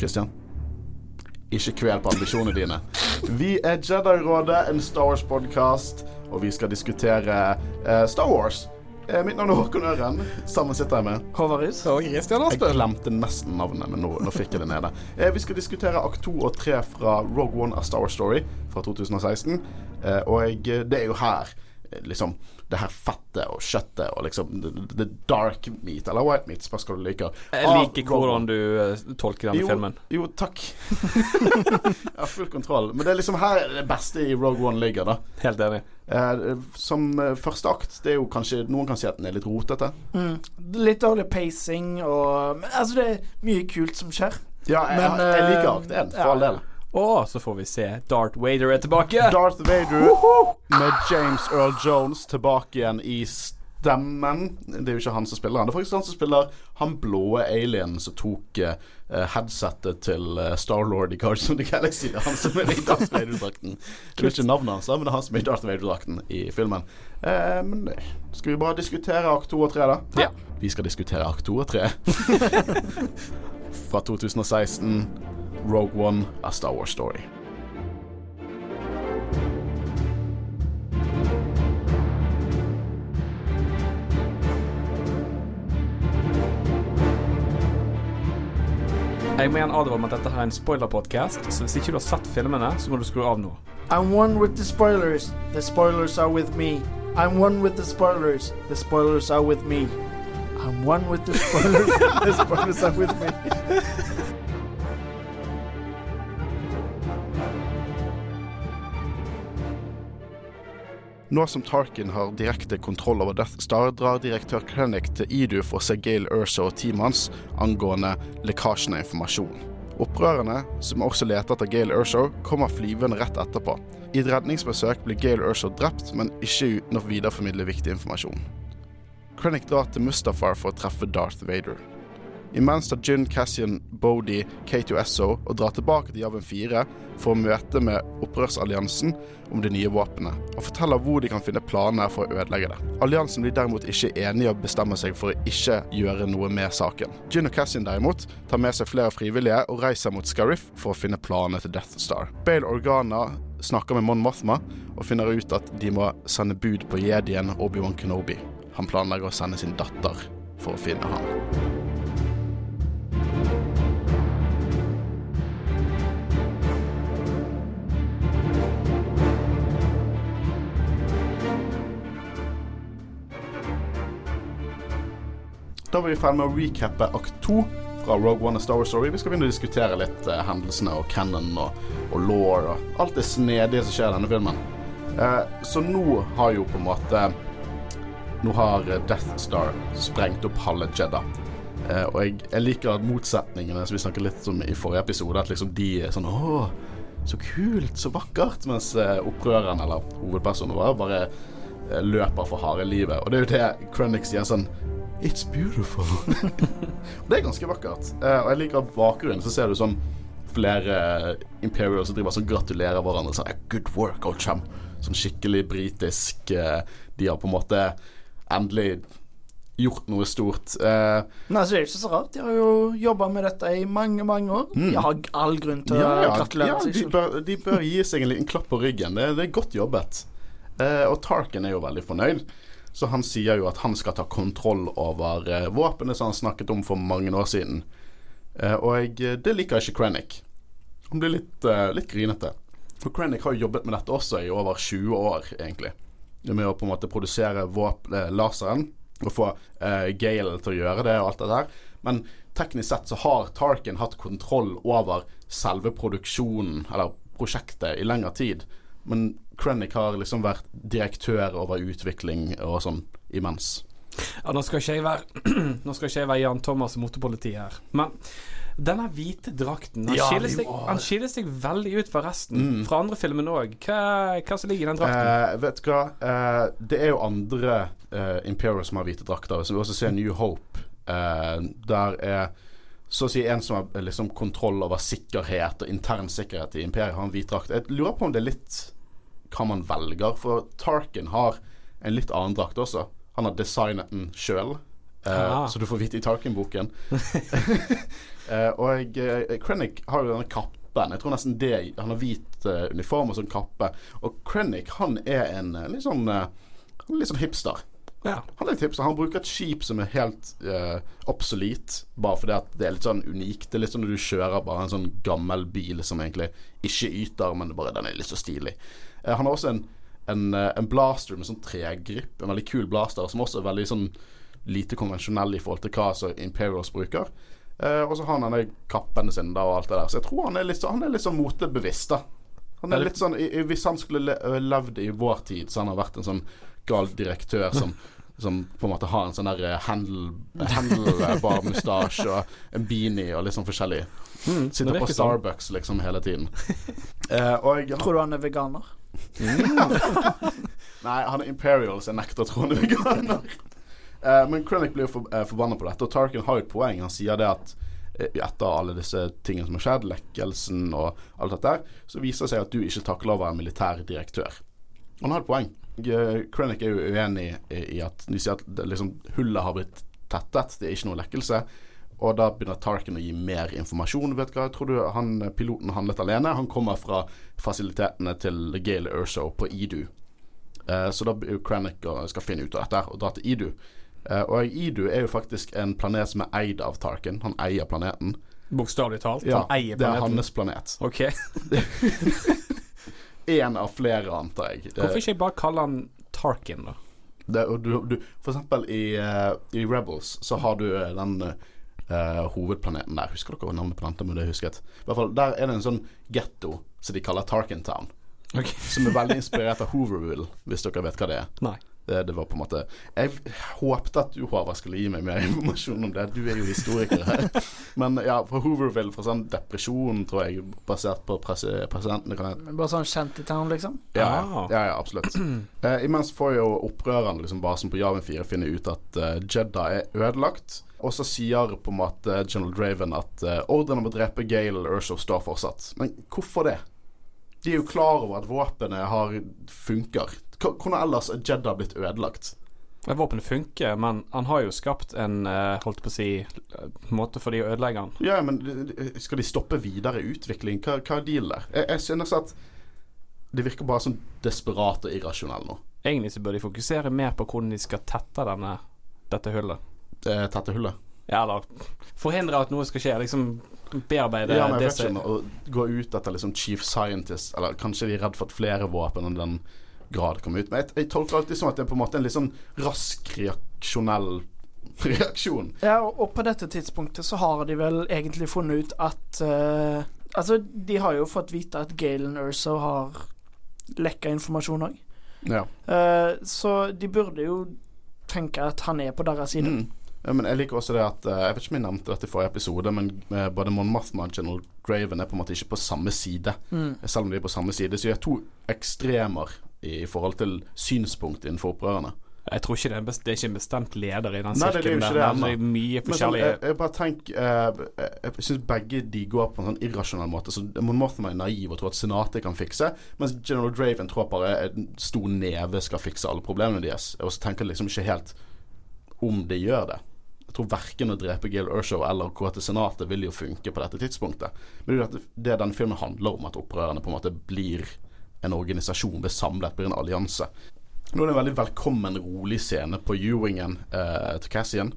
Christian, ikke kvel på ambisjonene dine. Vi er Jedi-rådet, en Star Wars-podkast, og vi skal diskutere uh, Star Wars. Eh, mitt navn er Håkon Øren. Sammen sitter jeg med Håvard Riis. Og Christian Jeg glemte nesten navnet, men nå, nå fikk jeg det nede. Eh, vi skal diskutere akt 2 og 3 fra Rogue One A Star Wars Story fra 2016. Eh, og jeg, det er jo her liksom det her fettet og kjøttet og liksom the, the dark meat, eller white meat, spørs hva du liker. Jeg liker hvordan du uh, tolker denne jo, filmen. Jo, takk. jeg har full kontroll. Men det er liksom her det beste i Rogue One ligger, da. Helt enig. Eh, som eh, første akt, det er jo kanskje Noen kan si at den er litt rotete. Mm. Litt dårlig pacing og Men altså, det er mye kult som skjer. Ja, jeg, Men, jeg liker eh, akt 1, for ja. all del. Og så får vi se Darth Vader er tilbake. Darth Vader med James Earl Jones tilbake igjen i stemmen. Det er jo ikke han som spiller han. Det er faktisk han som spiller han blå alien som tok uh, headsettet til uh, Starlord i Cards of the Galaxy. Han som er i Darth Vader-drakten. Det er ikke navnet hans, men det er han som er i Darth Vader-drakten i filmen. Uh, men skal vi bare diskutere akt 2 og 3, da? Ja. Vi skal diskutere akt 2 og 3. Fra 2016. Rogue One, A Star Wars Story. Jeg må igjen advare om at dette her er en spoiler-podcast, så hvis ikke du har sett filmene, så må du skru av nå. I'm one with the spoilers. The spoilers are with me. I'm one with the spoilers. The spoilers are with me. I'm one with the spoilers. the spoilers are with me. Nå som Tarkin har direkte kontroll over Death Star, drar direktør Krennic til Idu for å se Gale Urso og teamet hans angående lekkasjen av informasjon. Opprørerne, som også leter etter Gail Urshaw, kommer flyvende rett etterpå. I et redningsbesøk blir Gail Urshaw drept, men ikke uten å videreformidle viktig informasjon. Krennic drar til Mustafar for å treffe Darth Vader. Imens tar Jyn, Cassian, Bodhi, K2SO og drar tilbake til Yavin 4 for å møte med opprørsalliansen om de nye våpenet, og forteller hvor de kan finne planer for å ødelegge det. Alliansen blir derimot ikke enige og bestemmer seg for å ikke gjøre noe med saken. Jyn og Cassian derimot tar med seg flere frivillige og reiser mot Scarif for å finne planene til Death Star. Bale Organa snakker med Mon Mothma og finner ut at de må sende bud på jedien Obi-Wan Kenobi. Han planlegger å sende sin datter for å finne ham. Da var vi ferdig med å recappe akt 2 fra Rogue One og Star Wars Story. Vi skal begynne å diskutere litt eh, hendelsene og canon og, og law og alt det snedige som skjer i denne filmen. Eh, så nå har jo på en måte Nå har eh, Death Star sprengt opp halve Jedda. Eh, og jeg, jeg liker motsetningene som vi snakket litt om i forrige episode. At liksom de er sånn Å, så kult, så vakkert. Mens eh, opprøreren, eller hovedpersonen vår, bare eh, løper for harde livet. Og det er jo det Krennic gjør sånn It's beautiful. det er ganske vakkert. Uh, og jeg liker bakgrunnen. Så ser du sånn flere eh, Imperials som driver sånn gratulerer hverandre. Sånn Good work, old chum. Sånn skikkelig britisk. Uh, de har på en måte endelig gjort noe stort. Uh, Nei, så det er ikke så rart. De har jo jobba med dette i mange, mange år. De har all grunn til ja, å gratulere ja seg de, bør, de bør gi seg en liten klapp på ryggen. Det, det er godt jobbet. Eh, og Tarkin er jo veldig fornøyd. Så han sier jo at han skal ta kontroll over eh, våpenet som han snakket om for mange år siden. Eh, og jeg, det liker ikke Krennic. Han blir litt, eh, litt grinete. For Krennic har jo jobbet med dette også i over 20 år, egentlig. Med å på en måte produsere våpen, eh, laseren og få eh, Gale til å gjøre det og alt det der. Men teknisk sett så har Tarkin hatt kontroll over selve produksjonen, eller prosjektet, i lengre tid. Men Krennic har liksom vært direktør over utvikling og sånn imens. Ja, nå skal ikke jeg være Nå skal ikke jeg være Jan Thomas og motepoliti her, men denne hvite drakten Han, Ja, skiller, seg, han skiller seg veldig ut fra resten. Fra andre filmen òg. Hva, hva som ligger i den drakten? Eh, vet du hva, eh, det er jo andre eh, Imperial som har hvite drakter. Som vi også ser New Hope. Eh, der er så å si en som har liksom kontroll over sikkerhet og intern sikkerhet i imperiet, har en hvit drakt. Jeg lurer på om det er litt hva man velger, for Tarkin har en litt annen drakt også. Han har designet den sjøl. Uh, Ah. så du får vite i Tarkin-boken. uh, og uh, Krennic har jo denne kappen. Jeg tror nesten det Han har hvit eh, uniform og sånn kappe. Og Krennic han er en eh, litt sånn eh, litt sånn hipster. Ja. Han er litt hipster. Han bruker et skip som er helt uh, obsolet, bare fordi at det er litt sånn unikt. Det er litt sånn når du kjører bare en sånn gammel bil som egentlig ikke yter, men bare den er litt så stilig. Eh, han har også en, en, eh, en blaster med sånn tregripp, en veldig kul blaster, som også er veldig sånn lite konvensjonell i forhold til hva som Imperials bruker. Eh, og så har han denne kappen sin da og alt det der. Så jeg tror han er litt, han er litt sånn motebevisst, da. Han er litt sånn, i, i, Hvis han skulle le, levd i vår tid, så han har vært en sånn gal direktør som som på en måte har en sånn der eh, handle- handlebar mustasje og en beanie og litt sånn forskjellig. Mm, Sitter på sånn. Starbucks liksom hele tiden. Eh, og Tror du han er veganer? Nei, han er Imperial, så jeg nekter å tro han er veganer. Uh, men Krennic blir jo for, uh, forbanna på dette, og Tarkin har jo et poeng. Han sier det at eh, etter alle disse tingene som har skjedd, lekkelsen og alt dette, så viser det seg at du ikke takler å være militær direktør. Han har et poeng. Eh, Krennic er jo uenig i, i at de sier at det, liksom, hullet har blitt tettet, det er ikke noe lekkelse. Og da begynner Tarkin å gi mer informasjon. Vet hva, jeg tror du han, piloten handlet alene. Han kommer fra fasilitetene til Gale Urso på Idu. Eh, så da Krennic skal finne ut av dette og dra til Idu. Eh, og Idu er jo faktisk en planet som er eid av Tarkin. Han eier planeten. Bokstavelig talt. Ja, han eier planeten? det er hans planet. Ok. Én av flere, antar jeg. Hvorfor ikke jeg bare kalle han Tarkin, da? Det, du, du, for eksempel i, uh, i Rebels så har du den den eh, hovedplaneten der. Husker dere navnet på den? Det må jeg husket. I hvert fall, Der er det en sånn getto som de kaller Tarkin Town. Ok. Som er veldig inspirert av Hooverville, hvis dere vet hva det er. Nei. Det, det var på en måte Jeg håpte at du, Håvard, skulle gi meg mer informasjon om det. Du er jo historiker her. Men ja, fra Hooverville, fra sånn depresjon, tror jeg, basert på presi presidenten Bare sånn shantytown, liksom? ja, Ah. ja, ja, absolutt. Eh, imens får jo opprørerne liksom basen på Javin 4 finne ut at uh, Jedda er ødelagt. Og så sier på en måte General Draven at uh, ordren om å drepe Gale Urso står fortsatt. Men hvorfor det? De er jo klar over at våpenet har funker. Hvordan ellers er Jedda blitt ødelagt? Våpenet funker, men han har jo skapt en eh, holdt på å si eh, måte for de å ødelegge han. Ja, men de- skal de stoppe videre utvikling? Hva, hva er dealen der? Jeg, jeg synes at det virker bare som desperat og irrasjonell nå. Egentlig så bør de fokusere mer på hvordan de skal tette denne, dette hullet. Det tette hullet. Ja, eller forhindre at noe skal skje. Liksom bearbeide ja, men jeg det vet ikke som å gå ut etter liksom chief scientist Eller kanskje de er redd for at flere våpen enn den grad kommer ut. Men jeg, jeg tolker alltid som at det er på en måte en litt sånn rask reaksjonell reaksjon. Ja, og, og på dette tidspunktet så har de vel egentlig funnet ut at uh, Altså, de har jo fått vite at Galen Urso har lekka informasjon òg. Ja. så de burde jo tenke at han er på deres side. Mm. Ja, men jeg liker også det at eh, Jeg vet ikke om jeg nevnte dette i forrige episode, men både Mon Mothma og General Graven er på en måte ikke på samme side. Mm. Selv om de er på samme side, så de er to ekstremer i forhold til synspunkt innenfor opprørerne. Jeg tror ikke det er, en best, det er ikke en bestemt leder i den det sirkelen det, Det er mye Men sånn, jeg, jeg bare tenker eh, Jeg syns begge de går på en sånn irrasjonell måte. Så Mon Mothma er naiv og tror at Senatet kan fikse, mens General Draven tror bare en stor neve skal fikse alle problemene deres. Og så tenker jeg liksom ikke helt om det gjør det. Jeg tror verken å drepe Gail Urshow eller gå til Senatet vil jo funke på dette tidspunktet. Men det er den det filmen handler om, at opprørerne på en måte blir en organisasjon, blir samlet, blir en allianse. Nå er det en veldig velkommen, rolig scene på U-wingen eh, til Cassian.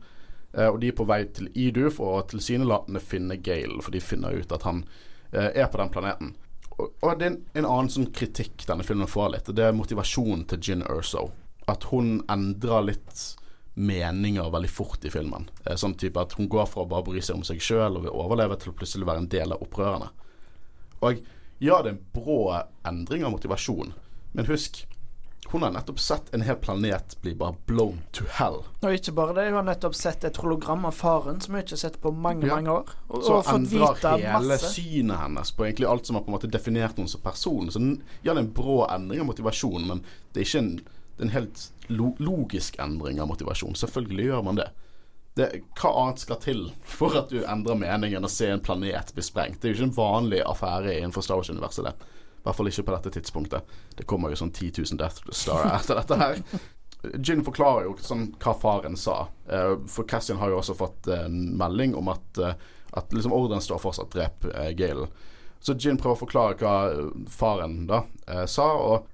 Eh, og de er på vei til Idu for å tilsynelatende finne Gale, for de finner ut at han eh, er på den planeten. Og, og det er en, en annen sånn kritikk denne filmen får litt, og det er motivasjonen til Gin Erso. At hun endrer litt meninger veldig fort i filmen. Eh, sånn type at hun går fra å bare bry seg om seg sjøl og vil overleve, til å plutselig være en del av opprørerne. Og ja, det er en brå endring av motivasjon, men husk hun har nettopp sett en hel planet bli bare blown to hell. Og ikke bare det, hun har nettopp sett et hologram av faren som hun ikke har sett på mange, Ja. mange år. Og, Så og fått endrer hele masse. synet hennes på egentlig alt som har på en måte definert henne som person. Så ja, det er en brå endring av motivasjon, men det er ikke en, det er en helt lo logisk endring av motivasjon. Selvfølgelig gjør man det. Det. Hva annet skal til for at du endrer meningen å se en planet bli sprengt? Det er jo ikke en vanlig affære innenfor Star Wars-universet. I hvert fall ikke på dette tidspunktet. Det kommer jo sånn 10 000 Death Star etter dette her. Gin forklarer jo sånn hva faren sa. Eh, for Cassian har jo også fått en melding om at, eh, at liksom ordren står fortsatt 'drep Galen'. Gale'. Så Gin prøver å forklare hva faren da eh, sa, og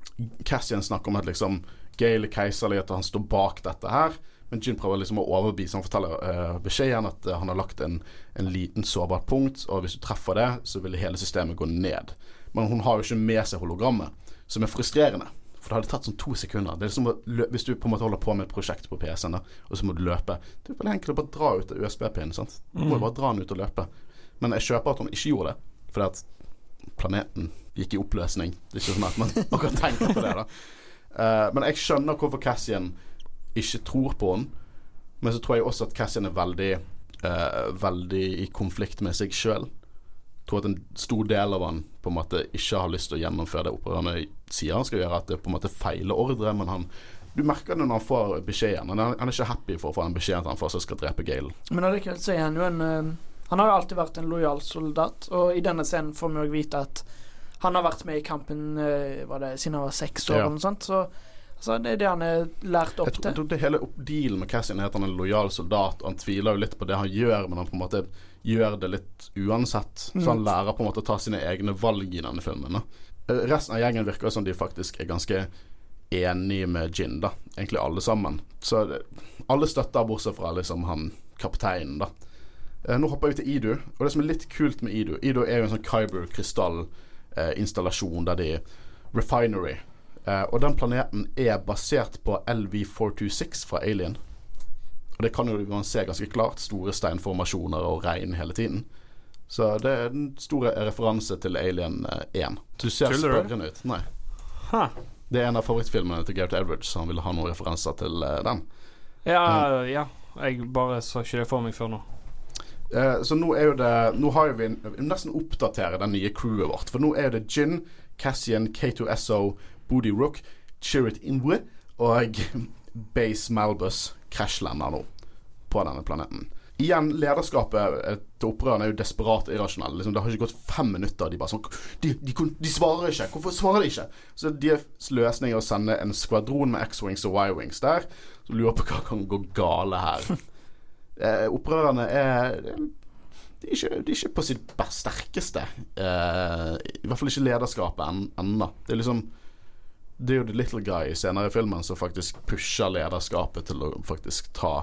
Cassian snakker om at liksom Gale er keiserlig, at han står bak dette her. Men Gin prøver liksom å overbevise Han forteller uh, beskjeden at uh, han har lagt en, en liten sårbart punkt, og hvis du treffer det, så vil hele systemet gå ned. Men hun har jo ikke med seg hologrammet, som er frustrerende. For det hadde tatt sånn to sekunder. Det er som å Hvis du på en måte holder på med et prosjekt på PC-en, og så må du løpe. Det er veldig enkelt å bare dra ut av USB-pinnen. sant? Du må jo bare dra den ut og løpe. Men jeg kjøper at hun ikke gjorde det, fordi at planeten gikk i oppløsning. Det er ikke sånn at man akkurat tenker på det, da. Uh, men jeg skjønner hvorfor Cassian ikke tror på henne. Men så tror jeg også at Cassian er veldig uh, Veldig i konflikt med seg sjøl. Tror at en stor del av han på en måte ikke har lyst til å gjennomføre det opprørerne sier han skal gjøre. At det på en måte feiler ordre, men han du merker det når han får beskjeden. Han han er ikke happy for å få den beskjeden at han fortsatt skal drepe Gale. Men allikevel så er han jo en eh, Han har jo alltid vært en lojal soldat, og i denne scenen får vi òg vite at han har vært med i kampen eh, var det, siden han var seks år, Ja. eller noe sånt. Så altså, det er det han er lært opp Jeg tror, jeg til. tror det hele dealen med Cassian er at han er en lojal soldat, og han tviler jo litt på det han gjør, men han på en måte gjør det litt uansett. Så han lærer på en måte å ta sine egne valg i denne filmen. Da. Eh, Resten av gjengen virker som de faktisk er ganske enige med Gin, da. Egentlig alle sammen. Så det, alle støtter, bortsett fra liksom han kapteinen, da. Eh, nå hopper vi til Idu, og det som er litt kult med Idu Idu er jo en sånn Kyber-krystallinstallasjon der de Refinery. Eh, og den planeten er basert på LV426 fra Alien. Og det kan jo man se ganske klart. Store steinformasjoner og regn hele tiden. Så det er en stor referanse til Alien eh, 1. Du ser Tuller spørrende ut. Nei. Ha. Det er en av favorittfilmene til Gareth Edwards, så han ville ha noen referanser til eh, den. Ja, ja. Jeg bare så ikke det for meg før nå. Uh, så nå er jo det Nå har jo vi en- vi nesten oppdatere det nye crewet vårt. For nå er det Gin, Cassian, K2SO, Booty Rook, Chirrut Inwe og Base Malbus krasjlander nå på denne planeten. Igjen, lederskapet til opprørerne er jo desperat irrasjonelle. Liksom, det har ikke gått fem minutter, de bare sånn de, de, de svarer ikke! Hvorfor svarer de ikke? Så deres løsning er å sende en skvadron med X-Wings og Y-Wings der. Så lurer på hva kan gå gale her. eh, opprørerne er de er, ikke, de er ikke på sitt sterkeste. Eh, I hvert fall ikke lederskapet en- ennå. Det er liksom Det er jo The Little Guy senere i filmen som faktisk pusher lederskapet til å faktisk ta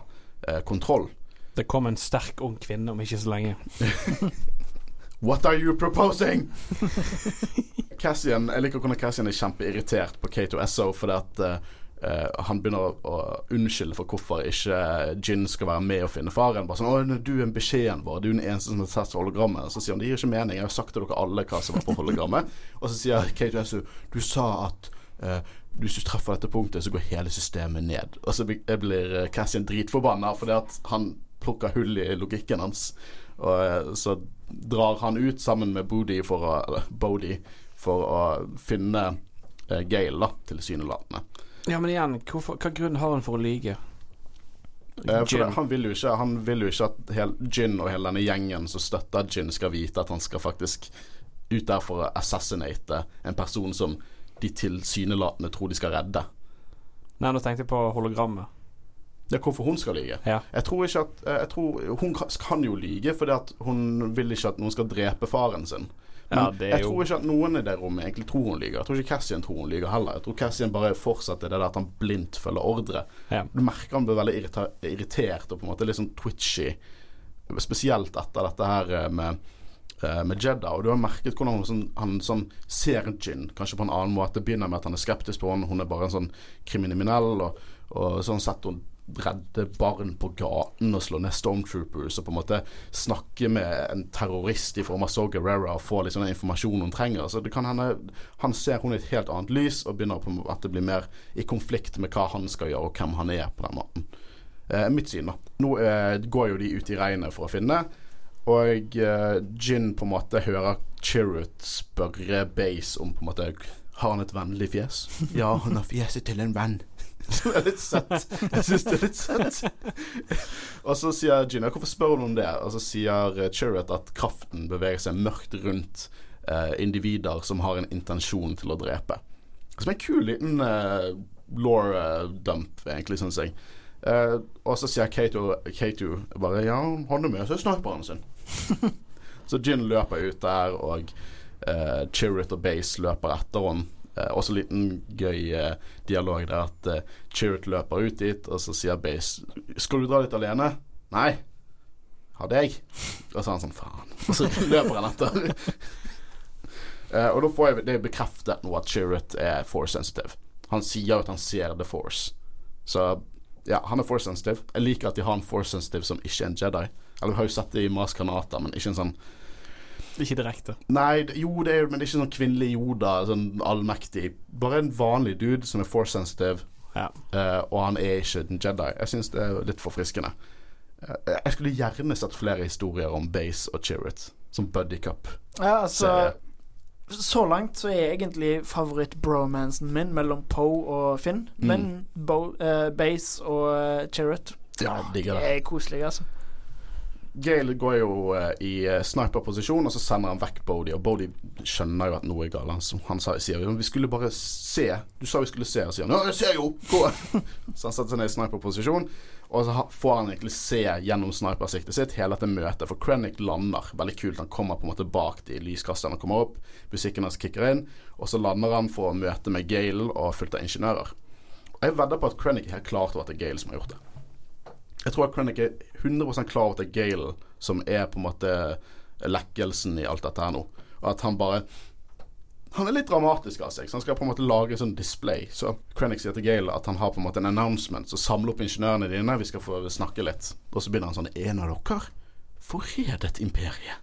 eh, kontroll. Det kom en sterk ung kvinne om ikke så lenge. What are you proposing? Cassian, Jeg liker hvordan Cassian er kjempeirritert på K2SO fordi at eh, eh, han begynner å, å unnskylde for hvorfor ikke Gin skal være med og finne faren. Bare sånn 'Å, du er beskjeden vår. Du er den eneste som har sett hologrammet.' Så sier han 'Det gir ikke mening. Jeg har sagt til dere alle hva som var på hologrammet.' og så sier K2SO 'Du sa at eh, hvis du treffer dette punktet, så går hele systemet ned'. Og så blir- blir eh, Cassian dritforbanna fordi at han plukker hull i logikken hans. Og eh, så drar han ut sammen med Bodhi for å Eller Bodie for å finne eh, Gale, da, tilsynelatende. Ja, men igjen, hvorfor, hva grunn har han for å lyge? Eh, det, han vil ikke Han vil jo ikke at hel, Gin og hele denne gjengen som støtter Gin, skal vite at han skal faktisk ut der for å assassinate en person som de tilsynelatende tror de skal redde. Nei, nå tenkte jeg på hologrammet. Er hvorfor hun skal lyge. Ja. Jeg tror ikke at eh, jeg tror, Hun kan, jo lyge fordi at hun vil ikke at noen skal drepe faren sin. Men Ja, det jeg jo- tror ikke at noen i det rommet egentlig tror hun lyger. Jeg tror ikke Cassian tror hun lyger heller. Jeg tror Cassian bare fortsetter det der at han blindt følger ordre. Ja. Du merker han blir veldig irritert og på en måte litt sånn twitchy. Spesielt etter dette her eh, med, med Jedda. Og du har merket hvordan sånn, han sånn ser Gin, kanskje på en annen måte. Begynner med at han er skeptisk på henne. Hun er bare en sånn kriminell. Og, og sånn sett hun redde barn på gaten og slå ned stormtroopers og på en måte snakke med en terrorist i form av Saw Gerrera og få liksom den informasjonen hun trenger. Så det kan hende han ser hun i et helt annet lys og begynner på at det blir mer i konflikt med hva han skal gjøre og hvem han er på den måten. Eh, mitt syn, da. Nå eh, går jo de ut i regnet for å finne, og uh, Gin på en måte hører Chirrut spørre Base om på en måte Har han et vennlig fjes? Ja, han har fjeset til en venn. Som er litt søtt. Jeg syns det er litt søtt. og så sier Gin ja, hvorfor spør hun om det? Og så sier eh, Chirrut at kraften beveger seg mørkt rundt uh, individer som har en intensjon til å drepe. Som er en kul liten uh, law eh, dump, egentlig, syns jeg. Uh, og så sier Kato, Kato bare Ja, han er med seg sniperen sin. så Gin løper ut der, og uh, Chirrut og Base løper etter henne. Uh, også en liten gøy uh, dialog der at uh, Chirrut løper ut dit, og så sier Base Skal du dra dit alene? Nei. Ha deg. Og så er han sånn faen. Og så løper han etter. Uh, og da får jeg det bekreftet nå at Chirrut er force sensitive. Han sier at han ser The Force. Så ja, han er force sensitive. Jeg liker at de har en force sensitive som ikke er en Jedi. Eller vi har jo sett det i Mars Granata, men ikke en sånn Ikke direkte. Nei, jo, det er, men det er ikke sånn kvinnelig Yoda, sånn allmektig. Bare en vanlig dude som er force sensitive, Ja. uh, og han er ikke en Jedi. Jeg syns det er litt forfriskende. Uh, jeg skulle gjerne sett flere historier om Base og Chirrut, som buddy cup. Ja, altså Serie. Så langt så er egentlig favoritt-bromansen min mellom Poe og Finn. Mm. Men Bo, uh, Base og uh, Chirrut Ja, det. er koselige, altså. Gale går jo uh, i uh, sniperposisjon, og så sender han vekk Bodie. Og Bodie skjønner jo at noe er galt. Han, han sa, sier jo 'Vi skulle bare se'. Du sa vi skulle se, og sier han 'Ja, jeg ser jo! Gå!' så han setter seg ned i sniperposisjon, og så får han egentlig se gjennom snipersiktet sitt hele dette møtet. For Krennic lander veldig kult. Han kommer på en måte bak de lyskasterne kommer opp. Musikken hans kicker inn, og så lander han for å møte med Gale og fullt av ingeniører. Og jeg vedder på at Krennic helt klart over at det er Gale som har gjort det. Jeg tror Krennic er 100% klar over at det er Gale som er på en måte lekkelsen i alt dette her nå. Og at han bare Han er litt dramatisk av seg, så han skal på en måte lage en sånn display. Så Krennic sier til Gale at han har på en måte en announcement, så samle opp ingeniørene dine, vi skal få snakke litt. Og så begynner han sånn En av dere forrædet imperiet.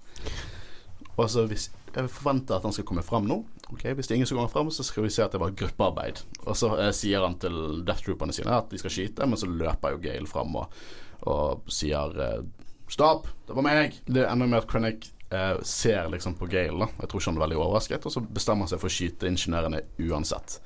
Og så hvis Jeg forventer at han skal komme fram nå. Ok, Hvis det er ingen som kommer fram, så skal vi se at det var gruppearbeid. Og så eh, sier han til Death Trooperne sine at de skal skyte, men så løper jo Gale fram og, og sier eh, Stopp! Det var meg! Det ender med at Krennic eh, ser liksom på Gale. da Jeg tror ikke han er veldig overrasket, og så bestemmer han seg for å skyte ingeniørene uansett.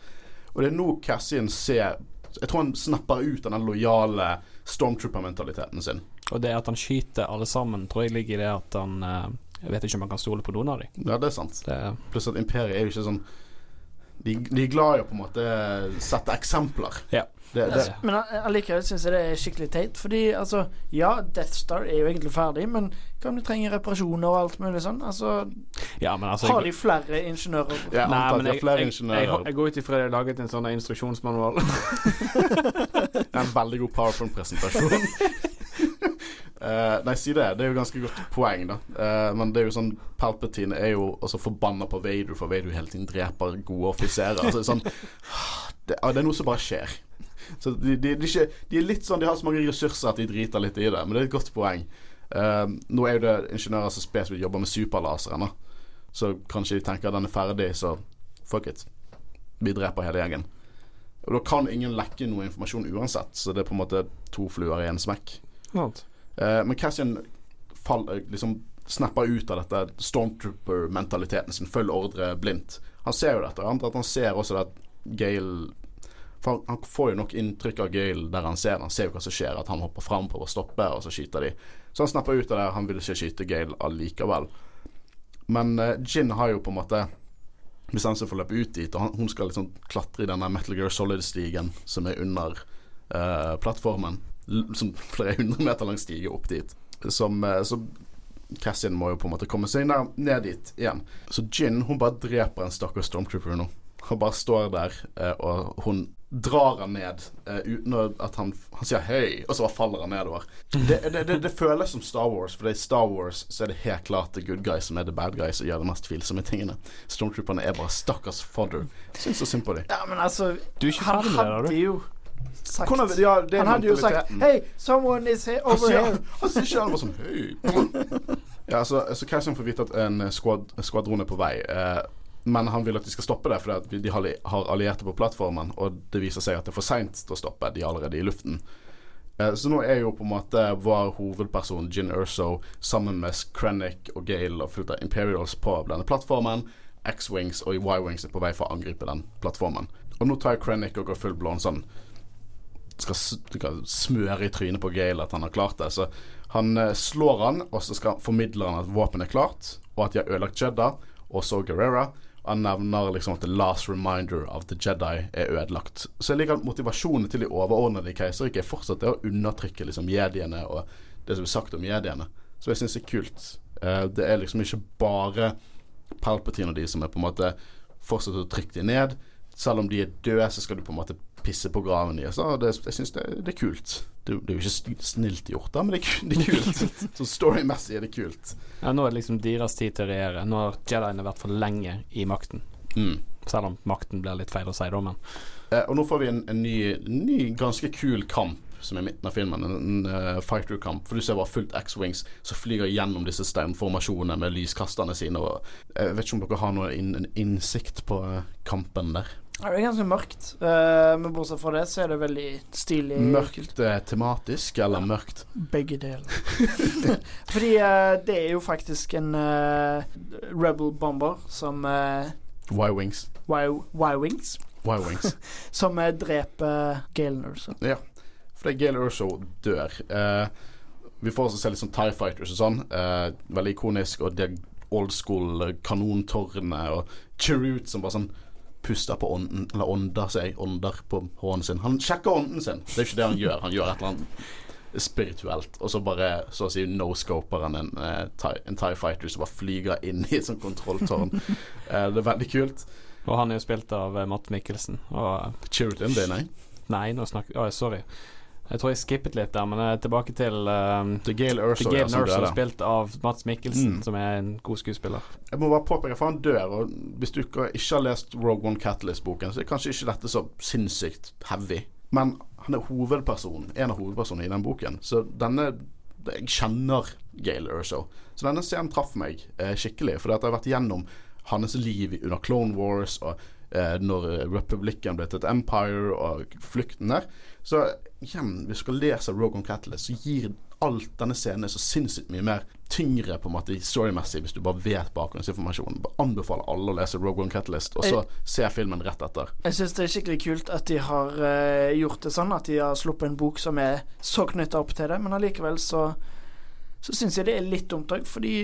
Og det er nå Cassian ser Jeg tror han snapper ut den lojale stormtrooper-mentaliteten sin. Og det at han skyter alle sammen, tror jeg ligger i det at han eh, Jeg vet ikke om man kan stole på noen av dem. Ja, det er sant. Det, Pluss at imperiet er jo ikke sånn De, de er glad i å på en måte sette eksempler. ja. Det, det, Men allikevel syns jeg det er skikkelig teit. Fordi altså Ja, Death Star er jo egentlig ferdig, men hva om du trenger reparasjoner og alt mulig sånn? Altså ja, men altså Har de flere ingeniører? jeg Nei, men jeg, jeg, jeg, jeg går ut ifra de har laget en sånn instruksjonsmanual. Det er en veldig god PowerPoint-presentasjon. Eh, nei, si det. Det er jo ganske godt poeng, da. Uh, men det er jo sånn Palpatine er jo også forbanna på Vader, for Vader hele tiden dreper gode offiserer. Altså, sånn, det, ja, det er noe som bare skjer. Så de, de, de, de er litt sånn De har så mange ressurser at de driter litt i det, men det er et godt poeng. Uh, nå er jo det ingeniører som spesifikt jobber med superlaseren, da. Så kanskje de tenker at den er ferdig, så fuck it. Vi dreper hele gjengen. Og da kan ingen lekke noe informasjon uansett, så det er på en måte to fluer i en smekk. Sant. Eh, men Cassian eh, liksom snapper ut av dette stormtrooper-mentaliteten sin, følg ordre blindt. Han ser jo dette, jeg han ser også at Gale for han, får jo nok inntrykk av Gale der han ser. Han ser jo hva som skjer, at han hopper fram på å stoppe, og så skyter de. Så han snapper ut av det, han vil ikke skyte Gale allikevel. Men uh, Gin har jo på en måte bestemt seg for å løpe ut dit, og han, hun skal liksom klatre i denne Metal Gear Solid-stigen som er under uh, plattformen. Som flere hundre meter lang stige opp dit. Som, eh, så Cassian må jo på en måte komme seg ned, ned dit igjen. Så Gin hun bare dreper en stakkars stormtrooper nå. Han bare står der, eh, og hun drar han ned eh, uten at han, han sier hei, og så bare faller han nedover. Det, det, det, det føles som Star Wars, for i Star Wars så er det helt klart the good guys som er the bad guys og gjør de mest tvilsomme tingene. Stormtrooperne er bare stakkars fodder. Syns så synd på dem. Ja, men altså Du er ikke Han ferdig med det, da, hadde du? Sagt Kunne, ja, det Han hadde jo sagt Hei, someone is here, over sier, here. han sier ikke han bare sånn Hei. Ja, så, så Cassian får vite at en skvad, skvadron er på vei. Eh, men han vil at de skal stoppe det, fordi de har, har allierte på plattformen. Og det viser seg at det er for seint til å stoppe. De er allerede i luften. Eh, så nå er jo på en måte vår hovedperson Gin Urso sammen med Krennic og Gale og fullt av Imperials på denne plattformen. X-Wings og Y-Wings er på vei for å angripe den plattformen. Og nå tar Krennic og går full blond sånn skal, smøre i trynet på Gale at han har klart det. Så han eh, slår han, og så skal formidler han at våpenet er klart, og at de har ødelagt Jeddah, og så Guerrera. han nevner liksom at the last reminder of the Jedi er ødelagt. Så jeg liker at motivasjonen til de overordnede i Keiserriket er fortsatt det å undertrykke liksom jediene og det som er sagt om jediene. Så jeg syns det er kult. Eh, det er liksom ikke bare Palpatine og de som er på en måte fortsatt å trykke de ned. Selv om de er døde, så skal du på en måte pisse på graven deres. Så det, jeg syns det, det er kult. Det, det er jo ikke snilt gjort, da, men det er, det er kult. Så storymessig er det kult. Ja, nå er det liksom deres tid til å regjere. Nå har Jediene vært for lenge i makten. Mm. Selv om makten blir litt feil å si, da, men Eh, og nå får vi en, en ny, ny, ganske kul kamp som er i midten av filmen. En, en uh, fighter-kamp. For du ser bare fullt X-Wings som flyger gjennom disse steinformasjonene med lyskasterne sine. Og jeg vet ikke om dere har noe in, en innsikt på eh, kampen der. Det er ganske mørkt, eh, men bortsett fra det så er det veldig stilig. Mørkt eh, tematisk, eller mørkt? Begge deler. Fordi eh, det er jo faktisk en Rebel Bomber som uh, Y-Wings. Y-Wings. Y-Wings. Som dreper Galen Urso. Ja. For det er Gale Urso dør. Vi får også se litt sånn Tie Fighters og sånn. Veldig ikonisk. Og det old school kanontårnet og Cherut som bare sånn puster på ånden, eller ånder seg, ånder på hånden sin. Han sjekker ånden sin. Det er ikke det han gjør. Han gjør et eller annet spirituelt. Og så bare så å si no-scoper han en, eh, en Tie Fighter som bare flyger inn i et sånt kontrolltårn. eh, det er veldig kult. Og han er jo spilt av eh, Matt Mikkelsen. Og it in det, nei. Nei, nå snakker Å, sorry. Jeg tror jeg skippet litt der, men jeg er tilbake til um, Det er Gale Urso, The Gale ja, Urso spilt av Mats Mikkelsen, Mm. som er en god skuespiller. Jeg må bare påpeke, for han dør, og hvis du ikke har lest Rogue One Catalyst-boken, så er kanskje ikke dette så sinnssykt heavy. Men han er hovedpersonen, en av hovedpersonene i den boken. Så denne Jeg kjenner Gale Urso. Så denne scenen traff meg eh, skikkelig, fordi at jeg har vært gjennom hans liv under Clone Wars og eh, når republikken ble til et empire og flukten der. Så igjen, hvis du skal lese Rogue One Catalyst, så gir alt denne scenen så sinnssykt mye mer tyngre på en måte storymessig hvis du bare vet bakgrunnsinformasjonen. Anbefaler alle å lese Rogue One Catalyst, og så se filmen rett etter. Jeg syns det er skikkelig kult at de har uh, gjort det sånn, at de har sluppet en bok som er så knytta opp til det, men allikevel så så syns jeg det er litt dumt òg, fordi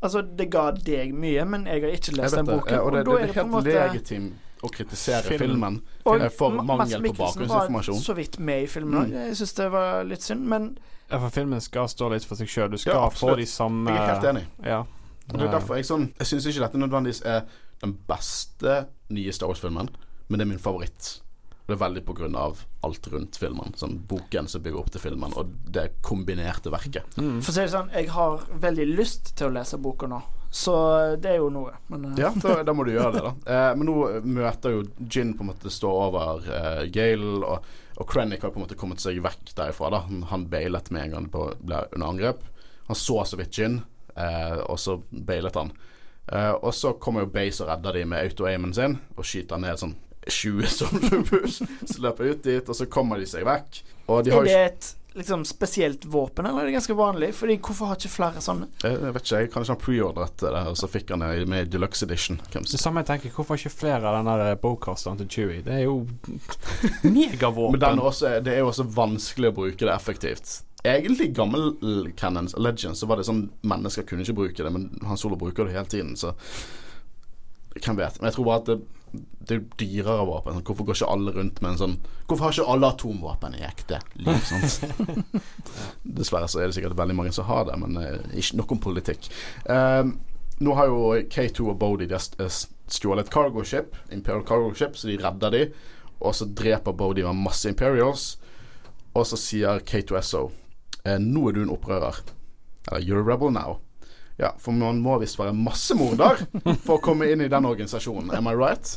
altså, det ga deg mye, men jeg har ikke lest den boken. og det, da det, er det på en måte legitimt å kritisere Filmen. filmen, og for Ma- mangel på bakgrunnsinformasjon. var så vidt med i filmen òg. Jeg syns det var litt synd, men Ja, for filmen skal stå litt for seg sjøl. Du skal Ja, få de samme Jeg er helt enig. Ja. Og det er derfor jeg sånn Jeg syns ikke dette nødvendigvis er den beste nye Star Wars-filmen, men det er min favoritt. Det er veldig av alt rundt filmen. Sånn boken som bygger opp til filmen, og det kombinerte verket. Mm. for å si det sånn, jeg har veldig lyst til å lese boka nå, så det er jo noe. Men uh. Ja, da, da må du gjøre det, da. Eh, men nå møter jo Gin på en måte stå over eh, Gale, og, og Krennic har på en måte kommet seg vekk derifra. da Han, han bailet med en gang på- ble under angrep. Han så så vidt Gin, eh, og så bailet han. Eh, og så kommer jo Base og redder de med auto-aimen sin, og skyter ned sånn 20 stormtroopers. så løper ut dit, og så kommer de seg vekk. Og de har jo ikke liksom spesielt våpen, eller er det ganske vanlig? Fordi hvorfor har ikke flere sånne? Jeg vet ikke, jeg kan ikke ha preordret det, og så fikk han det med Deluxe Edition. Det samme jeg tenker, hvorfor ikke flere av den der bowcasteren til Chewie? Det er jo megavåpen. Men den også, det er jo også vanskelig å bruke det effektivt. Egentlig i gammel Cannons Legends så var det sånn mennesker kunne ikke bruke det, men Han Solo bruker det hele tiden, så Hvem vet. Men jeg tror bare at det, det er dyrere våpen. Hvorfor går ikke alle rundt med en sånn Hvorfor har ikke alle atomvåpen i ekte liv? Dessverre så er det sikkert veldig mange som har det, men eh, ikke nok om politikk. Um, nå har jo K2 og Bodhi eh, stjålet et cargo ship, Imperial cargo ship, så de redder de. Og så dreper Bodhi med masse Imperials. Og så sier K2SO eh, Nå er du en opprører. Eller you're a rebel now. Ja, for man må visst være massemorder for å komme inn i den organisasjonen. Am I right?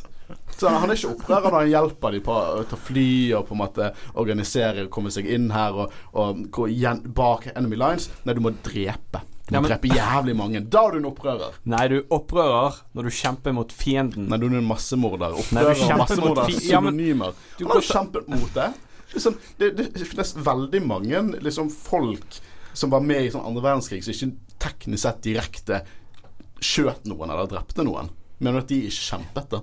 Så han er ikke opprører når han hjelper dem på å ta fly og på en måte organisere og komme seg inn her og, og gå igjen bak enemy lines. Nei, du må drepe. Du må Ja, men- drepe jævlig mange. Da er du en opprører. Nei, du opprører når du kjemper mot fienden. Nei, du er en massemorder. Opprører du og massemorder er synonymer. ja, men-. Han har kjempet mot det. Liksom, det, det finnes veldig mange liksom, folk som var med i sånn andre verdenskrig, som ikke teknisk sett direkte skjøt noen eller drepte noen. Men at de ikke kjempet, da.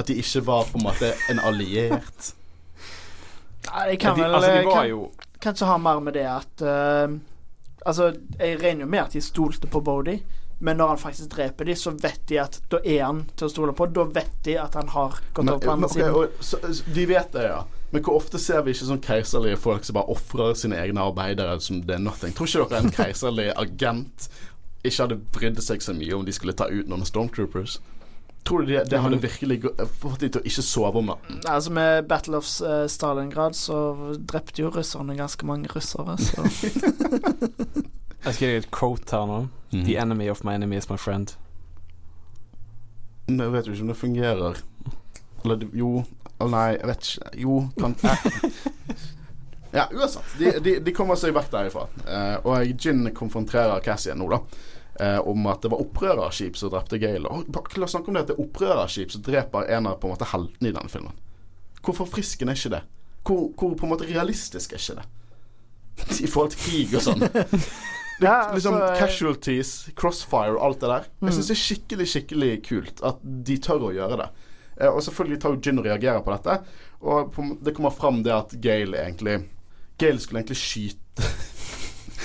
At de ikke var på en måte en alliert. Nei, jeg kan vel altså, eh, kan, jo kanskje ha mer med det at uh, Altså, jeg regner jo med at de stolte på Bodhi, Men når han faktisk dreper dem, så vet de at da er han til å stole på. Da vet de at han har gått Men, over på andre okay, siden. og, så, de vet det, ja. Men hvor ofte ser vi ikke sånn keiserlige folk som bare ofrer sine egne arbeidere som det er nothing? Tror ikke dere en keiserlig agent ikke hadde brydd seg så mye om de skulle ta ut noen stormtroopers? Tror du det, det hadde virkelig fått de til å ikke sove om natten? Altså Med Battle of eh, Stalingrad så drepte jo russerne ganske mange russere, så Jeg skal gi deg et quote her nå. The enemy of my enemy is my friend. Nå vet jo ikke om det fungerer. Eller jo Eller nei, jeg vet ikke. Jo, kan. Ja, uansett. De, de, de kommer seg vekk derifra. Eh, og Gin konfronterer Cassian nå, da. Eh, om at det var opprørerskip som drepte Gale. Oh, La oss snakke om det at det er opprørerskip som dreper en av på en måte heltene i denne filmen. Hvor forfriskende er ikke det? Hvor, hvor på en måte realistisk er ikke det? I forhold til krig og sånn. Ja, liksom altså, Casualties, crossfire og alt det der. Mm. Jeg syns det er skikkelig skikkelig kult at de tør å gjøre det. Eh, og selvfølgelig tar jo Gin og reagerer på dette. Og det kommer fram det at Gale egentlig Gale skulle egentlig skyte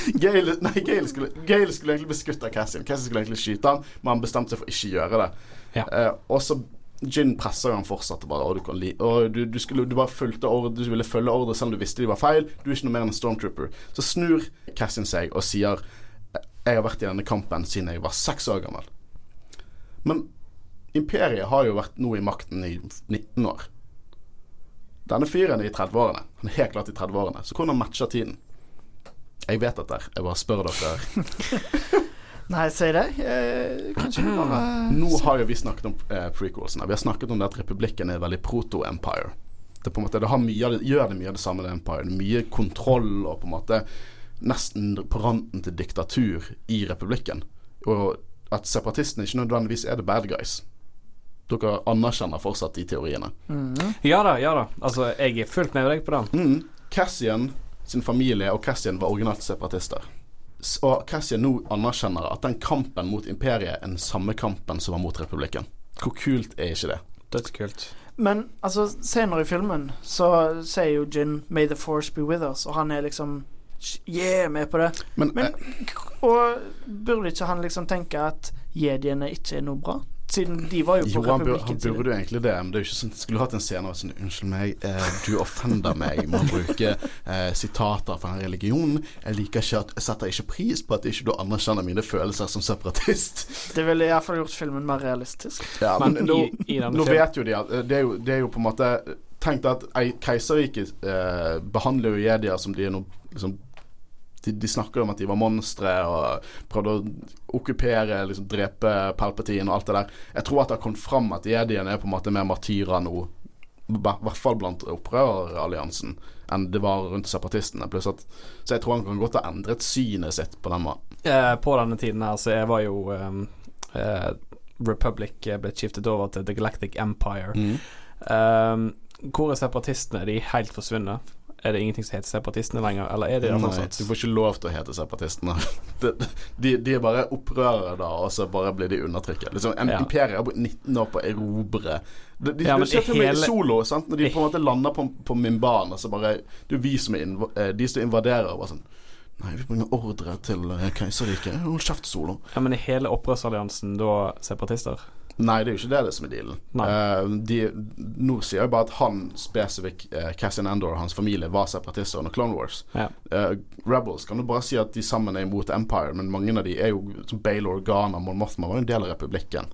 Gale, nei, Gale skulle, Gale skulle egentlig av Cassian. Cassian skulle egentlig skyte han, men han bestemte seg for ikke å gjøre det. Ja. Eh, og så Gin presser han fortsatt. Bare, og du, kan li og du, du, skulle, du bare fulgte ordre, du ville følge ordre selv om du visste de var feil. Du er ikke noe mer enn en stormtrooper. Så snur Cassian seg og sier Jeg har vært i denne kampen siden jeg var seks år gammel. Men imperiet har jo vært nå i makten i 19 år. Denne fyren er i 30-årene. Han er helt klart i 30-årene. Så hvordan matcher tiden? Jeg vet dette. Jeg bare spør dere. Nei, si det. Eh, kanskje vi bare Nå har jo vi snakket om eh, prequelsene. Vi har snakket om det at republikken er veldig proto-empire. Det på en måte, det har mye det, gjør det mye av det samme med Empire. Det er mye kontroll og på en måte nesten på randen til diktatur i republikken. Og at separatistene ikke nødvendigvis er the bad guys. Dere anerkjenner fortsatt de teoriene. Ja da, ja da. Altså, jeg er fullt med deg på den. Mm. Cassian sin familie og Cassian var originalt separatister. Og Cassian nå anerkjenner at den kampen mot imperiet er den samme kampen som var mot republikken. Hvor kult er ikke det? Dødskult. Men altså, senere i filmen så sier jo Gin 'May the force be with us', og han er liksom Yeah, med på det. Men, Men eh, Og burde ikke han liksom tenke at jediene ikke er noe bra? Siden de var jo på jo, han, bur, han burde jo egentlig det, men det er jo ikke sånn Skulle hatt en scene og sånn Unnskyld meg, eh, du offender meg med å bruke eh, sitater fra en religion. Jeg liker ikke at Jeg setter ikke pris på at ikke du anerkjenner mine følelser som separatist. Det ville iallfall gjort filmen mer realistisk. Ja, Men men, i, nå, i nå vet jo de at eh, det er jo, det er jo på en måte Tenk deg at keiserriket eh, behandler jo jedier som de er noe liksom, de, de snakker om at de var monstre og prøvde å okkupere, liksom drepe Palpatine og alt det der. Jeg tror at det har kommet fram at jediene er på en måte mer martyrer nå, i hvert fall blant opprøreralliansen, enn det var rundt separatistene. At, så jeg tror han kan godt ha endret synet sitt på den måten. eh, På denne tiden her så jeg var jo um, eh, Republic eh, ble skiftet over til The Galactic Empire. Um, hvor er separatistene? De Er helt forsvunnet? Er det ingenting som heter separatistene lenger, eller er det Nei, fortsatt? du får ikke lov til å hete separatistene. De, de, de er bare opprørere da, og så bare blir de undertrykket. Liksom, en, Ja. Imperiet har brukt 19 år på å erobre de, de, Ja, Du ser til og med i solo, sant? når de på en måte lander på, på Mimban, og så bare Det er vi som er eh, de som invaderer, og bare sånn Nei, vi bringer ordre til eh, keiserriket. Hold kjeft, Solo. Ja, men er hele opprørsalliansen da separatister? Nei, det er jo ikke det, det som er dealen. Eh, de, nå sier jeg bare at han spesifikk, uh, Cassian Endor og hans familie, var separatister under Clone Wars. Ja. Uh, Rebels kan du bare si at de sammen er imot Empire, men mange av de er jo som Bale Organa, Mon Mothma var jo en del av republikken.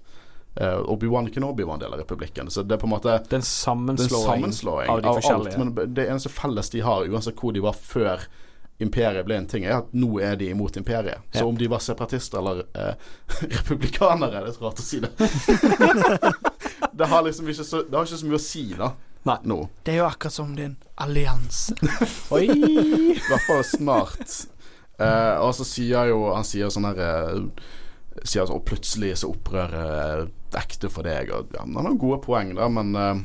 Uh, Obi-Wan Kenobi var en del av republikken. Så det er på en måte Den sammenslåing, sammenslåing av av, de alt. forskjellige. Men det eneste felles de har, uansett hvor de var før imperiet ble en ting, er at nå er de imot imperiet. Så Ja. om de var separatister eller eh, republikanere, det er rart å si det. det har liksom ikke så, det har ikke så mye å si, da. Nei. Nå. Det er jo akkurat som din allianse. Oi! I hvert fall snart. Eh, og så sier jo Han sier sånn her eh, Sier sånn Og plutselig så opprører eh, ekte for deg. Og ja, Han har gode poeng, da, men eh,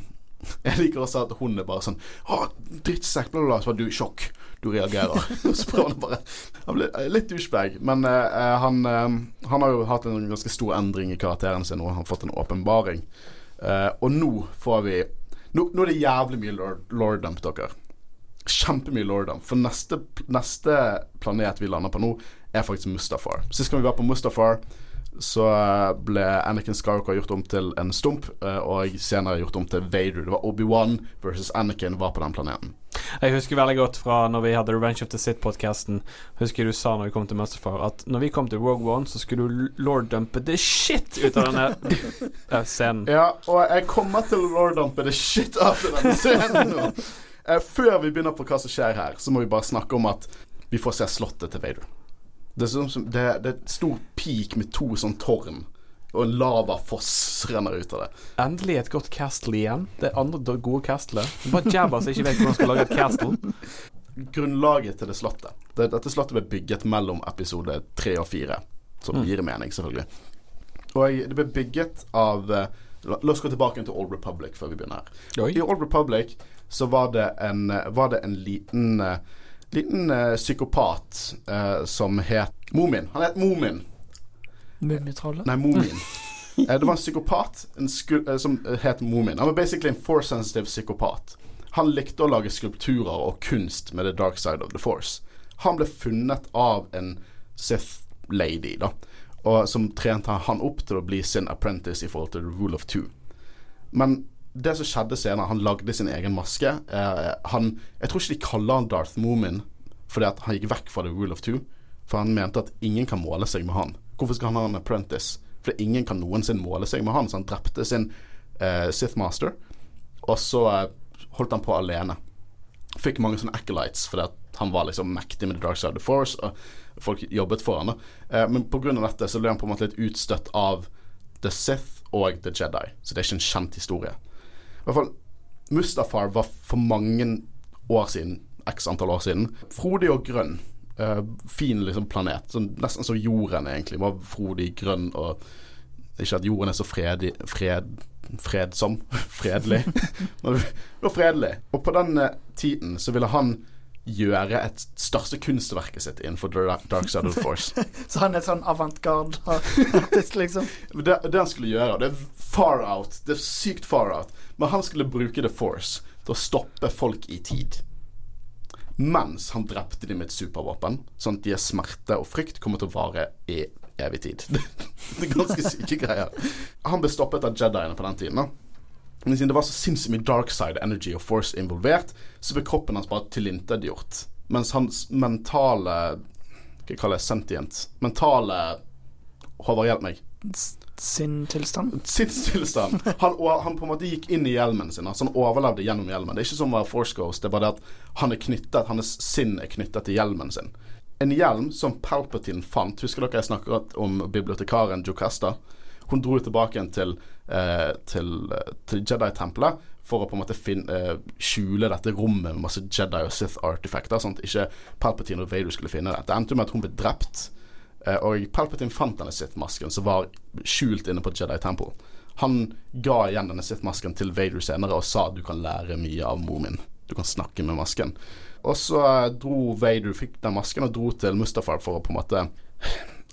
jeg liker også at hun er bare sånn Å, drittsekk, bla, bla, bla. Så var du i sjokk. Du reagerer. Så prøver han bare Han blir litt douchebag. Men uh, han, uh, han har jo hatt en ganske stor endring i karakteren sin, og han har fått en åpenbaring. Uh, og nå får vi Nå, nå er det jævlig mye lord, lorddom, dere kjempemye lorddom. For neste, neste planet vi lander på nå, er faktisk Mustafar. Sist gang vi var på Mustafar, så eh, ble Anakin Skywalker gjort om til en stump, eh, og senere gjort om til Vader. Det var Obi-Wan versus Anakin var på den planeten. Jeg husker veldig godt fra når vi hadde Revenge of the Sith-podkasten. Husker du sa når vi kom til Masterfar, at når vi kom til Rogue One, så skulle du lord-dumpe the shit ut av denne uh, scenen. Ja, og jeg kommer til å lord-dumpe the shit out av denne scenen nå. Eh, før vi begynner på hva som skjer her, så må vi bare snakke om at vi får se slottet til Vader. Det er, som, det, det er et stort peak med to sånn tårn. Og en lavafoss renner ut av det. Endelig et godt castle igjen. Det er andre gode castelet. Bare jabber som ikke vet hvordan man skal lage et castle. Grunnlaget til det slottet det, Dette slottet ble bygget mellom episode tre og fire. Som Mm. gir mening, selvfølgelig. Og det ble bygget av eh, La la oss gå tilbake til Old Republic før vi begynner her. Oi. I Old Republic så var det en, var det en liten eh, Liten uh, psykopat uh, som het Momin. Han het Momin. Mummitrollet. Nei, Mumin. Eh, det var en psykopat en som het Momin. Han var basically en force sensitive psykopat. Han likte å lage skulpturer og kunst med the dark side of the force. Han ble funnet av en Sith lady, da, og som trente han opp til å bli sin apprentice i forhold til the rule of two. Men det som skjedde senere, han lagde sin egen maske. Eh, han, jeg tror ikke de kaller han Darth Moomin fordi han gikk vekk fra the rule of two. For han mente at ingen kan måle seg med han. Hvorfor skal han ha en apprentice? For ingen kan noensinne måle seg med han, så han drepte sin eh, Sith Master. Og så eh, holdt han på alene. Fikk mange sånne acolytes fordi han var liksom mektig med the dark side of the force, og folk jobbet for han. Eh, men pga. dette så ble han på en måte litt utstøtt av The Sith og The Jedi, så det er ikke en kjent historie. I hvert fall Mustafar var for mange år siden, x antall år siden, frodig og grønn. Uh, fin liksom planet. Sånn, nesten som jorden, egentlig. Var frodig, grønn og Ikke at jorden er så fredig, fred, fredsom. Fredelig. Men fredelig. Og på den eh, tiden så ville han gjøre et største kunstverket sitt innenfor Dark Side of the Force. Så han er sånn avantgarde-artist, liksom. Det, det han skulle gjøre, det er far out. Det er sykt far out. Men han skulle bruke The Force til å stoppe folk i tid. Mens han drepte dem med et supervåpen, sånn at deres smerte og frykt kommer til å vare i evig tid. det er ganske syke greier. Han ble stoppet av Jediene på den tiden. da men siden det var så sinnssykt mye dark side energy og force involvert, så ble kroppen hans bare tilintetgjort. Mens hans mentale Hva kaller jeg sentient? Mentale Håvard, hjelp meg. Sin tilstand. Sinnstilstand. Han, han på en måte gikk inn i hjelmen sin. Altså han overlevde gjennom hjelmen. Det er ikke som å være Force Ghost, det er bare det at han er knyttet Hans sinn er knyttet til hjelmen sin. En hjelm som Palpatine fant Husker dere jeg snakket om bibliotekaren Jocasta? Hun dro tilbake igjen til, eh, til, til Jedi-tempelet for å på en måte finne, eh, skjule dette rommet med masse Jedi og Sith-artifacter, sånn at ikke Palpatine og Vader skulle finne det. Det endte jo med at hun ble drept, eh, og Palpatine fant denne Sith-masken som var skjult inne på Jedi Temple. Han ga igjen denne Sith-masken til Vader senere og sa du kan lære mye av Moomin. Du kan snakke med masken. Og så dro Vader, fikk den masken og dro til Mustafar for å på en måte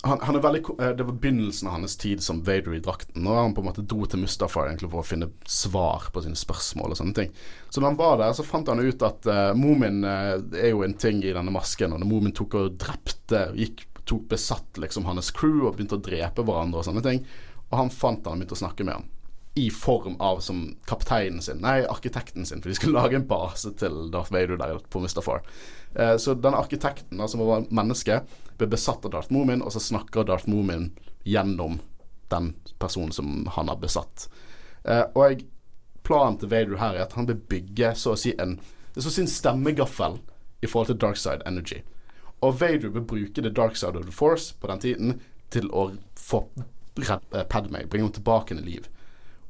han, han veldig, eh, Det var begynnelsen av hans tid som Vader i drakten. Når han på en måte dro til Mustafar egentlig for å finne svar på sine spørsmål og sånne ting. Så da han var der, så fant han ut at uh, Moomin uh, er jo en ting i denne masken. Og når Moomin tok og drepte gikk, tok besatt liksom hans crew og begynte å drepe hverandre og sånne ting. Og han fant han og begynte å snakke med han. I form av som kapteinen sin, nei, arkitekten sin, for de skulle lage en base til Darth Vader der på Mustafar. Eh, så denne arkitekten, da, som var menneske, ble besatt av Darth Moomin, og så snakker Darth Moomin gjennom den personen som han har besatt. Eh, og planen til Vader her er at han vil bygge så å si en så å si en stemmegaffel i forhold til Dark Side Energy. Og Vader vil bruke The Dark Side of the Force på den tiden til å få eh, Padme, bringe henne tilbake til liv.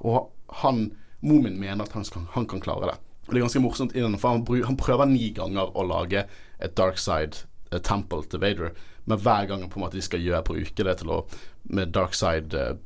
Og han, Moomin mener at han, han kan klare det. Og Det er ganske morsomt, for han, han prøver ni ganger å lage et dark side eh, temple til Vader, men hver gang på en måte de skal gjøre, bruke det til å med dark side eh,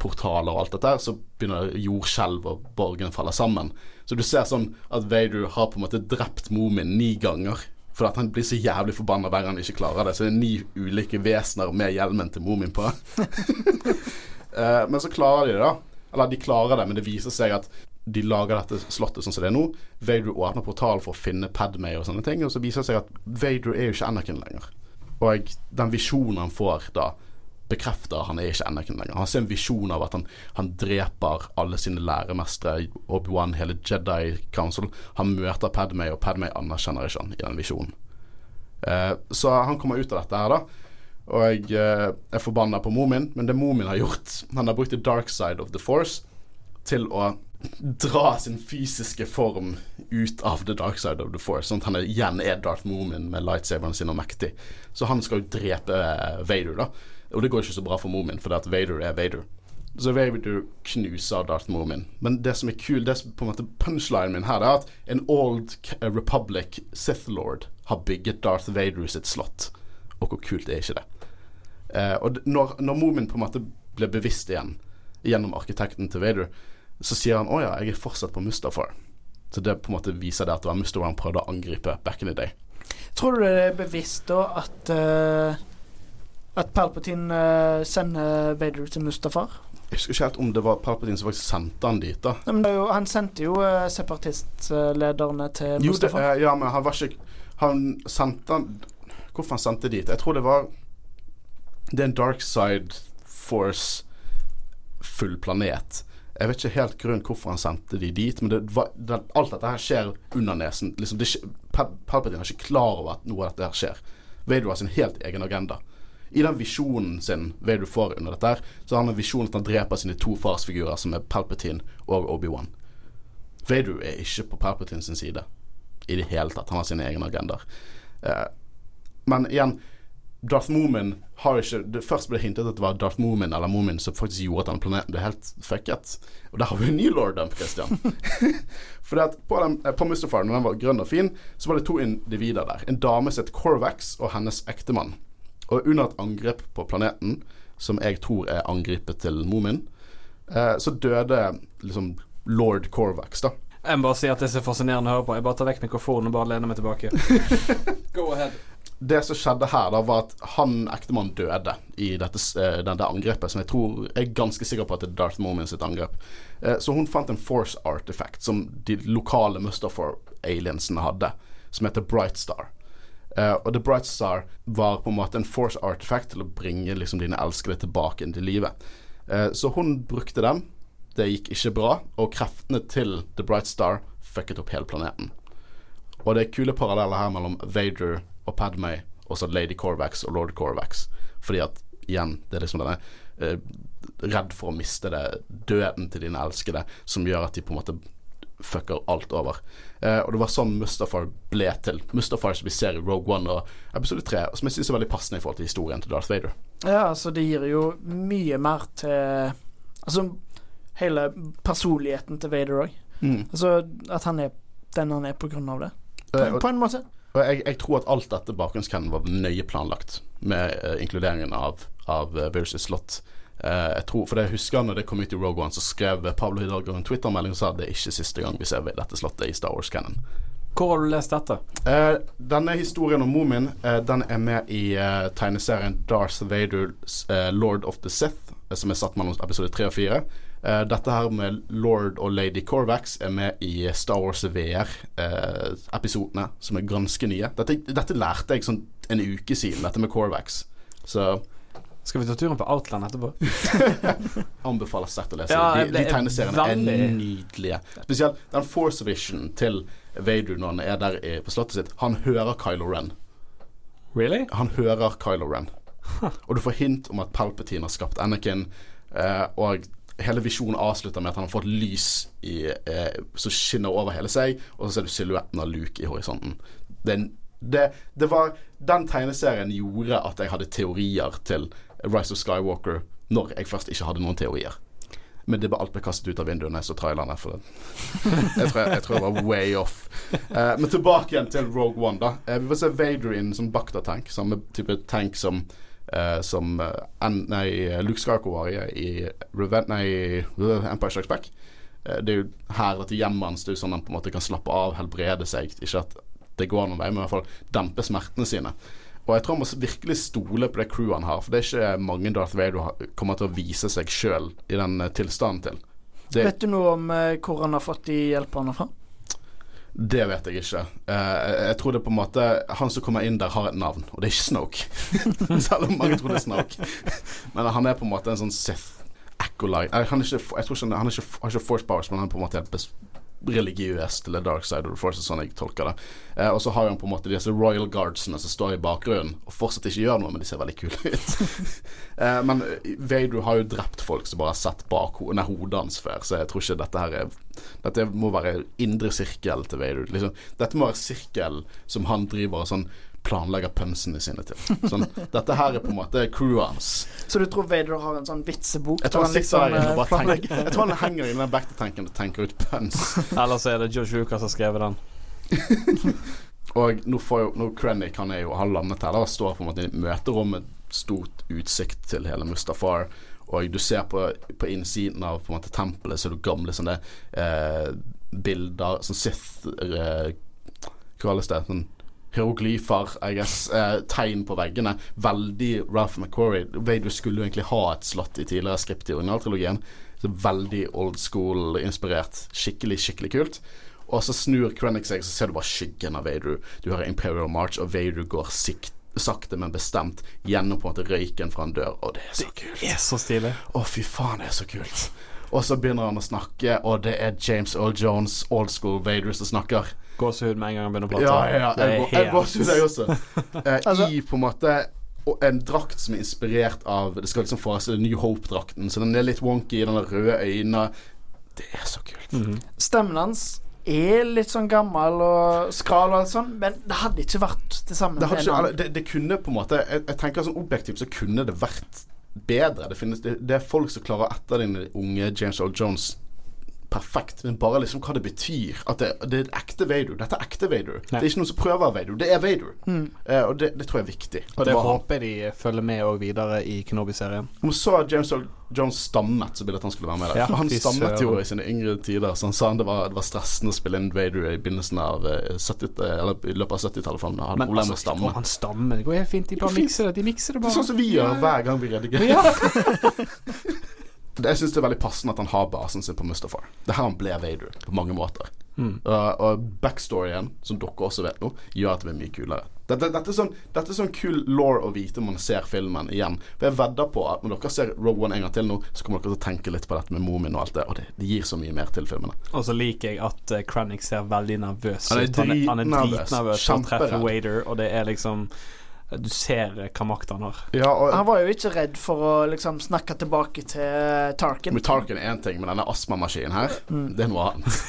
portaler og alt dette, så begynner jordskjelv og borgen faller sammen. Så du ser sånn at Vader har på en måte drept Moomin ni ganger. For at han blir så jævlig forbanna hver gang han ikke klarer det. Så det er ni ulike vesener med hjelmen til Moomin på. uh, men så klarer de det, da. Eller de klarer det, men det viser seg at de lager dette slottet sånn som det er nå. Vader åpner portalen for å finne Padmay og sånne ting, og så viser det seg at Vader er jo ikke Anakin lenger. Og den visjonen han får da, bekrefter han er ikke Anakin lenger. Han ser en visjon av at han, han dreper alle sine læremestere, Obi-Wan, hele Jedi Council. Han møter Padmay, og Padmay anerkjenner ikke han i den visjonen. Eh, så han kommer ut av dette her, da. Og jeg eh, er forbanna på Moomin, men det Moomin har gjort Han har brukt the dark side of the force til å dra sin fysiske form ut av the dark side of the force. Sånn at han igjen er Darth Moomin med lightsaberen sin og mektig. Så han skal jo drepe eh, Vader, da. Og det går ikke så bra for Moomin, fordi at Vader er Vader. Så Vader knuser Darth Moomin. Men det som er kul, det som på en måte punchlinen min her, det er at en Old Republic Sith Lord har bygget Darth Vader sitt slott. Og hvor kult er ikke det? Eh, og når, når Moomin på en måte blir bevisst igjen gjennom arkitekten til Vader, så sier han 'Å ja, jeg er fortsatt på Mustafar'. Så det på en måte viser det at det var Mustafar han prøvde å angripe back in the day. Tror du det er bevisst da at uh, At Palpatine uh, sender Vader til Mustafar? Jeg husker ikke helt om det var Palpatine som faktisk sendte han dit. da Nei, jo, Han sendte jo uh, separatistlederne til jo, Mustafar. Det, ja, men han var ikke Han sendte han Hvorfor han sendte dit? Jeg tror det var Det er en dark side force full planet. Jeg vet ikke helt grunn hvorfor han sendte de dit, men det var, det, alt dette her skjer under nesen. Liksom, Palpatine er ikke klar over at noe av dette her skjer. Vader har sin helt egen agenda. I den visjonen sin Vader får under dette her, så har han en visjon at han dreper sine to farsfigurer, som er Palpatine og Obi-Wan. Vader er ikke på Palpatine sin side i det hele tatt. Han har sine egne agendaer. Eh, men igjen Darth Moomin har ikke det, Først ble det hintet at det var Darth Moomin eller Moomin som faktisk gjorde at denne planeten ble helt fucket. Og der har vi en ny lord dump, Christian. For at på, den, eh, på Mustafar, når den var grønn og fin, så var det to individer der. En dame som het Corvax, og hennes ektemann. Og under et angrep på planeten, som jeg tror er angrepet til Moomin, eh, så døde liksom lord Corvax, da. Jeg må bare si at det er så fascinerende å høre på. Jeg bare tar vekk mikrofonen og bare lener meg tilbake. Go ahead det som skjedde her, da var at han ektemannen døde i dette, uh, dette, angrepet, som jeg tror er ganske sikker på at det er Darth Momin sitt angrep. Uh, så hun fant en force artifact som de lokale Mustafor-aliensene hadde, som heter Bright Star. Uh, og The Bright Star var på en måte en force artifact til å bringe liksom, dine elskede tilbake inn til livet. så hun brukte den. Det gikk ikke bra, og kreftene til The Bright Star fucket opp hele planeten. Og det er kule paralleller her mellom Vader og Padmay, og så Lady Corvax og Lord Corvax. Fordi at igjen, det er liksom denne eh, redd for å miste det, døden til dine elskede, som gjør at de på en måte fucker alt over. Eh, og det var sånn Mustafar ble til. Mustafar som vi ser i Rogue One og episode 3, som jeg syns er veldig passende i forhold til historien til Darth Vader. Ja, altså det gir jo mye mer til Altså hele personligheten til Vader òg. Mm. Altså at han er den han er på grunn av det. På, uh, på en måte. Og jeg, jeg, tror at alt dette bakgrunnskennen var nøye planlagt, med uh, inkluderingen av, av uh, Virus slott. Uh, jeg tror, for jeg husker når det kom ut i Rogue One, så skrev Pablo Hidalgo en Twitter-melding og sa at det er ikke siste gang vi ser dette slottet i Star Wars-cannon. Hvor har du lest dette? Uh, denne historien om Moomin uh, Den er med i tegneserien Darth Vaders Lord of the Sith, som er satt mellom episode 3 og 4. Uh, dette her med lord og lady Corvax er med i Star Wars VR-episodene, uh, som er ganske nye. Dette, dette, lærte jeg sånn en uke siden, dette med Corvax. Så skal vi ta turen på Outland etterpå? Anbefaler sterkt å lese. Ja, de, de tegneseriene veldig... er nydelige. Spesielt den Force Vision til Vader når han er der på slottet sitt. Han hører Kylo Ren. Really? Han hører Kylo Ren. og du får hint om at Palpatine har skapt Anakin. Uh, og hele visjonen avslutter med at han har fått lys i, eh, som skinner over hele seg, og så ser du silhuetten av Luke i horisonten. Det, det, det var, den tegneserien gjorde at jeg hadde teorier til Rise of Skywalker når jeg først ikke hadde noen teorier. Men det ble alt ble kastet ut av vinduet når jeg så trailerne. For jeg, tror jeg, jeg, tror jeg var way off. Eh, men tilbake igjen til Rogue One. da eh, Vi får se Vader i en sånn Bakta-tank. Samme type tank som Uh, som uh, nei, Luke Skywalker var i, Revent, nei, Empire Strikes Back. Uh, det er jo her dette hjemmet hans sånn han på en måte kan slappe av, helbrede seg. Ikke at det går noen vei, men i hvert fall dempe smertene sine. Og jeg tror han må virkelig stole på det crewet han har, for det er ikke mange Darth Vader kommer til å vise seg sjøl i den tilstanden til. Det Vet du noe om hvor han har fått de hjelperne fra? Det vet jeg ikke. Eh, jeg tror det på en måte Han som kommer inn der, har et navn, og det er ikke Snoke. Selv om mange tror det er Snoke. Men han er på en måte en sånn Sith acolyte. Han, er ikke, jeg tror ikke, han er ikke, har ikke force powers, men han er på en måte helt religiøs til the dark side of the force, sånn jeg tolker det. Eh, og så har han på en måte disse royal guardsene som står i bakgrunnen og fortsatt ikke gjør noe, men de ser veldig kule ut. eh, men Vader har jo drept folk som bare har sett bak ho nei, hodet hans før, så jeg tror ikke dette her er Dette må være indre sirkel til Vader. Liksom, dette må være sirkel som han driver og sånn planlegger pønsene sine til. Sånn, dette her er på en måte crewet hans. Så du tror Vader har en sånn vitsebok? Jeg tror han bare tenker Jeg tror han henger i den back-to-tanken og tenker ut pøns. Eller så er det George Lucas som har skrevet den. Og nå får jo nå Krennic han er jo har landet her og står på en måte i møterommet, stort utsikt til hele Mustafar. Og du ser på, på innsiden av på en måte tempelet så er det gamle sånne eh, bilder Sånn Sith eh, Hva kalles det? Sånn hieroglyfer, I guess. Eh, tegn på veggene. Veldig Ralph McQuarrie. Vader skulle jo egentlig ha et slott i tidligere skript i originaltrilogien. Så veldig old school-inspirert. Skikkelig, skikkelig kult. Og så snur Krennic seg, så ser du bare skyggen av Vader. Du hører Imperial March, og Vader går sikt, sakte, men bestemt gjennom på en måte røyken fra en dør. Og det er så kult. Det er så stilig. Å, fy faen, det er så kult. Og så begynner han å snakke, og det er James Earl Jones, old school Vader, som snakker. Gåsehud med en gang han begynner å prate. Ja, ja, ja. Det er Jeg, går- jeg til deg også. Eh, Altså- I på en måte og en drakt som er inspirert av Det skal liksom forestille New Hope-drakten, så den er litt wonky, den har røde øyne. Det er så kult. Mhm. Stemmen hans er litt sånn gammel og skral og alt sånn, men det hadde ikke vært det samme Det, hadde ikke, det, det kunne på en måte jeg, jeg tenker sånn objektivt så kunne det vært bedre. Det, finnes, det, det er folk som klarer å etterligne unge James Earl Jones perfekt, men bare liksom hva det betyr. At det, det er ekte Vader. Dette er ekte Vader. Det er ikke noen som prøver Vader. Det er Vader. Eh, og det, det tror jeg er viktig. Og det det håper jeg de følger med og videre i Kenobi-serien. Om så James Earl Jones stammet, så ville at han skulle være med der. Ja, han stammet jo i sine yngre tider, så han sa det var, det var stressende å spille inn Vader i begynnelsen av eh, 70, eller i løpet av 70-tallet, for han hadde Men problemer med å stamme. han stammer. Det går helt fint. De bare fint. mikser det. De mikser det Det er bare. Sånn som vi gjør hver gang vi redigerer. Ja. Det- Jeg syns det er veldig passende at han har basen sin på Mustafar. Det er her han ble Vader, på mange måter. Mm. Uh, og backstoryen, som dere også vet nå, gjør at det blir mye kulere. Dette, dette, er sånn, dette er sånn kul law å vite når man ser filmen igjen. For jeg vedder på at når dere ser Rogue One en gang til nå, så kommer dere til å tenke litt på dette med Moomin og alt det, og det, det gir så mye mer til filmene. Og så liker jeg at uh, Krennic ser veldig nervøs Han er ut. Han er, han er dritnervøs. dritnervøs treffer. Wader, og det er liksom Du ser uh, hva makt han har. Ja, og Han var jo ikke redd for å liksom snakke tilbake til Tarkin. med Tarkin er én ting, men denne astmamaskinen her, Mm. det er noe annet.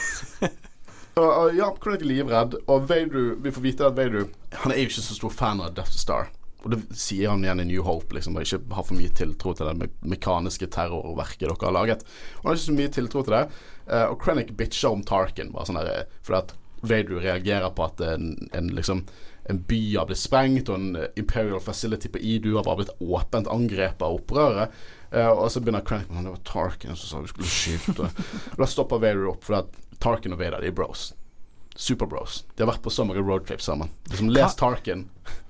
og, og, ja, Krennic er livredd, og Vader, vi får vite at Vader Han er jo ikke så stor fan av Death Star. Og det sier han igjen i New Hope, liksom, og ikke har for mye tiltro til det me- mekaniske terrorverket dere har laget. Og han har ikke så mye tiltro til det. Uh, og Krennic bitcher om Tarkin, bare sånn der, eh, fordi at Vader reagerer på at en, en liksom en by har blitt sprengt, og en eh, Imperial Facility på Idu har bare blitt åpent angrepet av opprøret. Uh, og så begynner Krennic det var Tarkin som sa vi skulle skyte. og da stopper Vader opp, for at Tarkin og Vader de er bros. Superbros. De har vært på så mange roadtrips sammen. Liksom Les? Tarkin.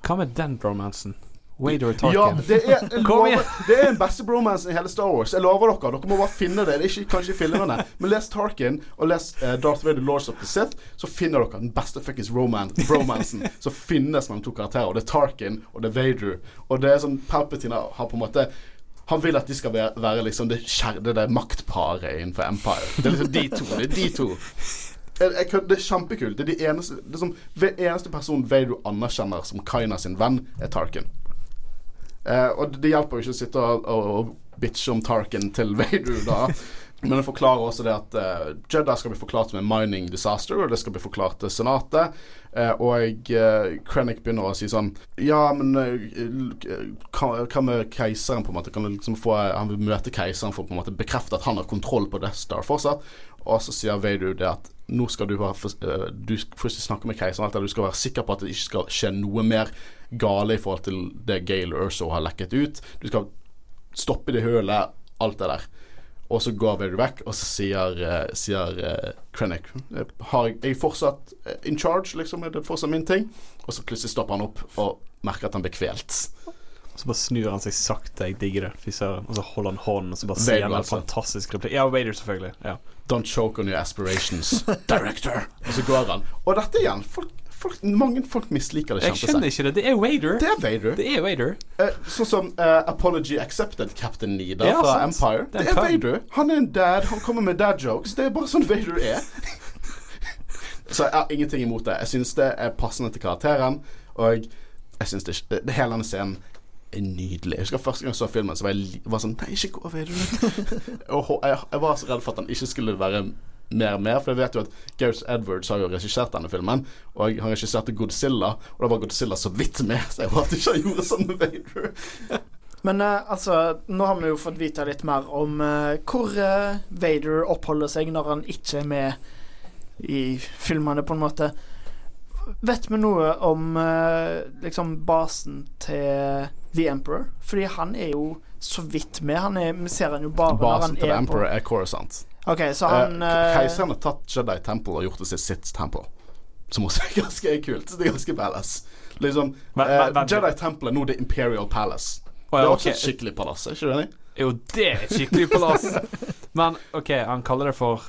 Hva med den bromansen? Wader og Tarkin. Ja, det er, lover, det er en beste bromance i hele Star Wars. Jeg lover dere. Dere må bare finne det. Det er ikke, kanskje filmene. Men les Tarkin og les uh, Darth Vader Lords of the Sith, så finner dere den beste fuckings roman, bromansen som finnes mellom to karakterer. Og det er Tarkin og det er Vader. Og det er sånn Palpatine har på en måte han vil at de skal være, være liksom det, der maktparet innenfor Empire. Det er liksom de to. Det er de to. Jeg, jeg, det er kjempekult. Det er de eneste det er som, eneste personen Vader anerkjenner som Kaina sin venn, er Tarkin. Eh, og det hjelper jo ikke å sitte og, og, bitche om Tarkin til Vader da. Men det forklarer også det at uh, Jedda skal bli forklart som en mining disaster, og det skal bli forklart til Senatet. Uh, og uh, Krennic begynner å si sånn Ja, men eh, hva, med keiseren, på en måte? Kan liksom få, han vil møte keiseren for å bekrefte at han har kontroll på Death Star fortsatt. Og så sier Vader det at nå skal du være eh, Du først snakke med keiseren, du skal være sikker på at det ikke skal skje noe mer gale i forhold til det Gail Urso har lekket ut. Du skal stoppe det hølet, alt det der. Og så går Vader vekk, og så sier, eh, sier eh, Krennic Har jeg, jeg fortsatt in charge, liksom? Er det fortsatt min ting? Og så plutselig stopper han opp og merker at han blir kvelt. Så bare snur han seg sakte. Jeg digger det. Fy søren. Og så holder han hånden, og så bare sier han en altså. fantastisk replikk. Ja, Vader, selvfølgelig. Ja. Don't choke on your aspirations, director. Og så går han. Og dette igjen folk, folk, Mange folk misliker det Jeg skjønner ikke det. Det er Vader. Det er Vader. Det er Vader. Eh, sånn som uh, Apology Accepted Captain Nida Ja, fra sant. Empire. Det er er. Vader. Han er en dad. Han kommer med dad jokes. Det er bare sånn Vader er. Så jeg har ingenting imot det. Jeg syns det er passende til karakteren. Og jeg syns det, det hele denne scenen nydelig. Jeg husker første gang jeg så filmen, så var jeg var sånn Nei, ikke gå, over. og jeg, jeg var så redd for at han ikke skulle være mer og mer. for jeg vet jo at Gareth Edwards har jo regissert denne filmen, og han regisserte Godzilla, og da var Godzilla så vidt med, så jeg håpet ikke han gjorde sånn med Vader. Men eh, altså, nå har vi jo fått vite litt mer om eh, hvor eh, Vader oppholder seg når han ikke er med i filmene, på en måte. Vet vi noe om eh, liksom basen til The Emperor? Fordi han er jo så vidt med. Han er, vi ser han jo bare når Basen til The er Emperor på er Coruscant. OK, så Eh, han eh, Keiseren har tatt Jedi Temple og gjort det til sitt temple. Som også er ganske kult. Det er ganske palace. Liksom, Men- eh, men- men- Jedi Temple er nå The Imperial Palace. Å, Det er også et skikkelig palass, er ikke det? Jo, det er et skikkelig palass. Men OK, han kaller det for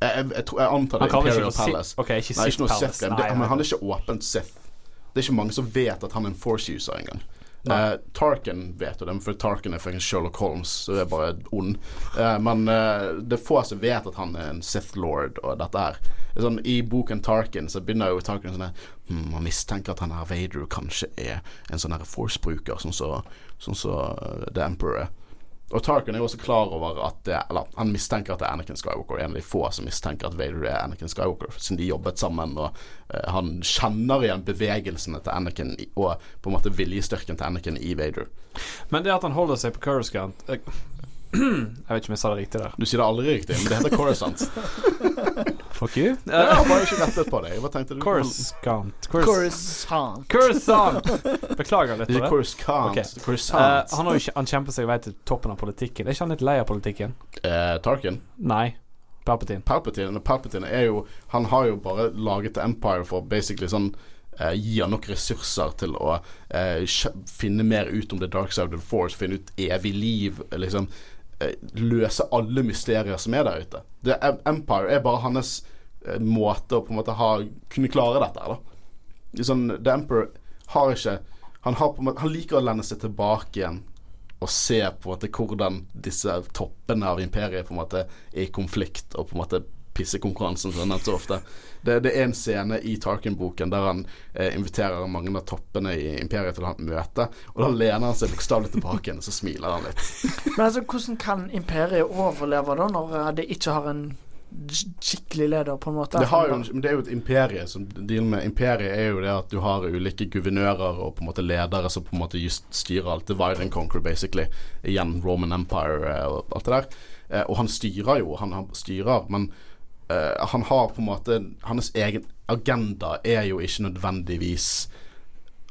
Jeg, jeg, jeg, tror, jeg antar det er Imperial ikke Palace. Sith. OK, ikke Nei, ikke noe Palace. Sith. game. Han er ikke åpent Sith. Det er ikke mange som vet at han er en Force-user engang. Uh, Tarkin vet jo det, for Tarkin er fucking Sherlock Holmes, så det er bare ond. Uh, men uh, det er få som vet at han er en Sith Lord og dette her. Er Sånn, I boken Tarkin så begynner jo Tarkin sånn her hm, Man mistenker at han her Vader kanskje er en sånn her Force-bruker, sånn som sånn så, The Emperor er. Og Tarkin er jo også klar over at Eller han mistenker at det er Anakin Skywalker. En av de få som mistenker at Vader er Anakin Skywalker, siden de jobbet sammen. Og uh, han kjenner igjen bevegelsene til Anakin og på en måte viljestyrken til Anakin i Vader. Men det at han holder seg på Coruscant jeg, vet ikke om jeg sa det riktig der. Du sier det aldri riktig, men det heter Coruscant. Fuck you. Jeg har bare ikke rettet på deg. Hva tenkte du? Coruscant. Coruscant. Coruscant. Beklager litt det. Coruscant. Okay. Coruscant. Uh, han, har jo, ikke- han kjemper seg vei til toppen av politikken. Er ikke han litt lei av politikken? Uh, Tarkin. Nei. Palpatine. Palpatine, Palpatine er jo Han har jo bare laget Empire for basically sånn eh, Gi han nok ressurser til å eh, finne mer ut om The Dark Side of the Force, finne ut evig liv, eh, liksom eh, løse alle mysterier som er der ute. The Empire er bare hans eh, måte å på en måte ha kunne klare dette da. Sånn, The Emperor har ikke han, har måte, han liker å lende seg tilbake igjen og se på en måte hvordan disse toppene av imperiet på en måte er i konflikt og på en måte pissekonkurransen som nevnt så ofte. Det, det er en scene i Tarkin-boken der han eh, inviterer mange av toppene i imperiet til å ha et møte, og da lener han seg bokstavelig tilbake igjen og så smiler han litt. Men altså, hvordan kan imperiet overleve da, når det ikke har en skikkelig leder, på en måte? Det, har jo, men det er jo et imperie som dealer med Imperiet er jo det at du har ulike guvernører og på en måte ledere som på en måte just styrer alt. Divide and conquer, basically. Igjen Roman Empire eh, og alt det der. Eh, og han styrer jo, han, han styrer, men eh, han har på en måte Hans egen agenda er jo ikke nødvendigvis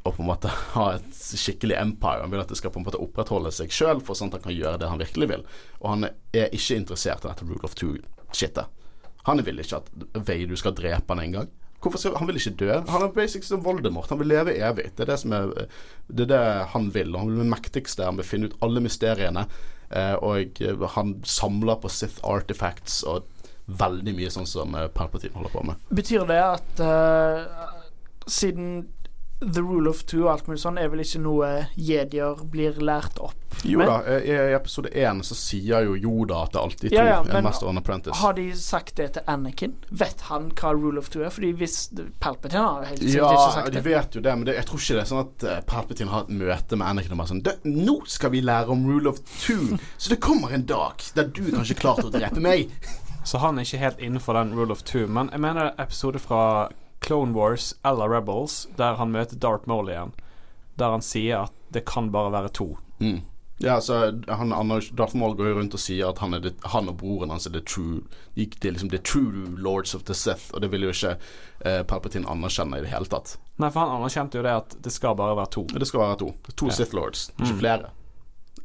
å på en måte ha et skikkelig empire. Han vil at det skal på en måte opprettholde seg sjøl, for sånn at han kan gjøre det han virkelig vil. Og han er ikke interessert i dette rule of two-shitet. Han vil ikke at Veidu skal drepe han en gang. Han vil ikke dø. Han er basic som Voldemort. Han vil leve evig. Det er det er Det er det han vil. Han vil bli mektigste. Han vil finne ut alle mysteriene. Eh, og han samler på Sith artifacts og veldig mye sånn som eh, Palpatine holder på med. Betyr det at uh, siden The Rule of Two og alt mulig sånn, er vel ikke noe jedier blir lært opp Jo da, eh, i i episode én så sier jo Joda at det alltid to Ja, ja, er men- Master and Apprentice. Har de sagt det til Anakin? Vet han hva Rule of Two er? Fordi hvis Palpatine har helt sikkert Ja, ikke sagt det. Ja, de vet jo det, men det, jeg tror ikke det er sånn at Palpatine har et møte med Anakin og bare sånn Nå skal vi lære om rule of two, så det kommer en dag der du kanskje klarte å drepe meg. Så han er ikke helt innenfor den rule of two. Men jeg mener episode fra Clone Wars eller Rebels, der han møter Darth Maul igjen, der han sier at det kan bare være to. Mm. Ja, så han, han, Darth Maul går jo rundt og sier at han, det, han og broren hans er the true de er liksom the true lords of the Sith, og det vil jo ikke eh, Palpatine anerkjenne i det hele tatt. Nei, for han anerkjente jo det at det skal bare være to. Det skal være to. To Ja. Sith Lords, ikke Mm. flere.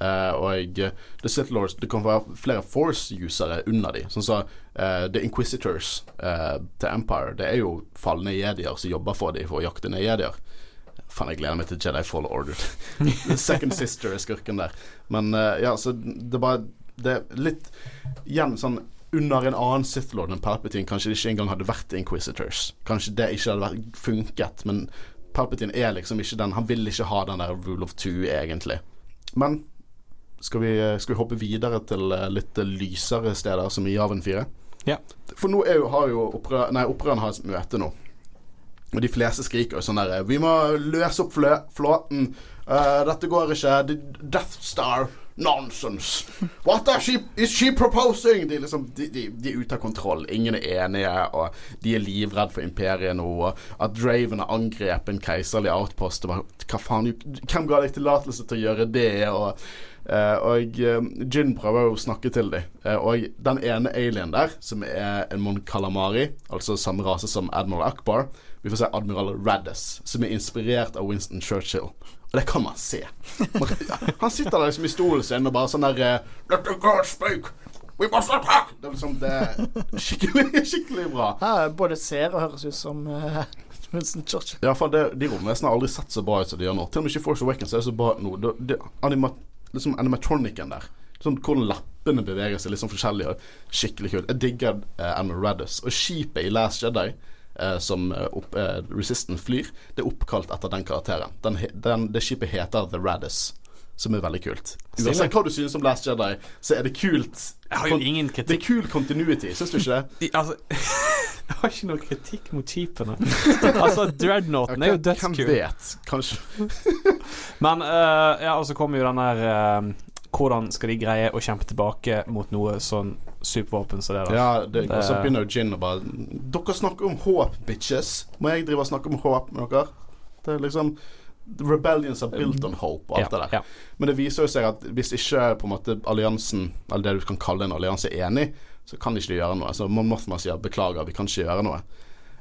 Eh, og The Sith Lords Det kan være flere Force-usere under de. Sånn som eh, The Inquisitors eh, til Empire. Det er jo falne jedier som jobber for dem for å jakte ned jedier. Faen, jeg gleder meg til Jedi Fall Order. Second Sister er skurken der. Men ja, så det er bare Det er litt Igjen sånn under en annen Sith Lord enn Palpatine kanskje det ikke engang hadde vært Inquisitors. Kanskje det ikke hadde vært, funket, men Palpatine er liksom ikke den Han vil ikke ha den der rule of two, egentlig. Men skal vi, skal vi hoppe videre til uh, litt lysere steder, som i Javen 4? Ja. For nå er jo, har jo opprør, Nei, opprørerne har et møte nå. Og de fleste skriker jo sånn der Vi må løse opp flø flåten. Uh, dette går ikke. Death Star. Nonsense. What is she, is she proposing? De, liksom, de, de, de, er ute av kontroll. Ingen er enige, og de er livredd for imperiet nå. At Draven har angrepet en keiserlig outpost. Og bare, hva faen, Hvem ga deg tillatelse til å gjøre det? Og, og Gin prøver jo å snakke til dem. Uh, og den ene alien der, som er en Mon Calamari, altså samme rase som Admiral Akbar Vi får se Admiral Raddis, som er inspirert av Winston Churchill. Og det kan man se. Han sitter der liksom i stolen sin og bare sånn der eh, Let the God speak. We must attack! Det er liksom det er skikkelig, skikkelig bra. Ja, både ser og høres ut som uh, Winston Churchill. Ja, for det, de romvesenene har aldri sett så bra ut som de gjør nå. Til og med ikke Force Awakens er så bra nå. Det, det, liksom animatronicen der. Sånn Hvordan lappene beveger seg, litt sånn forskjellig. og Skikkelig kult. Jeg digger uh, Admiral Raddus. Og skipet i Last Jedi uh, som uh, eh, Resistant flyr, det er oppkalt etter den karakteren. Den, den, det skipet heter The Raddis. Som er veldig kult. Uansett hva du synes om Last Jedi, så er det kult. Jeg har jo ingen kritikk. Det er kul continuity, syns du ikke det? De, altså Jeg har ikke noe kritikk mot skipene. altså, Dreadnoughten er jo dødskul. Hvem vet? Kanskje. Men uh, ja, og så kommer jo den der uh, Hvordan skal de greie å kjempe tilbake mot noe sånn supervåpen som det da? Ja, det, det, og så begynner jo Gin å bare Dere snakker om håp, bitches. Må jeg drive og snakke om håp med dere? Det er liksom Rebellions are built on hope og alt ja, det der. Ja. Men det viser jo seg at hvis ikke på en måte alliansen, eller det du kan kalle en allianse, er enig, så kan de ikke gjøre noe. Så Mon Mothma sier 'beklager, vi kan ikke gjøre noe'.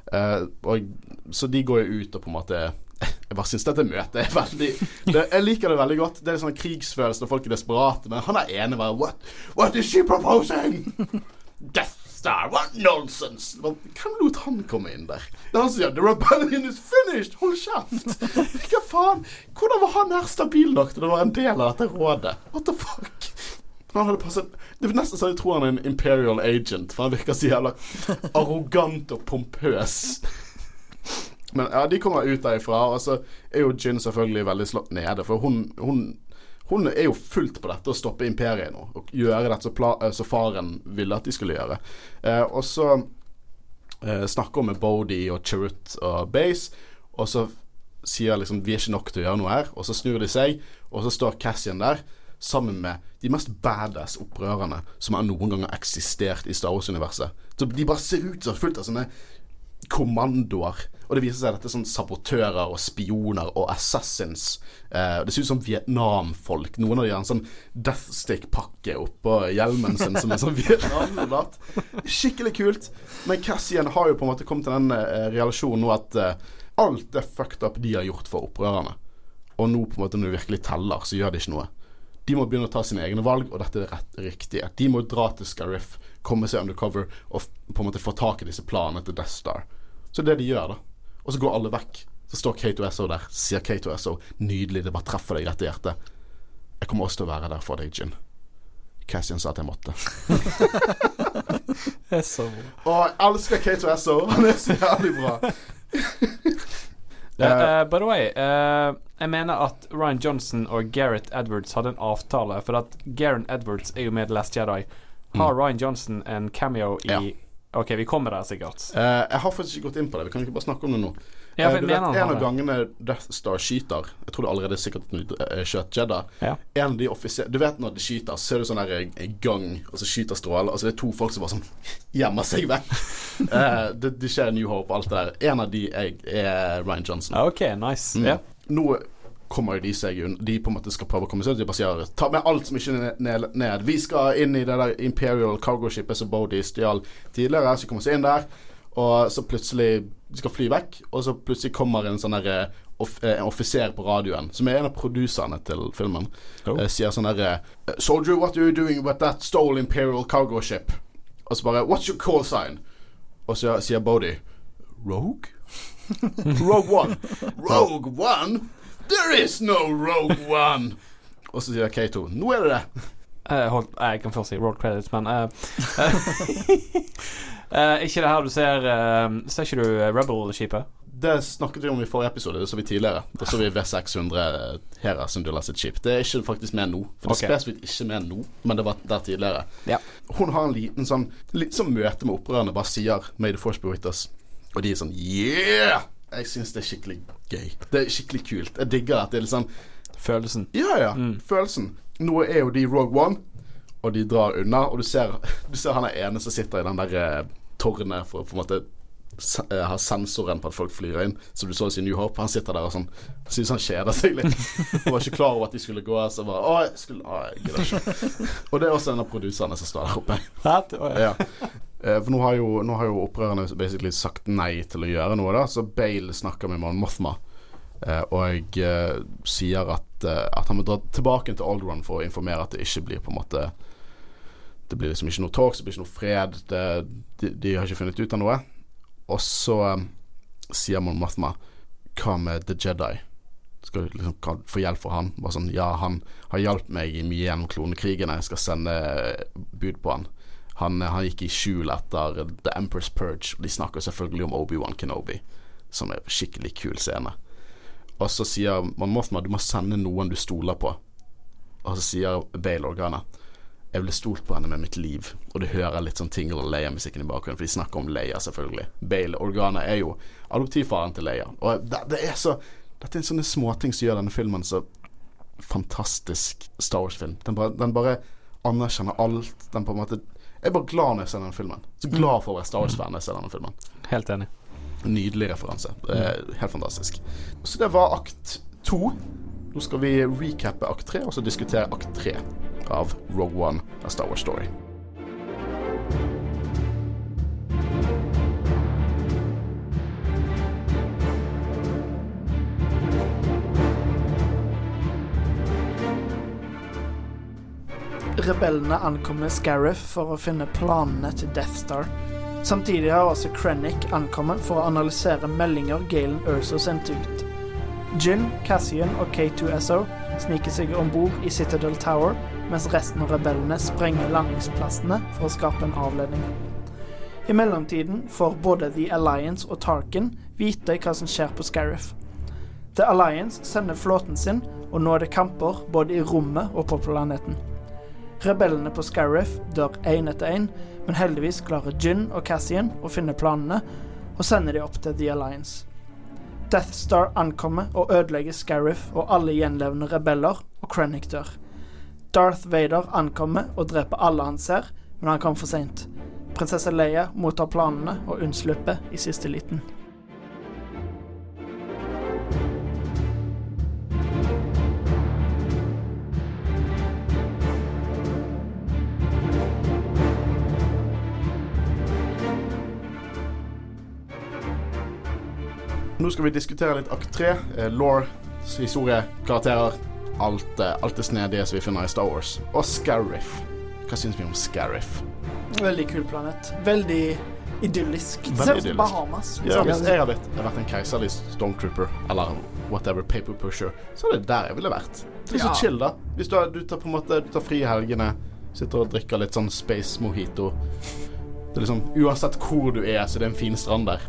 Uh, og, så de går jo ut og på en måte jeg bare syns dette møtet er veldig det, Jeg liker det veldig godt. Det er sånn krigsfølelse når folk er desperate. Men han er enig bare What, what is she proposing? Death Star, what nonsense! Hvem lot han komme inn der? Det er han som sier The rebellion is finished! Hold kjeft! Hva faen? Hvordan var han her stabil nok til å være en del av dette rådet? What the fuck? Han hadde passet Det er nesten så jeg tror han er en imperial agent, for han virker så jævla arrogant og pompøs. Men ja, de kommer ut derifra, og så er jo Gin selvfølgelig veldig slått nede. For hun, hun, hun er jo fullt på dette å stoppe imperiet nå, og gjøre dette som så faren ville at de skulle gjøre. Eh, og så eh, snakker hun med Bodie og Cherut og Base, og så sier liksom vi er ikke nok til å gjøre noe her. Og så snur de seg, og så står Cassian der sammen med de mest badass opprørerne som noen gang har eksistert i Star Wars-universet. Så De bare ser ut som fullt av sånne kommandoer og det viser seg at dette er sånn sabotører og spioner og assassins. Eh, det ser ut som Vietnam-folk. Noen av de har en sånn Deathstick-pakke oppå hjelmen sin som en sånn Vietnam-soldat. Skikkelig kult. Men Cassian har jo på en måte kommet til den eh, realisjonen nå at eh, alt det fucked up de har gjort for opprørerne. Og nå på en måte når det virkelig teller, så gjør de ikke noe. De må begynne å ta sine egne valg, og dette er rett riktige. De må dra til Scariff, komme seg undercover og på en måte få tak i disse planene til Death Star. Så det er det de gjør, da. Og så går alle vekk. Så står K2SO der, sier K2SO. Nydelig, det bare treffer deg rett i hjertet. Jeg kommer også til å være der for deg, Gin. Cassian sa at jeg måtte. det er så bra. Og jeg elsker K2SO. Han er så jævlig bra. uh, uh, by the way, uh, jeg mener at Ryan Johnson og Gareth Edwards hadde en avtale. For at Gareth Edwards er jo med i Last Jedi. Har mm. Ryan Johnson en cameo i ja. Ok, vi kommer der sikkert. Uh, jeg har faktisk ikke gått inn på det. Vi kan ikke bare snakke om det nå. Ja, uh, du vet, En av gangene Death Star skyter Jeg tror det allerede er sikkert uh, skjøt Jedda. Ja. En av de offiser Du vet når de skyter, så er det sånn der en gang, og så skyter stråler. Og det er to folk som bare sånn gjemmer seg vekk. uh, det, det, skjer New Hope og alt det der. En av de er, er Ryan Johnson. Ok, nice. Mm. Yeah. Nå kommer de seg unna. De på en måte skal prøve å komme seg ut. De bare sier ta med alt som ikke er ned. Vi skal inn i det der Imperial cargo-skipet som Bodie stjal tidligere. Så kommer vi inn der, og så plutselig De skal fly vekk, og så plutselig kommer en sånn derre Off, eh, en offiser på radioen, som er en av produserne til filmen, oh. eh, sier sånn herre Soldier, what are you doing with that stole Imperial cargo ship? Og så bare What's your call sign? Og så sier Bodie Rogue? Rogue One. Rogue One? There is no Rogue One! Og så sier K2 nå er det det. Uh, hold, jeg kan først si road credits, men uh, Ikke det her du ser Ser ikke du Rebel-skipet? Det snakket vi om i forrige episode. Det så vi tidligere. Da så vi V600 Hera Syndulla sitt skip. Det er ikke faktisk med nå. For det er spesifikt ikke med nå, men det var der tidligere. Ja. Hun har en liten sånn Litt sånn møte med opprørerne. Bare sier 'May the force be with us'. Og de er sånn Yeah! Jeg syns det er skikkelig gøy. Det er skikkelig kult. Jeg digger at det er sånn Følelsen. Ja, ja. Følelsen. Nå er jo de Rogue One, og de drar unna, og du ser, du ser han er ene som sitter i den der eh, tårnet for å på en måte se- eh, ha sensoren på at folk flyr inn, som du så i New Hope. Han sitter der og sånn Synes han kjeder seg litt. Han var ikke klar over at de skulle gå, så bare Å, jeg skulle Å, jeg gidder ikke. Og det er også en av produserne som står der oppe. Ja. Eh, For nå har, jo, nå har jo opprørerne basically sagt nei til å gjøre noe, da. Så Bale snakker med Mon Mothma eh, og eh, sier at, eh, at han må dra tilbake til Alderun for å informere at det ikke blir på en måte Det blir liksom ikke noe talks, det blir ikke noe fred. Det, de, de har ikke funnet ut av noe. Og så eh, sier Mon Mothma Hva med The Jedi? Skal liksom få hjelp for han? Bare sånn Ja, han har hjulpet meg mye gjennom klonekrigene. Jeg skal sende eh, bud på han. Han, han gikk i skjul etter The Emperor's Purge, og de snakker selvfølgelig om Obi-Wan Kenobi, som er en skikkelig kul scene. Og så sier Mon Mothma du må sende noen du stoler på. Og så sier Bale Organa jeg ville stolt på henne med mitt liv. Og du hører litt sånn Tingle og Leia-musikken i bakgrunnen, for de snakker om Leia, selvfølgelig. Bale Organa er jo adoptivfaren til Leia. Og det, det er så Dette er sånne småting som gjør denne filmen så fantastisk Star Wars-film. Den, den bare anerkjenner alt. Den på en måte Jeg er bare glad når jeg ser denne filmen. Så glad for å være Star Wars-fan når jeg ser denne filmen. Helt enig. Nydelig referanse. Eh, helt fantastisk. Så det var akt to. Nå skal vi recappe akt tre, og så diskutere akt tre av Rogue One av Star Wars Story. Rebellene ankommer Scarif for å finne planene til Death Star. Samtidig har også Krennic ankommet for å analysere meldinger Galen Erso sendte ut. Jyn, Cassian og K2SO sniker seg om bord i Citadel Tower, mens resten av rebellene sprenger landingsplassene for å skape en avledning. I mellomtiden får både The Alliance og Tarkin vite hva som skjer på Scarif. The Alliance sender flåten sin, og nå er det kamper både i rommet og på planeten. Rebellene på Scarif dør én etter én, men heldigvis klarer Jyn og Cassian å finne planene og sender de opp til The Alliance. Death Star ankommer og ødelegger Scarif og alle gjenlevende rebeller, og Krennic dør. Darth Vader ankommer og dreper alle han ser, men han kom for seint. Prinsesse Leia mottar planene og unnslipper i siste liten. Nå skal vi diskutere litt akt tre. Eh, law, historie, karakterer. Alt, eh, alt det snedige som vi finner i Star Wars. Og Scarif. Hva syns vi om Scarif? Veldig kul planet. Veldig idyllisk. Ser ut som. Bahamas. Ja, hvis jeg hadde vært en keiserlig stormtrooper, eller whatever, paper pusher, så er det der jeg ville vært. Det er så Ja. chill, da. Hvis du, du tar på en måte Du tar fri i helgene, sitter og drikker litt sånn space mojito. Det er liksom Uansett hvor du er, så det er en fin strand der.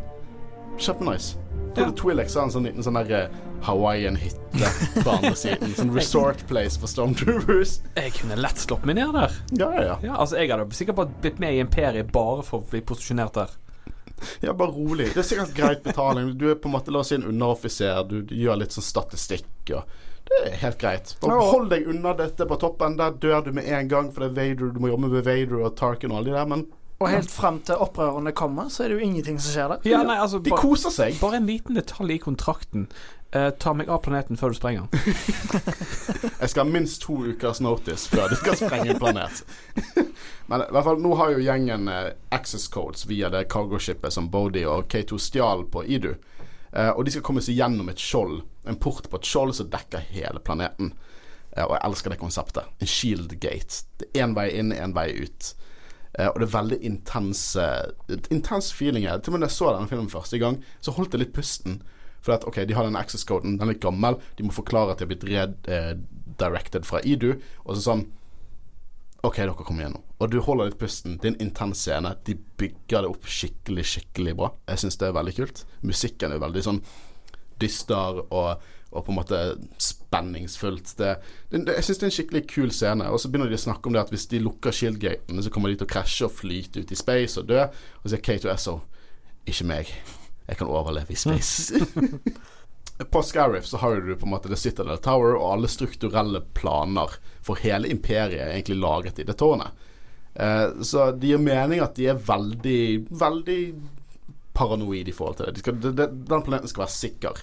Kjempenice. Ja. Ja. Twi'lek har en sånn liten sånn der eh, Hawaiian-hytte på andre siden. Sånn resort place for stormtroopers. Jeg kunne lett slått meg ned der. Ja, ja, ja. Ja, altså Jeg hadde sikkert bare blitt med i imperiet bare for å bli posisjonert der. Ja, bare rolig. Det er sikkert greit betaling. Du er på en måte, la oss si, en underoffiser. Du, du gjør litt sånn statistikk og Det er helt greit. Bare hold deg unna dette på toppen. Der dør du med en gang, for det er Vader. Du må jobbe med Vader og Tarkin og alle de der, men Og helt fram til opprørerne kommer, så er det jo ingenting som skjer der. Ja, nei, altså de koser seg. Bare en liten detalj i kontrakten. Uh, ta meg av planeten før du sprenger den. Jeg skal ha minst to ukers notice før du skal sprenge en planet. Men i hvert fall, nå har jo gjengen uh, access codes via det cargoskipet som Bodhi og K2 stjal på Idu. Uh, og de skal komme seg gjennom et skjold, en port på et skjold som dekker hele planeten. Og jeg elsker det konseptet. En shield gate. Det er én vei inn, én vei ut. Eh, og det er veldig intense intens feeling her. Til og med da jeg så denne filmen første gang, så holdt jeg litt pusten. For at, ok, de har den access-coden, den er litt gammel. De må forklare at de har blitt redirected fra Idu. Og så sånn OK, dere kommer igjennom. Og du holder litt pusten. Det er en intens scene. De bygger det opp skikkelig, skikkelig bra. Jeg syns det er veldig kult. Musikken er veldig sånn dyster og, og på en måte spenningsfullt. Det, det, jeg syns det er en skikkelig kul scene. Og så begynner de å snakke om det at hvis de lukker shieldgatene, så kommer de til å krasje og flyte ut i space og dø. Og så sier Kato Esso ikke meg. Jeg kan overleve i space. på Scarif så har du på en måte The Citadel Tower, og alle strukturelle planer for hele imperiet er egentlig laget i det tårnet. Eh, så det gir mening at de er veldig, veldig paranoid i forhold til det. De skal, de, de, den planeten skal være sikker.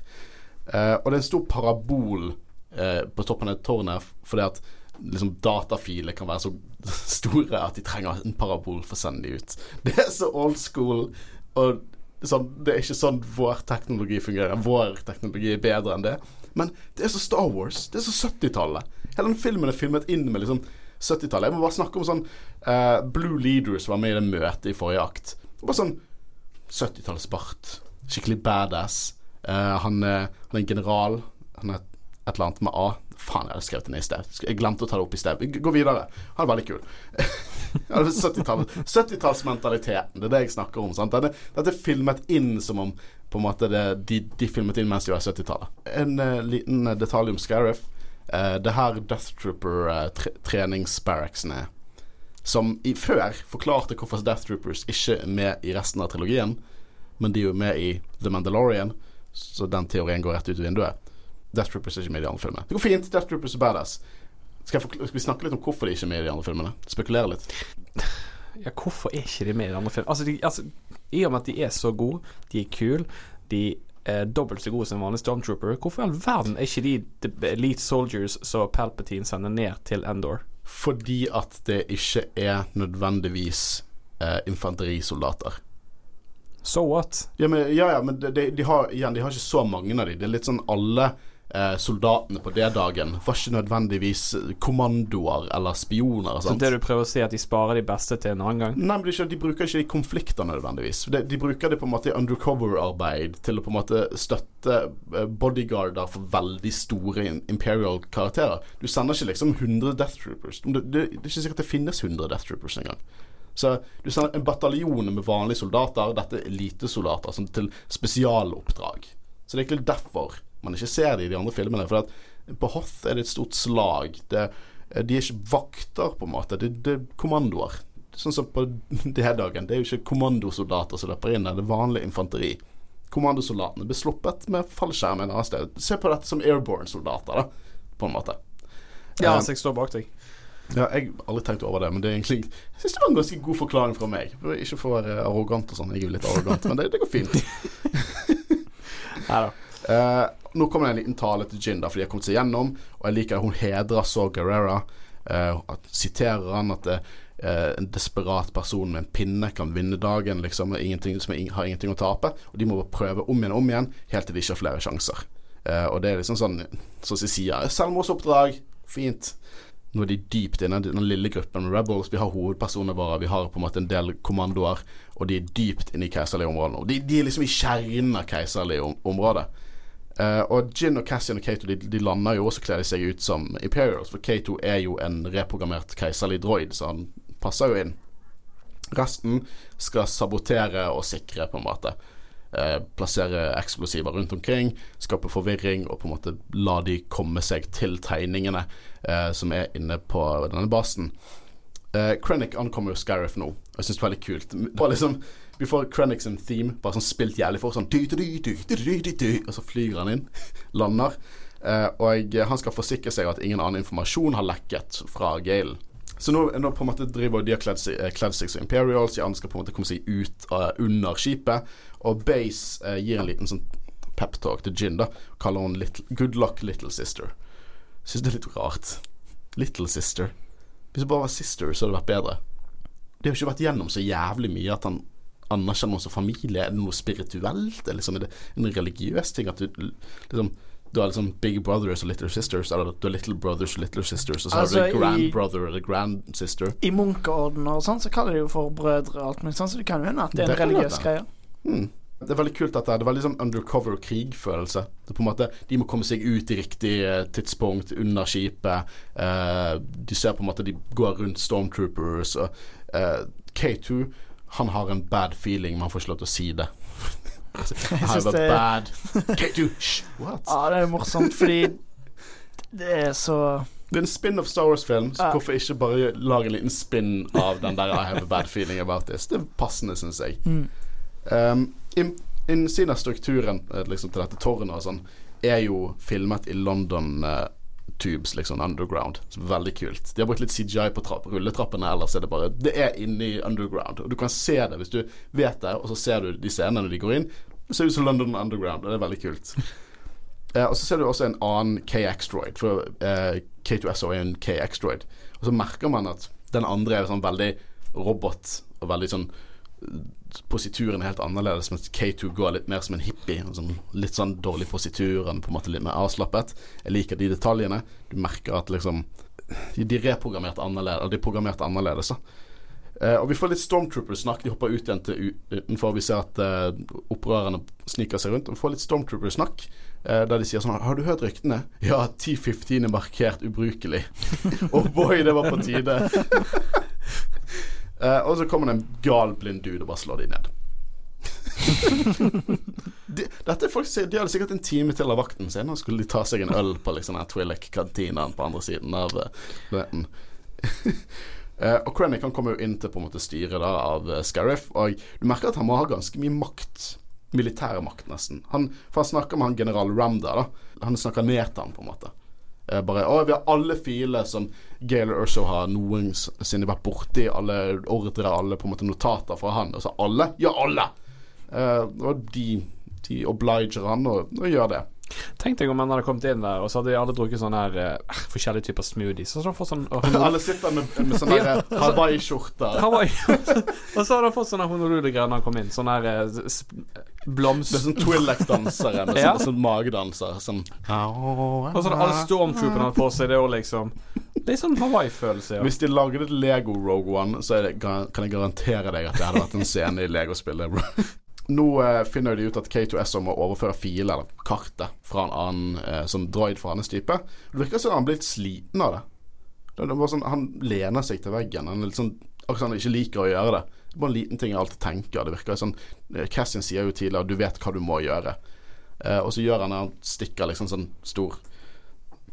Eh, og det er en stor parabol uh, på toppen av tårnet fordi at liksom datafiler kan være så store at de trenger en parabol for å sende de ut. Det er så old school. Og sånn, det er ikke sånn vår teknologi fungerer. Vår teknologi er bedre enn det. Men det er så Star Wars. Det er så 70-tallet. Hele den filmen er filmet inn med liksom 70-tallet. Jeg må bare snakke om sånn uh, Blue Leaders var med i det møtet i forrige akt. Bare sånn 70-tallsbart. Skikkelig badass. Uh, han, er, han er en general. Han er et eller annet med A. Faen, jeg hadde skrevet det ned i sted. Jeg glemte å ta det opp i sted. Gå videre. Han er veldig kul. 70-tallsmentaliteten. det er det jeg snakker om. Dette, dette er filmet inn som om måte det, de, de, filmet inn mens de var 70-tallet. En uh, liten detalj om Scariff. Uh, det her Death Trooper-treningsbarracksen uh, er. Som i, før forklarte hvorfor Death Troopers ikke er med i resten av trilogien, men de er jo med i The Mandalorian, så den teorien går rett ut vinduet. Death Troopers er ikke med i de andre filmene. Det går fint. Death Troopers er badass. Skal, skal, vi snakke litt om hvorfor de ikke er med i de andre filmene? Spekulere litt. Ja, hvorfor er ikke de med i de andre filmene? Altså, de, altså, I og med at de er så gode, de er kule, de er dobbelt så gode som en vanlig Stormtrooper, hvorfor i all verden er ikke de the elite soldiers som Palpatine sender ned til Endor? Fordi at det ikke er nødvendigvis eh, infanterisoldater. So what? Ja, men, ja, ja, men de, de, har, igjen, de har ikke så mange av dem. Det er litt sånn alle eh, soldatene på D-dagen var ikke nødvendigvis kommandoer eller spioner. Så det du prøver å si, at de sparer de beste til en annen gang? Nei, men de, bruker ikke de konfliktene nødvendigvis. De, de, bruker det på en måte i undercover-arbeid til å på en måte støtte eh, bodyguarder for veldig store imperial karakterer. Du sender ikke liksom 100 Death Troopers. Det, det, det er ikke sikkert det finnes 100 Death Troopers engang. Så du sender en bataljon med vanlige soldater, dette er elitesoldater, som til spesialoppdrag. Så det er egentlig derfor man ikke ser det i de andre filmene. For at på Hoth er det et stort slag. Det, de er ikke vakter, på en måte. Det, det er kommandoer. Sånn som på D-dagen. Det er jo ikke kommandosoldater som løper inn, det er vanlig infanteri. Kommandosoldatene blir sluppet med fallskjerm et annet sted. Se på dette som airborne-soldater, da, på en måte. Ja, så jeg står bak deg. Ja, jeg har aldri tenkt over det, men det er egentlig Jeg syns det var en ganske god forklaring fra meg. Ikke for å være arrogant og sånn, jeg er jo litt arrogant, men det, det går fint. Nei da. Uh, nå kommer det en liten tale til Jin, da, fordi de har kommet seg gjennom. Og jeg liker at hun hedrer så Guerrera. Uh, at, siterer han at uh, en desperat person med en pinne kan vinne dagen, liksom, ingenting, som er, har ingenting å tape. Og de må bare prøve om igjen og om igjen, helt til de ikke har flere sjanser. Og det er liksom sånn, som de sier, selvmordsoppdrag, fint. Nå er de dypt inne den lille gruppen med rebels. Vi har hovedpersonene våre, vi har på en måte en del kommandoer, og de er dypt inne i keiserlige områder. De, de er liksom i kjernen av keiserlige om områder. Uh, og Gin og Cassian og Kato de, de lander jo også kler de seg ut som Imperials, for Kato er jo en reprogrammert keiserlig droid, så han passer jo inn. Resten skal sabotere og sikre, på en måte. Uh, plassere eksplosiver rundt omkring, skape forvirring og på en måte la de komme seg til tegningene uh, som er inne på denne basen. Eh, Krennic ankommer jo Scariff nå, og jeg syns det er veldig kult. Bare liksom vi får Krennic sin theme, bare sånn spilt jævlig for, sånn Og så flyr han inn, lander. Eh, og han skal forsikre seg at ingen annen informasjon har lekket fra Gale. Så nå, nå, på en måte driver de har kledd eh, kledd seg som Imperials, de andre skal på en måte komme seg ut uh, under skipet. Og Base uh, gir en liten sånn peptalk til Gin, da. Kaller hun little, 'Good luck, little sister'. Syns det er litt rart. Little sister. Hvis det bare var sister, så hadde det vært bedre. De har ikke vært gjennom så jævlig mye at han anerkjenner oss som familie? Er det noe spirituelt? Eller liksom, er det en religiøs ting? At du liksom Du har liksom Big Brothers og Little Sisters, eller du har Little Brothers og Little Sisters, og så Altså, har du i- Brother eller Grand Sister. I munkeordener og sånn, så kaller de jo for brødre og alt mulig sånn, så det kan jo hende at det er Det en det religiøs greie. Mm. Det er veldig kult dette. Det er veldig sånn undercover krigfølelse. Det er på en måte De må komme seg ut i riktig eh, tidspunkt under skipet. Eh, du ser på en måte de går rundt Stormtroopers og eh, K2 han har en bad feeling, men han får ikke lov til å si det. I have a bad K2, shh, what? Ja, det er morsomt, fordi det er så Det er en spin of Star Wars-film, så Ja. hvorfor ikke bare lage en liten spin av den der I have a bad feeling about this? Det er passende, syns jeg. mm. Um, innsiden av strukturen eh, liksom, til dette tårnet og sånn, er jo filmet i London eh, Tubes, liksom underground. Veldig kult. De har brukt litt CGI på trapp, rulletrappene, ellers er det bare Det er inne i underground. Og du kan se det hvis du vet det, og så ser du de scenene de går inn. Det ser ut som London Underground, og det er veldig kult. Eh, og så ser du også en annen KX-droid, for eh, K2SO er en KX-droid. Og så merker man at den andre er sånn veldig robot og veldig sånn posituren er helt annerledes, mens K2 går litt mer som en hippie. Sånn, litt sånn dårlig positur, han på en måte litt mer avslappet. Jeg liker de detaljene. Du merker at liksom De, de er annerledes. De programmerte programmert annerledes. Da. Eh, og vi får litt Stormtrooper-snakk. De hopper ut igjen til utenfor. Vi ser at uh, opprørerne sniker seg rundt. Og vi får litt Stormtrooper-snakk, uh, der de sier sånn Har du hørt ryktene? Ja, 1015 er markert ubrukelig. Og boy, det var på tide. Eh, og så kommer det en gal blind dude og bare slår de ned. de, dette er folk, de hadde sikkert en time til av vakten sin, og skulle de ta seg en øl på liksom den Twi'lek-kantinaen på andre siden av uh. Eh, og Krennic han kommer jo inn til på en måte styret da av uh, Scarif, og du merker at han må ha ganske mye makt. Militær makt, nesten. Han, for han snakker med han general Ramda, da. Han snakker ned til han, på en måte. Eh, bare Å, vi har alle filer som Gayle Urso har noensinne vært borti. Alle ordre, alle på en måte notater fra han. Og så alle? Ja, alle! Eh, og de, de obliger han og, og gjør det. Tenk deg om han hadde kommet inn der, og så hadde de alle drukket sånne her uh, forskjellige typer smoothies. Så hadde sånn Alle sitter med, med sånne Ja, Hawaii-skjorter. Hawaii. og så hadde han fått sånne Honolulu-greier når han kom inn. Sånne her blomster sp- Det er sånn Twillac-dansere med Ja. sånn, sånn magedanser. Sånn Og så hadde alle stormtrooperne hatt på seg det òg, liksom. Litt sånn Hawaii-følelse. Ja. Hvis de laget et Lego Rogue One, så er det, kan jeg garantere deg at det hadde vært en scene i Lego-spillet. Nå eh, finner de ut at K2SO må overføre filer, eller kartet, fra en annen sånn droid fra hans type. Det virker som han blir litt sliten av det. det, det sånn, han lener seg til veggen. Han er litt sånn Akkurat han ikke liker å gjøre det. Det er bare en liten ting jeg alltid tenker. Det virker sånn Cassian sier jo tidligere 'du vet hva du må gjøre'. Eh, og så gjør han det, han stikker liksom sånn stor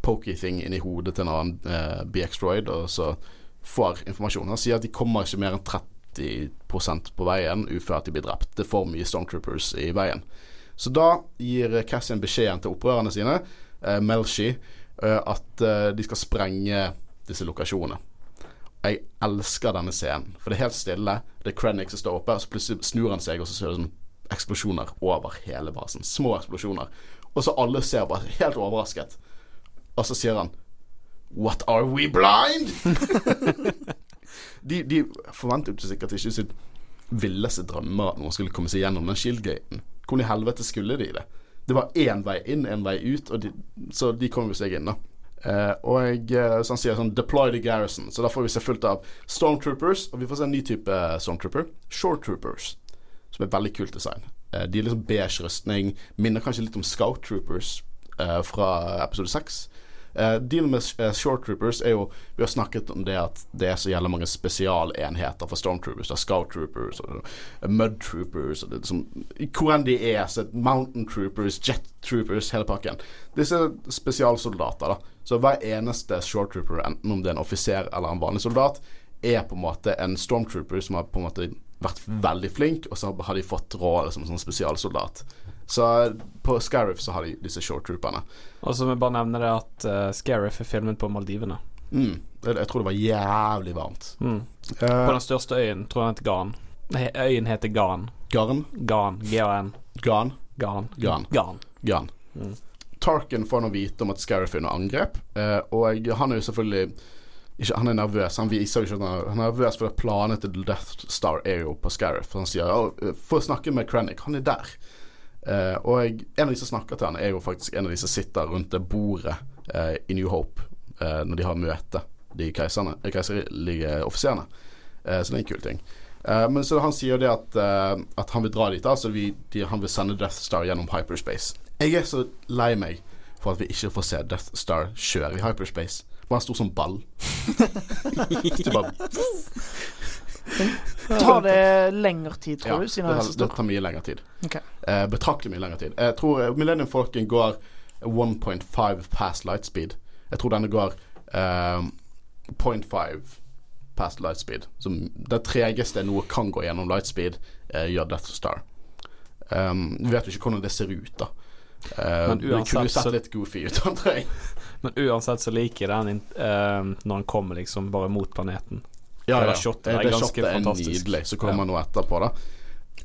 pokey thing inn i hodet til en annen eh, BX-droid, og så får informasjon. Han sier at de kommer ikke mer enn 30 på veien ufør at de blir drept. Det er for mye Stormtroopers i veien. Så da gir Cassian beskjeden til opprørerne sine, eh, Melshi, eh, at eh, de skal sprenge disse lokasjonene. Jeg elsker denne scenen, for det er helt stille. Det er Krennic som står oppe, og så plutselig snur han seg, og så ser det sånn eksplosjoner over hele basen. Små eksplosjoner. Og så alle ser bare helt overrasket. Og så sier han What are we blind? de, de forventet sikkert ikke sitt villeste drømmer at noen skulle komme seg gjennom den shieldgaten. Hvordan i helvete skulle de det? Det var én vei inn, én vei ut, de, så de kom jo seg inn, da. Eh, og jeg, eh, så han sier sånn 'deploy the garrison', så da får vi se fullt av stormtroopers, og vi får se en ny type stormtrooper, shorttroopers, som er veldig kult design. Eh, de er liksom beige rustning, minner kanskje litt om scout troopers eh, fra episode 6. Uh, dealen med uh, short troopers er jo Vi har snakket om det at det er så jævla mange spesialenheter for stormtroopers. Det er scout troopers og eh, mud troopers er liksom, Hvor enn de er, så mountain troopers, jet troopers, hele pakken. Disse er spesialsoldater, da. Så hver eneste short trooper, enten om det er en offiser eller en vanlig soldat, er på en måte en stormtrooper som har på en måte vært veldig flink, og så har de fått råd som en sånn spesialsoldat. Så på Scarif så har de disse shorttrooperne. Og så må jeg bare nevne det at uh, Scariff er filmet på Maldivene. Mm. Jeg, jeg tror det var jævlig varmt. Mm. Eh, På den største øyen, tror jeg heter Gan. Øyen heter Gan. Garn? Gan. G-A-N. Garn? Gan. Gan. Gan. Garn. Mm. Tarkin får nå vite om at Scarif er under angrep, eh, og han er jo selvfølgelig ikke, Han er nervøs. Han viser jo ikke at han er, han er nervøs for planene til Death Star er jo på Scarif. Han sier oh, 'få snakke med Krennic'. Han er der. Eh, og jeg, en av de som snakker til han, er jo faktisk en av de som sitter rundt det bordet eh, i New Hope eh, når de har møte, de keiserne, eh, keiserlige offiserene. Eh, så det er en kul ting. Eh, men så han sier jo det at, at han vil dra dit, altså vi, de, han vil sende Death Star gjennom hyperspace. Jeg er så lei meg for at vi ikke får se Death Star kjøre i hyperspace. Bare stor som ball. du bare Tar det lengre tid, tror Ja, du? Siden det tar, det tar mye lengre tid. Okay. Eh, betraktelig mye lengre tid. Jeg tror eh, Millennium Falcon går 1.5 past light speed. Jeg tror denne går eh, 0.5 past lightspeed. Som det tregeste noe kan gå gjennom lightspeed, eh, gjør Death Star. Um, vi vet jo ikke hvordan det ser ut, da. Uh, Men det kunne uansett sett litt goofy ut, jeg. Men uansett så liker jeg den eh, når den kommer liksom bare mot planeten. Ja, ja. Det shotet er det shotet er nydelig. Så kommer Ja. noe etterpå, da.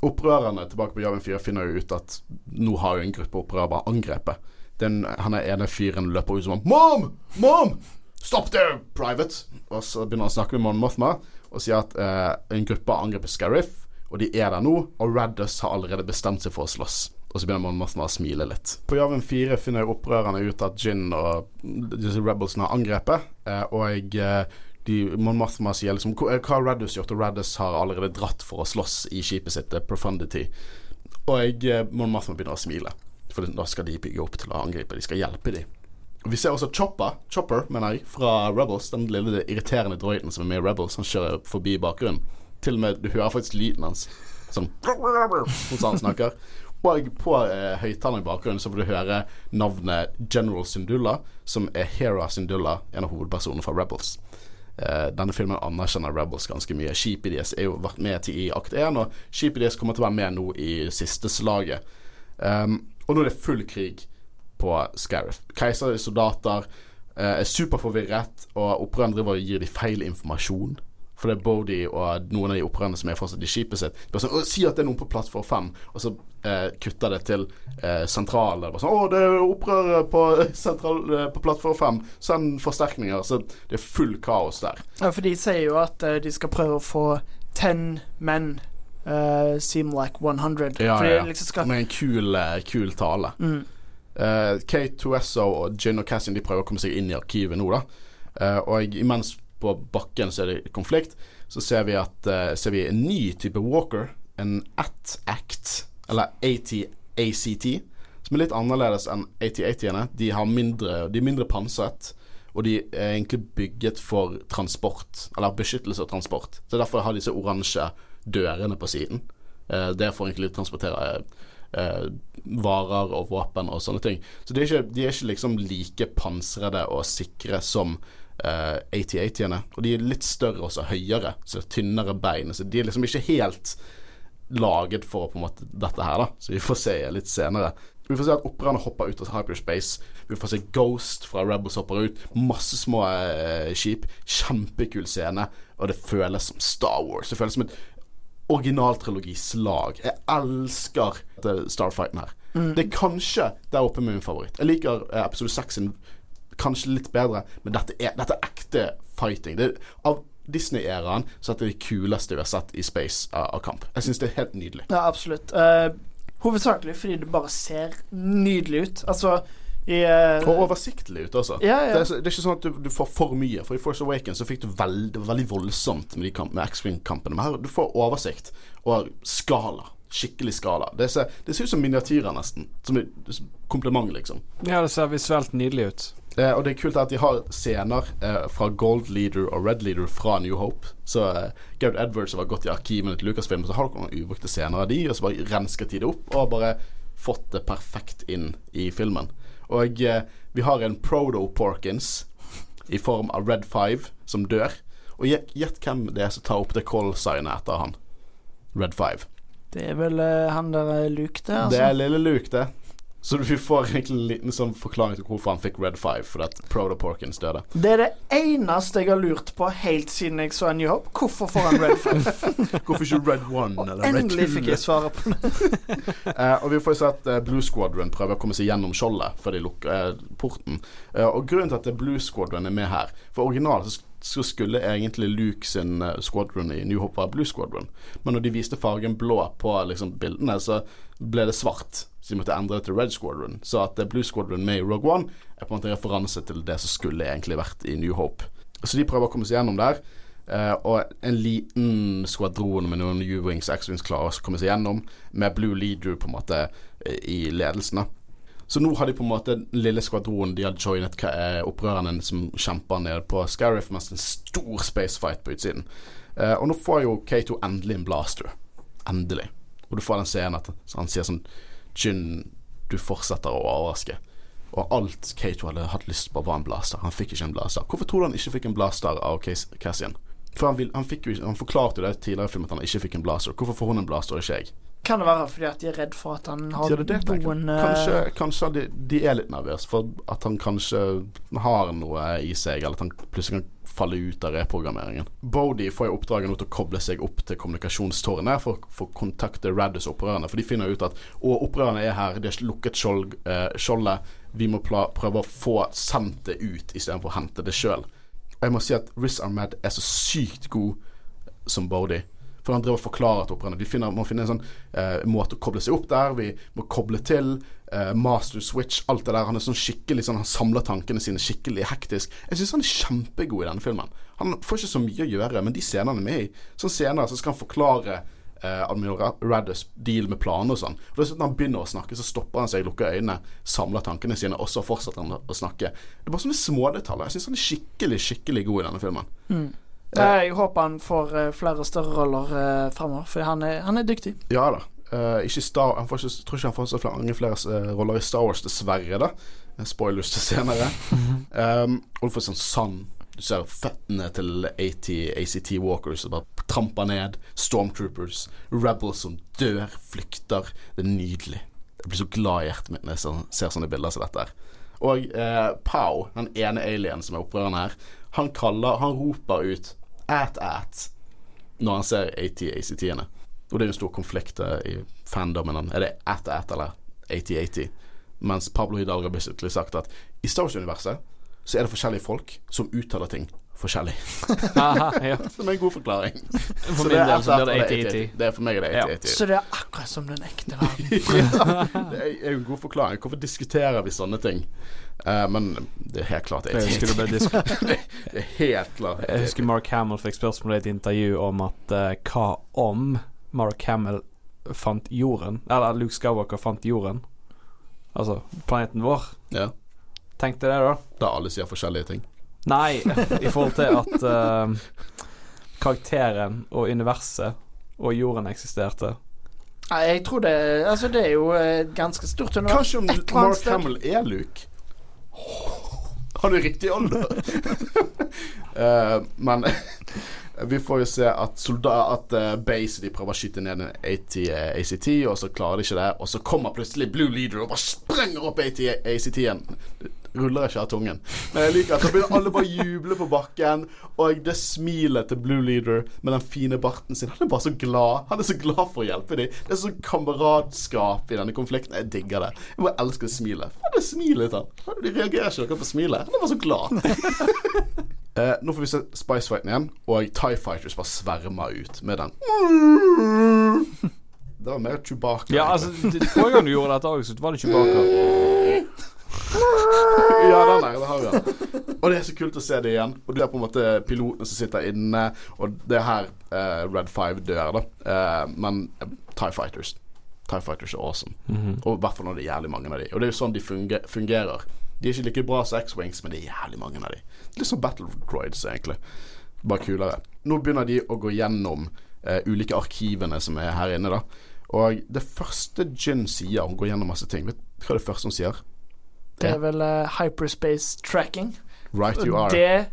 Opprørerne tilbake på Javin 4 finner jo ut at nå har jo en gruppe opprørere bare angrepet. Den, han ene fyren løper ut som om Mom! Mom! Stop there, private! Og så begynner han å snakke med Mon Mothma og sier at eh, en gruppe har angrepet Scariff, og de er der nå, og Raddus har allerede bestemt seg for å slåss. Og så begynner Mon Mothma å smile litt. På Javin 4 finner opprørerne ut at Gin og disse rebelsene har angrepet, eh, og eh, de, Mon Mothma sier liksom har Reddus gjort? Og Reddus har allerede dratt for å slåss i skipet sitt, eh, Profundity. Og jeg, eh, Mon Mothma begynner å smile. For da skal de bygge opp til å angripe. De skal hjelpe de. Og Vi ser også Chopper, Chopper mener jeg, fra Rebels. Den lille irriterende droiden som er med i Rebels. Han kjører forbi bakgrunnen. Til og med Du hører faktisk lyden hans. Sånn han snakker. Og på eh, høyttaleren i bakgrunnen så får du høre navnet General Syndulla, som er Hera Syndulla, en av hovedpersonene fra Rebels. Eh, denne filmen anerkjenner Rebels ganske mye. Deres er jo vært med til i akt 1, og deres kommer til å være med nå i siste slaget. Um, og nå er det full krig på Scariff. Keiserlige soldater eh, er superforvirret, og opprørerne driver og gir de feil informasjon. For det er Bodie og noen av de opprørerne som er fortsatt i skipet sitt. Bare sånn, Si at det er noen på plattform 5, og så eh, kutter det til eh, sentralen. Bare sånn, 'Å, det er opprørere på, sentral, eh, på plattform 5. Send forsterkninger.' Så det er full kaos der. Ja, for de sier jo at eh, de skal prøve å få ten menn uh, seem like 100. Ja, ja, ja, liksom skal Med en kul, uh, kul tale. mm. Uh, Kate Tuesso og Gin og Cassian De prøver å komme seg inn i arkivet nå, da. Uh, og imens på bakken så er det konflikt, så ser vi at eh, ser vi en ny type walker. En AT-ACT, eller AT-ACT, som er litt annerledes enn AT-80-ene. De, de er mindre pansret, og de er egentlig bygget for transport, eller beskyttelse og transport. Så derfor har disse oransje dørene på siden. Eh, det får egentlig transportere eh, varer og våpen og sånne ting. Så de er ikke, de er ikke liksom like pansrede og sikre som eh, AT-80-ene. Og de er litt større og høyere, så det er tynnere bein. Så de er liksom ikke helt laget for på en måte dette her, da. Så vi får se litt senere. Vi får se at operaene hopper ut av hyperspace. Vi får se Ghost fra Rebels hopper ut. Masse små uh, skip. Kjempekul scene. Og det føles som Star Wars. Det føles som et originaltrilogislag. Jeg elsker Starfighten her. Det er kanskje der oppe med min favoritt. Jeg liker eh, episode 6 sin kanskje litt bedre, men dette er, dette er ekte fighting. Det, av Disney-æraen så er det det kuleste vi har sett i space av, av kamp. Jeg syns det er helt nydelig. Ja, absolutt. Uh, hovedsakelig fordi det bare ser nydelig ut. Altså i uh, Og oversiktlig ut også. Ja, Det, er, det er ikke sånn at du, du får for mye. For i Force Awakens så fikk du veld, det var veldig voldsomt med, kamp, med X-Wing-kampene. Men her du får oversikt og skala. Skikkelig skala. Det ser, det ser ut som miniatyrer, nesten. Som et kompliment, liksom. Ja, det ser visuelt nydelig ut. Eh, og det er kult at de har scener eh, fra Gold Leader og Red Leader fra New Hope. Så eh, Gaud Edwards har gått i arkivene til Lucasfilm, så har dere noen ubrukte scener av de, og så bare rensker de det opp og bare fått det perfekt inn i filmen. Og eh, vi har en Proto-Porkins i form av Red Five som dør. Og gjett hvem det er som tar opp det call-signet etter han. Red Five. Det er vel eh, han der eh, Luke, det. Altså. Det er lille Luke, det. Så vi får egentlig en liten sånn forklaring til hvorfor han fikk Red Five, fordi at Proto-Porkins døde. Det er det eneste jeg har lurt på helt siden jeg så New Hope. Hvorfor får han Red Five? Hvorfor ikke Red One eller Red Endelig fikk jeg svaret på det. uh, og vi får jo se at uh, Blue Squadron prøver å komme seg gjennom skjoldet før de lukker uh, porten. Og grunnen til at Blue Squadron er med her For originalt så så skulle egentlig Luke sin eh, squadron i New Hope være Blue Squadron. Men når de viste fargen blå på liksom, bildene, så ble det svart. Så de måtte endre det til Red Squadron. Så at er Blue Squadron med i Rogue One er på en måte referanse til det som skulle egentlig vært i New Hope. Så de prøver å komme seg gjennom der. Uh, og en liten skvadron med noen U-Wings X-Wings klarer å komme seg gjennom, med Blue Leader på en måte i ledelsen. Så nå har de på en måte den lille skvadronen de hadde joinet opprørerne som kjemper nede på Scariff, mens en stor spacefight på utsiden. Uh, og nå får jo K2 endelig en blaster. Endelig. Og du får den scenen at han sier sånn Jyn, du fortsetter å overraske. Og alt K2 hadde hatt lyst på, var en blaster. Han fikk ikke en blaster. Hvorfor tror du han ikke fikk en blaster av Cassian? For han, vil, han, jo, han, forklarte jo det tidligere i filmen at han ikke fikk en blaster. Hvorfor får hun en blaster, og ikke jeg? Kan det være fordi at de er redd for at han har ja, det det, noen Kanskje, kanskje de, de, er litt nervøse for at han kanskje har noe i seg, eller at han plutselig kan falle ut av reprogrammeringen. Bodie får jo oppdraget nå til å koble seg opp til kommunikasjonstårnet for, for å kontakte Raddus opprørerne. For de finner ut at å, opprørerne er her, de har lukket eh, skjoldet. Vi må prøve å få sendt det ut istedenfor å hente det sjøl. Jeg må si at Riz Ahmed er så sykt god som Bodie. For han driver og forklarer til opprørerne. Vi finner, må finne en sånn eh, måte å koble seg opp der. Vi må koble til. Eh, master switch, alt det der. Han er sånn skikkelig sånn, Han samler tankene sine skikkelig hektisk. Jeg syns han er kjempegod i denne filmen. Han får ikke så mye å gjøre, men de scenene han er med i Sånn senere så skal han forklare eh, Admiral Raddus deal med planer og sånn. Og Når han begynner å snakke, så stopper han seg, lukker øynene, samler tankene sine, og så fortsetter han å snakke. Det er bare sånne smådetaljer. Jeg syns han er skikkelig, skikkelig god i denne filmen. Mm. Jeg håper han får uh, flere større roller uh, fremover, for han er, han er dyktig. Ja da. Uh, ikke Star, han får ikke, tror ikke han får så mange flere uh, roller i Star Wars, dessverre. da Spoilers til senere. um, og du får sånn sand. Du ser føttene til AT, ACT Walkers som bare tramper ned. Stormtroopers. Rebels som dør, flykter. Det er nydelig. Jeg blir så glad i hjertet mitt når jeg ser sånne bilder som dette. Og uh, Pow, den ene alien som er opprørende her, han kaller Han roper ut at at når han ser AT-ACT-ene. Og det er jo en stor konflikt eh, i fandomen. Er det at at eller AT-80? Mens Pablo Hidalgo har basically sagt at i Star Wars-universet så er det forskjellige folk som uttaler ting forskjellig. Aha, ja. Som er en god forklaring. For min del så blir det 80-80. Det er for meg det er 80-80. Så det er akkurat som den ekte verden. ja, det er jo en god forklaring. Hvorfor diskuterer vi sånne ting? Uh, men det er helt klart 80-80. det, det er helt klart 80 Jeg husker Mark Hamill fikk spørsmål i et intervju om at uh, hva om Mark Hamill fant jorden? Eller Luke Skywalker fant jorden? Altså planeten vår. Ja. Tenkte det, da. Da alle sier forskjellige ting. Nei, i forhold til at uh, karakteren og universet og jorden eksisterte. Nei, jeg tror det Altså, det er jo et ganske stort univers. Kanskje om Mark Hamill er Luke? Har du riktig alder? uh, men vi får jo se at, soldat, at uh, Base de prøver å skyte ned en AT, ACT, og så klarer de ikke det. Og så kommer plutselig Blue Leader og bare sprenger opp AT, ACT-en. ruller ikke av tungen. Men jeg liker at da begynner alle bare å juble på bakken, og det smilet til Blue Leader med den fine barten sin Han er bare så glad. Han er så glad for å hjelpe dem. Det er sånn kameradskap i denne konflikten. Jeg digger det. Jeg bare elsker smilet. Hva er det smilet til han? De reagerer ikke noe på smilet. Han er bare så glad. eh, nå får vi se Spice Fighten igjen, og Tie Fighters bare svermer ut med den. Det var mer Chewbacca. Ja, altså, Forrige gang du gjorde dette òg, så var det Chewbacca. ja, den der. Det har vi den. Og det er så kult å se det igjen. Og det er på en måte pilotene som sitter inne, og det er her uh, Red 5 dør, da. Uh, men uh, Tie Fighters Tie Fighters er awesome. Mm -hmm. Og i hvert fall når det er jævlig mange av de. Og det er jo sånn de funger fungerer. De er ikke like bra som X-Wings, men det er jævlig mange av de. Litt som Battle Droids, egentlig. Bare kulere. Nå begynner de å gå gjennom ulike arkivene som er her inne, da. Og det første Gin sier, hun går gjennom masse ting. Vet du hva det første hun sier? Det er vel uh, hyperspace tracking. Right you are. Det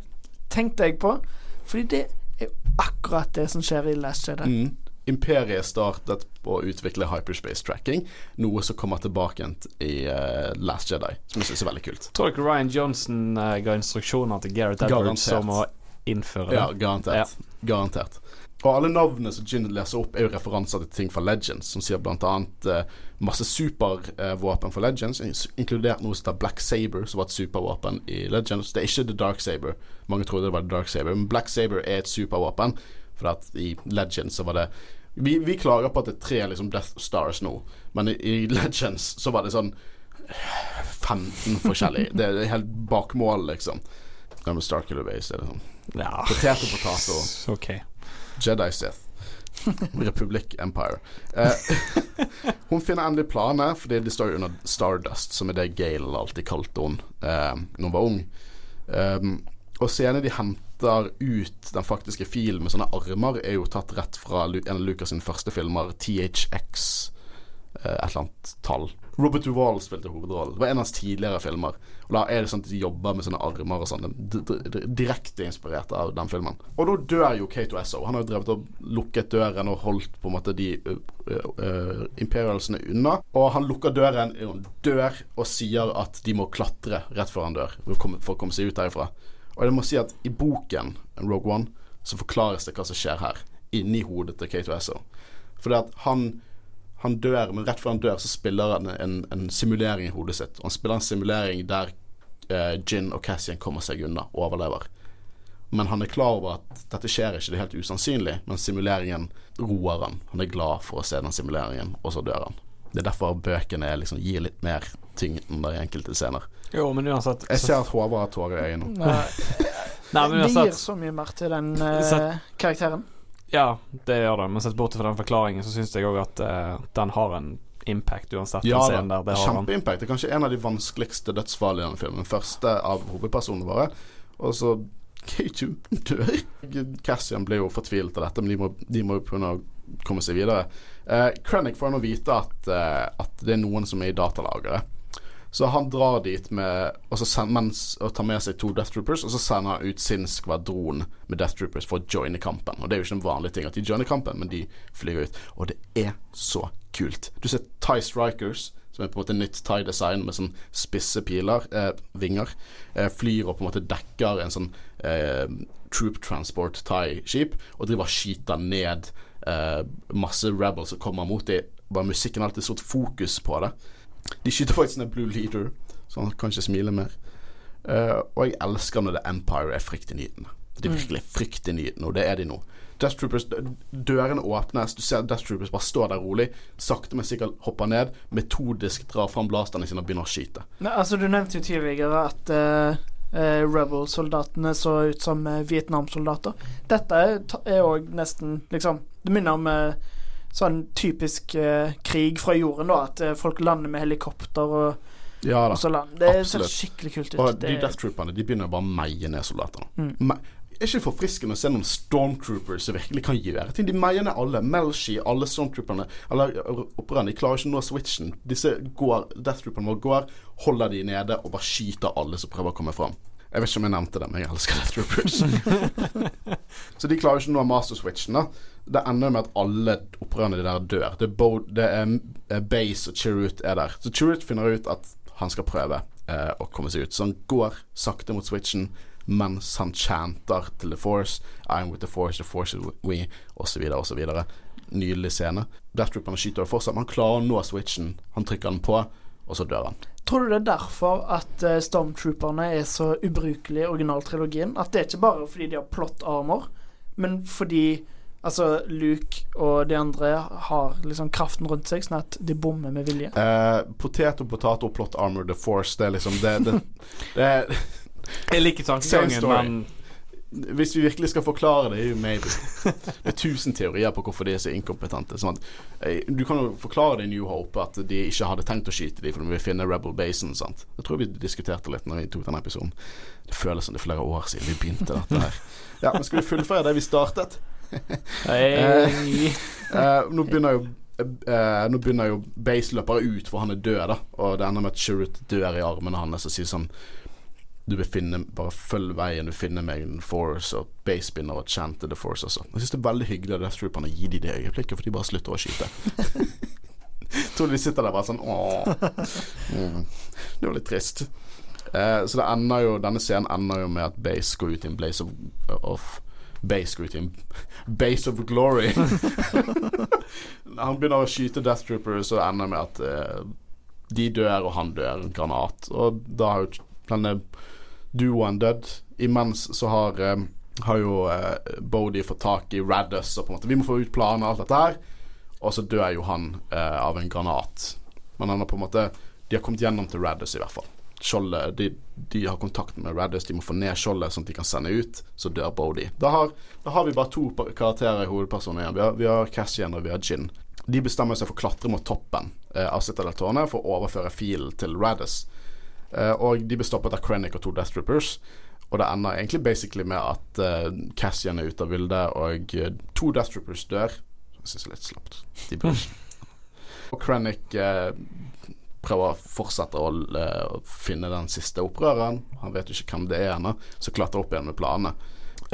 tenkte jeg på, fordi det er akkurat det som skjer i Last Jedi. Mm. Imperiet startet på å utvikle hyperspace tracking, noe som kommer tilbake i uh, Last Jedi, som jeg syns er veldig kult. Tror dere Ryan Johnson uh, ga instruksjoner til Gareth Edwards om å innføre det? Ja, garantert. Ja. Garantert. Og alle navnene som Gin leser opp, er jo referanser til ting fra Legends, som sier blant annet eh, masse supervåpen for Legends, inkludert noe som heter Black Saber, som var et supervåpen i Legends. Det er ikke The Dark Saber. Mange trodde det var The Dark Saber, men Black Saber er et supervåpen, for at i Legends så var det vi, vi klager på at det er tre liksom Death Stars nå, men i, i Legends så var det sånn 15 forskjellige. Det er helt bakmål, liksom. Ja, med Starkiller Base er det sånn Ja, Potet og potet og okay. Jedi Sith. Republic Empire. Eh, hun finner endelig planer, fordi de står under Stardust, som er det Gale alltid kalte hun eh, når hun var ung. Um, og scenen de henter ut den faktiske filen med sånne armer, er jo tatt rett fra en av Lucas sin første filmer, THX, eh, et eller annet tall. Robert Duvall spilte hovedrollen. Det var en av hans tidligere filmer. Og Da er det sånn at de jobber med sånne armer og sånn. Direkte inspirert av den filmen. Og da dør jo K2SO. Han har jo drevet og lukket døren og holdt på en måte de imperialsene unna. Og han lukker døren, dør og sier at de må klatre rett før han dør for å komme seg ut derifra. Og jeg må si at i boken Rogue One så forklares det hva som skjer her, inni hodet til K2SO. Fordi at han han dør, men rett før han dør, så spiller han en, en simulering i hodet sitt. Og han spiller en simulering der eh, Gin og Cassian kommer seg unna, og overlever. Men han er klar over at dette skjer ikke, det er helt usannsynlig. Men simuleringen roer han. Han er glad for å se den simuleringen, og så dør han. Det er derfor bøkene liksom, gir litt mer tyngde i enkelte scener. Jo, men uansett Jeg ser at Håvard har tårer i øynene. Nei, Nei, men det gir så mye mer til den uh, karakteren. Ja, det gjør det. Men sett bort fra den forklaringen, så syns jeg òg at uh, den har en impact uansett. Ja den der, det kjempeimpact. Det er kanskje en av de vanskeligste dødsfallene i denne filmen. Den første av hovedpersonene våre. Og så K2 dør. Cassian blir jo fortvilet av dette, men de må, de må jo kunne komme seg videre. Eh, Krennic får nå vite at, eh, at det er noen som er i datalageret. Så han drar dit med og, send, mens, og tar med seg to Death Troopers, og så sender han ut sin skvadron med Death Troopers for å joine kampen. Og Det er jo ikke en vanlig ting at de joiner kampen, men de flyr ut. Og det er så kult. Du ser Tie Strikers, som er på en måte nytt Tie-design med sånn spisse piler, eh, vinger, eh, flyr og på en måte dekker en sånn eh, troop transport Tie-skip, og driver og skyter ned masse rebels som kommer mot dem. Bare musikken har alltid stort fokus på det. De skyter faktisk ned Blue Leader, så han kan ikke smile mer. Eh, og jeg elsker når The Empire er fryktinngytende. De er virkelig fryktinngytende, og det er de nå. Death Troopers, Dørene åpnes, du ser Death Troopers bare står der rolig. Sakte, men sikkert hopper ned, metodisk drar fram blasterne sine og begynner å skyte. Nei, altså, du nevnte jo tidligere at uh, eh, Rebel-soldatene så ut som eh, Vietnam-soldater. Dette er òg nesten liksom Det minner om eh, sånn typisk eh, krig fra jorden, da. At eh, folk lander med helikopter og, Ja og så land. Det ser skikkelig kult ut. Og de Det- Death Trooperne de begynner bare å meie ned soldatene. Mm. Me er ikke forfriskende å se noen stormtroopers som virkelig kan gjøre ting. De meier ned alle. Melshi, alle stormtrooperne Eller opprørerne. De klarer ikke å nå switchen. Disse går, Death Trooperne våre går, holder de nede og bare skyter alle som prøver å komme fram. Jeg vet ikke om jeg nevnte det, men jeg elsker Death Troopers. så de klarer jo ikke noe av master switchen. da Det ender med at alle opprørerne der dør. Det er, Bo det er eh, Base og Chirrut er der. Så Chirrut finner ut at han skal prøve eh, å komme seg ut. Så han går sakte mot switchen mens han chanter til The Force. I'm with the Force, the Force is with we, osv., osv. Nydelig scene. Death Trooperne skyter det fortsatt, men han klarer å nå switchen. Han trykker den på, og så dør han. Tror du det er derfor at eh, Stormtrooperne er så ubrukelige i originaltrilogien? At det er ikke bare fordi de har plott armor, men fordi altså Luke og de andre har liksom kraften rundt seg, sånn at de bommer med vilje? Uh, potet og potato, plot armor, The Force. Det er liksom Det, det, det er Jeg liker tankegangen, men Hvis vi virkelig skal forklare det, er jo maybe. Det er tusen teorier på hvorfor de er så inkompetente. Sånn at, eh, du kan jo forklare det i New Hope at de ikke hadde tenkt å skyte dem for de vil finne Rebel Basin. Sant? Jeg tror vi diskuterte litt når vi tok denne episoden. Det føles som det er flere år siden vi begynte dette her. Ja, men skal vi fullføre det vi startet? Hey. uh, nå begynner jo Uh, Nå begynner jo Base løper ut, for han er død, da. Og det ender med at Chirrut dør i armene hans og sier sånn Du vil finne Bare følg veien, du finner meg in Force. Og Base begynner å chante The Force også. Jeg syns det er veldig hyggelig av Death Trooperne å gi de det øyeblikket, for de bare slutter å skyte. Tror de sitter der bare sånn Åh. Mm. Det var litt trist. Eh, så det jo denne scenen ender jo med at Base går ut i en blaze of, of base går ut i en base of glory. han begynner å skyte Death Troopers og ender med at eh, de dør, og han dør. En granat. Og da har jo denne duoen dødd. Imens så har, eh, har jo eh, Bodie fått tak i Raddus og på en måte Vi må få ut planer og alt dette her. Og så dør jo han eh, av en granat. Men han har på en måte De har kommet gjennom til Raddus, i hvert fall. Skjoldet de, de, har kontakt med Raddus, de må få ned skjoldet sånn at de kan sende ut. Så dør Bodhi. Da da har vi bare to karakterer i hovedpersonen igjen. Vi har, vi Cassian og vi har Gin. De bestemmer seg for å klatre mot toppen eh, av Citadel-tårnet for å overføre filen til Raddus. Eh, og de blir stoppet av Krennic og to Death Troopers. Og det ender egentlig basically med at uh, Cassian er ute av bildet, og uh, to Death Troopers dør. Jeg syns det er litt slapt. De blir Og Krennic uh, prøver å fortsette å, å, finne den siste opprøreren. Han vet jo ikke hvem det er ennå, så klatrer opp igjen med planene.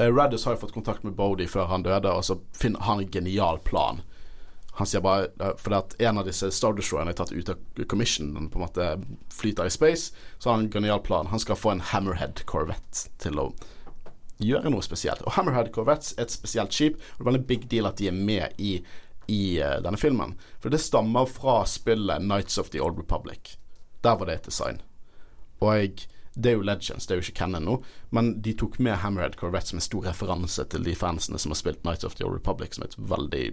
Raddus har jo fått kontakt med Bodie før han døde, og så finner han en genial plan han sier bare Fordi at en av disse Star Destroyerne er tatt ut av commission, den på en måte flyter i space, så har han en genial plan. Han skal få en Hammerhead Corvette til å gjøre noe spesielt. Og Hammerhead Corvettes er et spesielt skip, og det er veldig big deal at de er med i, i uh, denne filmen. For det stammer fra spillet Nights of the Old Republic. Der var det et design. Og jeg det er jo Legends, det er jo ikke Cannon nå, men de tok med Hammerhead Corvette som en stor referanse til de fansene som har spilt Nights of the Old Republic, som er et veldig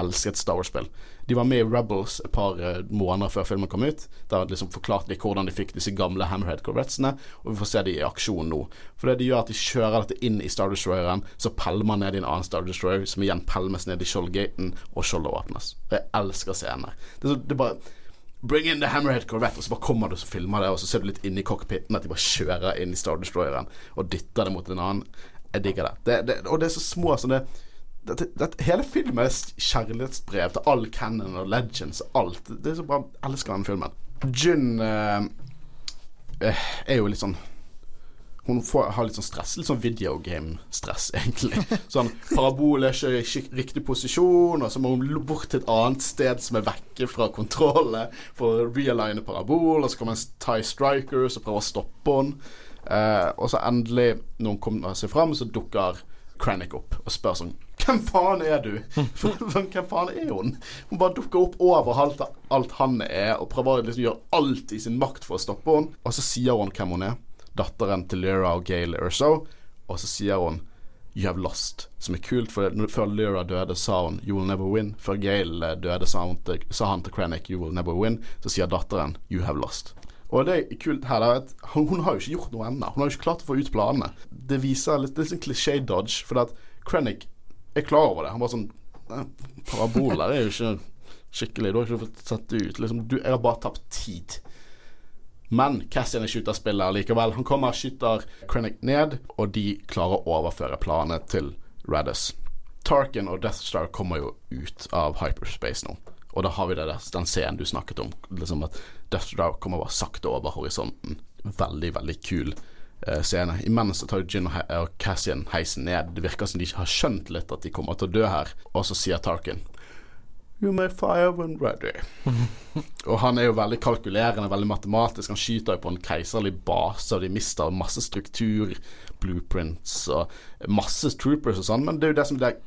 elsket Star Wars-spill. De var med i Rebels et par uh, måneder før filmen kom ut. Der liksom forklarte de hvordan de fikk disse gamle Hammerhead Corvettesene, og vi får se de i aksjon nå. For det de gjør at de kjører dette inn i Star Destroyeren, så pælmer ned i en annen Star Destroyer, som igjen pælmes ned i skjoldgaten, og skjoldet åpnes. Jeg elsker scener. Det, det er bare Bring in the Hammerhead Corvette, og så bare kommer du og filmer det, og så ser du litt inn i cockpiten at de bare kjører inn i Star Destroyeren og dytter det mot en annen. Jeg digger det. det, det og det er så små sånne dette, dette, hele filmen er kjærlighetsbrev til all canon og legends og alt. Det er så bra. Jeg elsker denne filmen. Jun eh, eh, er jo litt sånn Hun får, har litt sånn stress. Litt sånn videogame-stress, egentlig. Sånn parabol er ikke i riktig posisjon, og så må hun bort til et annet sted som er vekke fra kontrollet for å realigne parabol, og så kommer en Tie Striker som prøver å stoppe henne. Eh, og så endelig, når hun kommer seg fram, så dukker Krennic opp og spør sånn hvem faen er du? Hvem faen er hun? Hun bare dukker opp over alt, alt han er, og prøver å liksom gjøre alt i sin makt for å stoppe henne. Og så sier hun hvem hun er. Datteren til Lyra og Gail Erso. Og så sier hun You have lost. Som er kult, for før Lyra døde, sa hun You will never win. Før Gail eh, døde, sa til, sa han til Krennic You will never win. Så sier datteren You have lost. Og det er kult her er at hun, hun, har jo ikke gjort noe ennå. Hun har jo ikke klart å få ut planene. Det viser litt, litt sånn klisjé-dodge, for at Krennic er klar over det. Han bare sånn Parabol der er jo ikke skikkelig. Du har ikke fått sett det ut. Liksom, du, jeg har bare tapt tid. Men Cassian er skytterspiller likevel. Han kommer, skyter Krennic ned, og de klarer å overføre planene til Raddus. Tarkin og Death Star kommer jo ut av hyperspace nå. Og da har vi der, den scenen du snakket om. Liksom at Death Star kommer bare sakte over horisonten. Veldig, veldig kul scene. Imens tar Gin og Cassian heisen ned. Det virker som de ikke har skjønt litt at de kommer til å dø her. Og så sier Tarkin You may fire when ready. og han er jo veldig kalkulerende, veldig matematisk. Han skyter jo på en keiserlig base, og de mister masse struktur, blueprints og masse troopers og sånn. Men det er jo det som er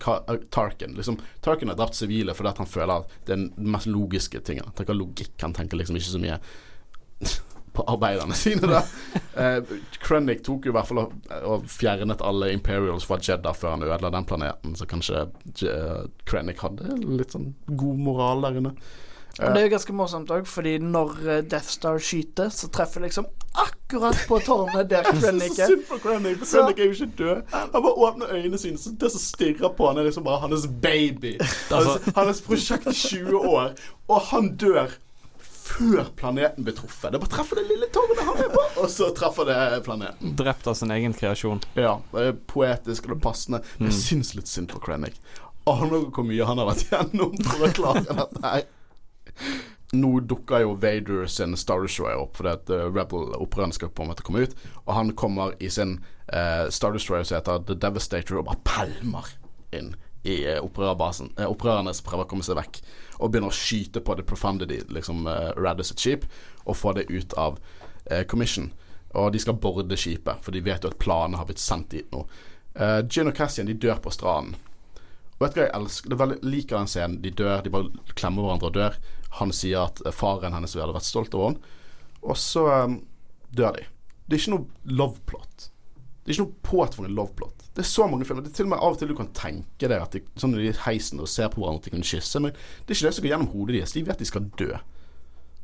Tarkin. Liksom, Tarkin har drept sivile fordi han føler at det er den mest logiske tingen. Han tenker logikk, han tenker liksom ikke så mye på arbeiderne sine. da eh, Krennic tok jo i hvert fall og, og fjernet alle Imperials fra Jedda før han ødela den planeten, så kanskje uh, Krennic hadde litt sånn god moral der inne. Og det er jo ganske morsomt òg, fordi når eh, Death Star skyter, så treffer liksom akkurat på tårnet der Krennic er. Synd på Krennic, for Krennic er jo ikke død. Han bare åpner øynene sine, så det som stirrer på han, er liksom bare hans baby. Altså, hans prosjekt i 20 år, og han dør før planeten blir truffet. Det bare treffer det lille tårnet han er på, og så treffer det planeten. Drept av sin egen kreasjon. Ja. Det er poetisk og det er passende. Mm. jeg syns litt synd på Krennic. Aner dere hvor mye han har vært gjennom for å klare dette her? Nå dukker jo Vader sin Star Destroyer opp fordi at uh, Rebel-opprørerne skal på en måte komme ut. Og han kommer i sin uh, Star Destroyer som heter The Devastator, og bare pælmer inn i uh, opprørerbasen. Opprørerne som prøver å komme seg vekk og begynner å skyte på The Profundity, liksom uh, Radis et skip, og få det ut av uh, commission. Og de skal borde skipet, for de vet jo at planene har blitt sendt dit nå. Uh, Gin og Cassian de dør på stranden. Og vet du hva jeg elsker? Det er veldig liker den scenen. De dør, de bare klemmer hverandre og dør. Han sier at eh, faren hennes hadde vært stolt over henne. Og så um, dør de. Det er ikke noe love plot. Det er ikke noe påtvunget love plot. Det er så mange filmer. Det er til og med Av og til du kan tenke deg at de, sånn de er i heisen og ser på hverandre at de kan kysse, men det er ikke det som går gjennom hodet deres. De vet de skal dø.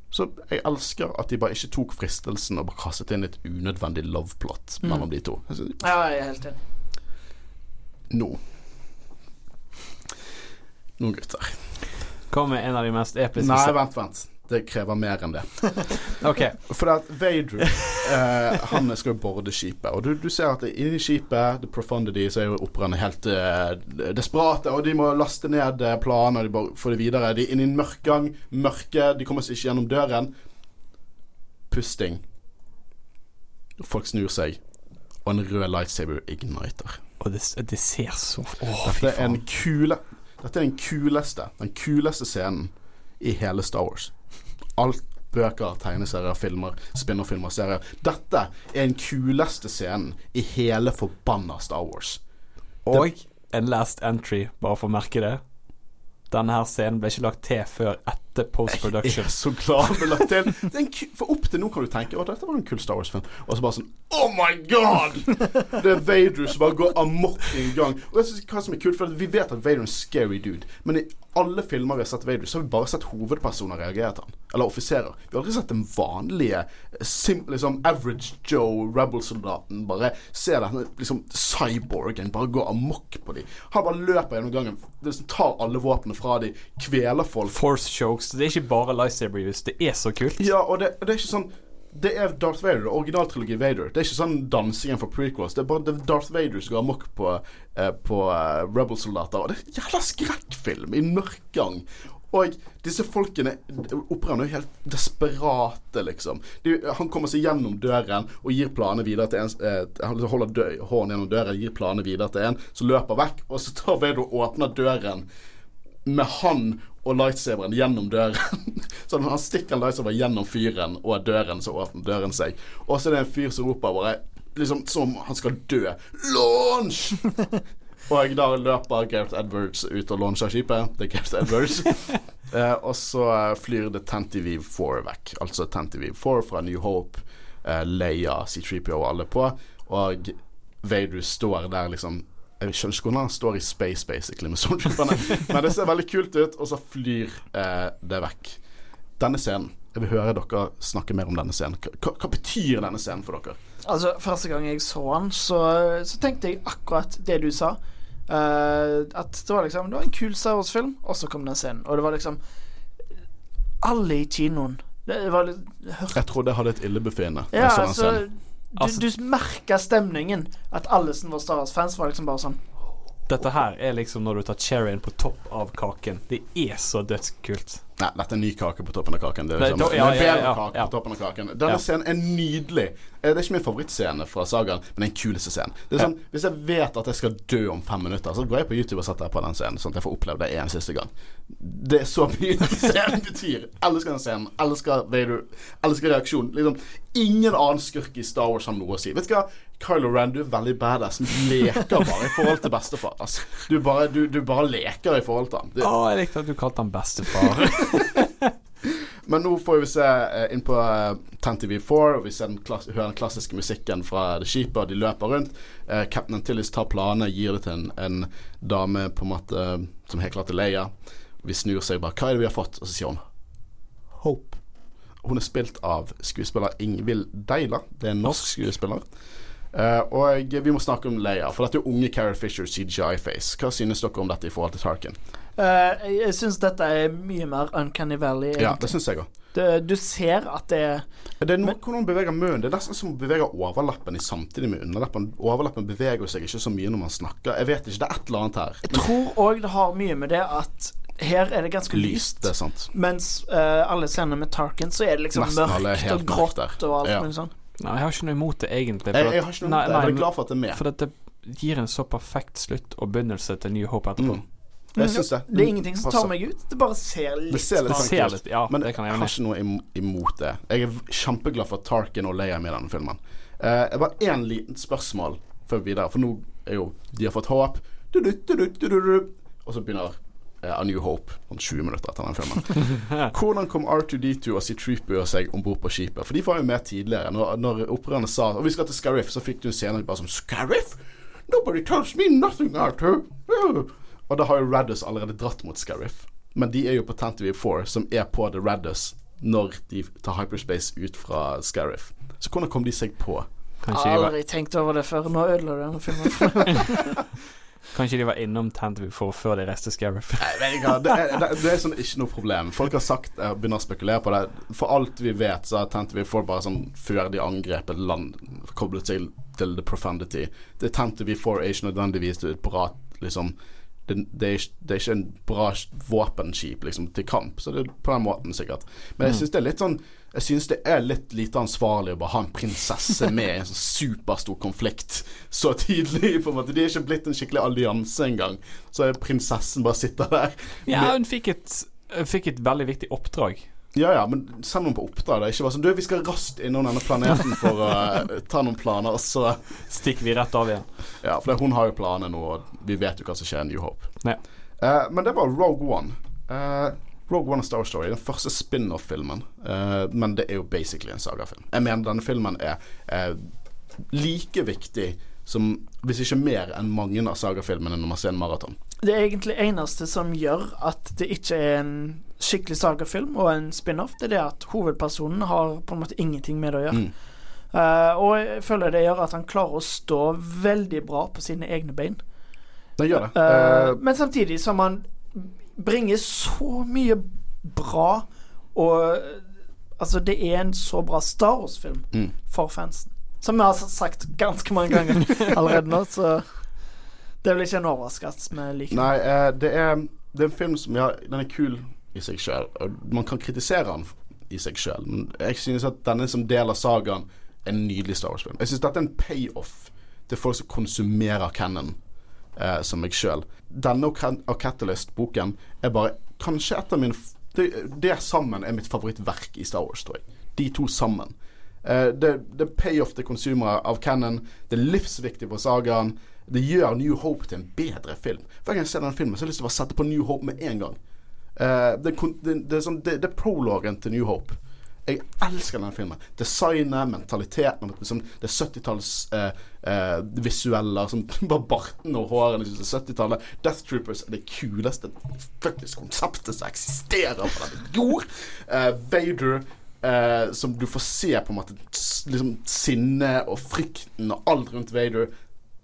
Så jeg elsker at de bare ikke tok fristelsen og bare kastet inn et unødvendig love plot mellom de to. Altså, Ja, jeg er helt enig. Nå Nå, gutter. Kom med en av de mest episke Nei, vent, vent. Det krever mer enn det. Ok. For at Vader eh, Han skal jo borde skipet. Og du, du ser at inni skipet, The Profundity, så er jo operaene helt uh, desperate. Og de må laste ned planen, og de bare får det videre. De er inne i en mørk gang. Mørke. De kommer seg ikke gjennom døren. Pusting. Folk snur seg. Og en rød lightsaber igniter. Og det, det ser så oh, Dette er, en kule, dette er den kuleste Den kuleste scenen i hele Star Wars. Alt bøker, tegneserier, filmer, spinnerfilmer, serier. Dette er den kuleste scenen i hele forbanna Star Wars. Og en last entry, bare for å merke det. Denne her scenen ble ikke lagt til før etter post Jeg er så glad vi lagt til. For opp til nå kan du tenke at dette var en kul Star Wars-film. Og så bare sånn Oh my god! Det er Vader som bare går amok i en gang. Og jeg synes hva som er kult, for vi vet at Vader er en scary dude. Men i alle filmer vi har sett Vader, så har vi bare sett hovedpersoner reagere til han. Eller offiserer. Vi har aldri sett den vanlige liksom average Joe rebel-soldaten bare se denne liksom cyborgen bare gå amok på dem. Han bare løper gjennom gangen, liksom tar alle våpnene fra dem, kveler folk. Force chokes. Det er ikke bare lightsaber use. Det er så kult. Ja, og det, det er ikke sånn Det er Darth Vader, originaltrilogi Vader. Det er ikke sånn dansingen for prequels. Det er bare Darth Vader som går amok på, eh, på eh, Rebel-soldater. Og det er en jævla skrekkfilm i mørkgang. mørk gang. Og disse folkene Operaene er jo helt desperate, liksom. De, han kommer seg gjennom døren og gir planene videre til en eh, Han holder hånden gjennom døren, gir planene videre til en som løper vekk, og så tar Vader og åpner døren med han og lightsaberen gjennom døren. så han stikker lightsaber gjennom fyren og døren, så åpner døren seg. Og så er det en fyr som roper bare liksom som han skal dø. Launch! og da løper Gareth Edwards ut og launcher skipet. Det er Gareth Edwards. eh, og så eh, flyr det Tentivive 4 vekk. Altså Tentivive 4 fra New Hope, eh, Leia, C3PO og alle på. Og Vader står der liksom jeg skjønner ikke hvordan han står i space, basically, med stormtrooperne. Men det ser veldig kult ut, og så flyr eh, det vekk. Denne scenen Jeg vil høre dere snakke mer om denne scenen. Hva, hva betyr denne scenen for dere? Altså, første gang jeg så han, så, så tenkte jeg akkurat det du sa. Uh, at det var liksom Det var en kul Star Wars-film, og så kom den scenen. Og det var liksom Alle i kinoen. Det var litt Jeg trodde jeg hadde et illebefinnende. da Ja, jeg så den altså scenen. Du, Altså- du merka stemningen. At alle som var Star Wars-fans, var liksom bare sånn Dette her er liksom når du tar cherryen på topp av kaken. Det er så dødskult. Nei, dette er en ny kake på toppen av kaken. Det er, liksom, ja, ja, ja, kake på toppen av kaken. Denne scenen er nydelig. Eh, Det er ikke min favorittscene fra sagaen, men den kuleste scenen. Det sånn, Hvis jeg vet at jeg skal dø om fem minutter, så går jeg på YouTube og setter på den scenen, sånn at jeg får oppleve det en siste gang. Det er så mye den scenen betyr. Elsker den scenen. Elsker Vader. Elsker reaksjonen. Liksom, ingen annen skurk i Star Wars har noe å si. Vet du hva? Kylo Ren, du er veldig badass, du leker bare i forhold til bestefar. Altså, du, bare, du, du bare leker i forhold til ham. Å, jeg likte at du kalte han bestefar. Men nå får vi se eh, inn på uh, 10TV4, og vi ser den hører den klassiske musikken fra The Sheeper. de løper rundt. Uh, Captain Antilles tar planene, gir det til en, en dame på en måte eh, som helt klart er Leia. Vi snur seg bare 'Hva er det vi har fått?' Og så sier hun 'Hope'. Hun er spilt av skuespiller Ingvild Deila. Det er en norsk skuespiller. Eh, og vi må snakke om Leia, for dette er unge Carrie Fisher CGI-face. Hva synes dere om dette i forhold til Tarkin? Uh, Jeg, synes syns dette er mye mer Uncanny Valley. Ja, det syns jeg òg. Du ser at det er Det er noe, hvordan hun beveger munnen. Det er nesten som å bevege overlappen i samtidig med underleppen. Overlappen beveger seg ikke så mye når man snakker. Jeg vet ikke, det er et eller annet her. Jeg tror òg det har mye med det at her er det ganske lyst. Det er sant. Mens uh, alle scenene med Tarkin, så er det liksom Nesten mørkt og grått og alt Ja. mulig sånn. Nei, jeg har ikke noe imot det, egentlig. Jeg, jeg har ikke noe imot det. Jeg er bare glad for at det er med. For at det gir en så perfekt slutt og begynnelse til New Hope etterpå. Mm. Jeg syns det. Det er ingenting som tar meg ut. Det bare ser litt, Det ser litt Det sånn ser litt, ja, Men det jeg kan jeg har ikke noe imot det. Jeg er kjempeglad for Tarkin og Leia med i denne filmen. Uh, jeg bare én liten spørsmål før vi videre. For nå er jo De har fått håp. Du, du, du, du, du, du, du. Og så begynner A New Hope sånn 20 minutter etter den filmen. Hvordan kom R2D2 og C-Trooper seg om bord på skipet? For de var jo med tidligere. Når, når opprørerne sa Og vi skal til Scariff, så fikk du en scene bare som Scariff? Nobody tells me nothing, R2. Uh. Og da har jo Raddus allerede dratt mot Scariff. Men de er jo på Tantive 4, som er på The Raddus når de tar hyperspace ut fra Scariff. Så hvordan kom de seg på? Kanskje Jeg har aldri tenkt over det før. Nå ødela du denne filmen. kanskje de var innom Tantive 4 før de reiste hva, det, er, det, er sånn ikke noe problem. Folk har sagt Jeg begynner å spekulere på det. For alt vi vet, så har Tantive 4 bare sånn før de angrep et land koblet seg til The Profundity. Det Tantive 4 er ikke nødvendigvis et bra liksom det, det, er, det er ikke en bra våpenskip liksom, til kamp, så det er på den måten sikkert. Men jeg syns det er litt sånn Jeg synes det er litt lite ansvarlig å bare ha en prinsesse med i en sånn superstor konflikt så tidlig. på en måte De er ikke blitt en skikkelig allianse engang. Så prinsessen bare sitter der. Ja, hun fikk et, fikk et veldig viktig oppdrag. Ja ja, men send noen på oppdrag det er ikke bare sånn Du, vi skal raskt innom denne planeten for å eh, ta noen planer, og så Stikker vi rett av igjen. Ja, for det, hun har jo planer nå, og vi vet jo hva som skjer i New Hope. Ja. Uh, men det var Rogue One. Eh, Rogue One of Star Story, den første spin-off-filmen. uh, men det er jo basically en sagafilm. Jeg mener denne filmen er uh, like viktig som, hvis ikke mer, enn mange av sagafilmene når man ser en maraton. Det er egentlig eneste som gjør at det ikke er en skikkelig sagafilm og en spin-off, det er det at hovedpersonen har på en måte ingenting med det å gjøre. Mm. Uh, og jeg føler det gjør at han klarer å stå veldig bra på sine egne bein. Det gjør det. Uh, uh, men samtidig som han bringer så mye bra og Altså, det er en så bra Star Wars-film Mm. for fansen. Som vi har sagt ganske mange ganger allerede nå, så det er vel ikke en overraskelse vi liker. Nei, eh, det, er, det er en film som ja, Den er kul i seg sjøl. Man kan kritisere den i seg sjøl, men jeg synes at denne som del av sagaen er en nydelig Star Wars-film. Jeg synes dette er en payoff til folk som konsumerer canon, eh, som meg sjøl. Denne og Catalyst-boken er bare kanskje et av mine det, det sammen er mitt favorittverk i Star Wars, tror jeg. De to sammen. Eh, det, det er payoff til konsumere av canon. Det er livsviktig for sagaen. Det gjør New Hope til en bedre film. Hver gang jeg ser den filmen, så har jeg lyst til å sette på New Hope med en gang. Eh, det, det, det, er sånn, det, det er prologen til New Hope. Jeg elsker den filmen. Designet, mentaliteten liksom, Det er 70-talls eh, eh, visueller. Som bare barten og hårene. Liksom, 70-tallet. Death Troopers er det kuleste fuckings konseptet som eksisterer på denne jord. Eh, Vader eh, som du får se på en måte liksom sinnet og frykten og alt rundt Vader.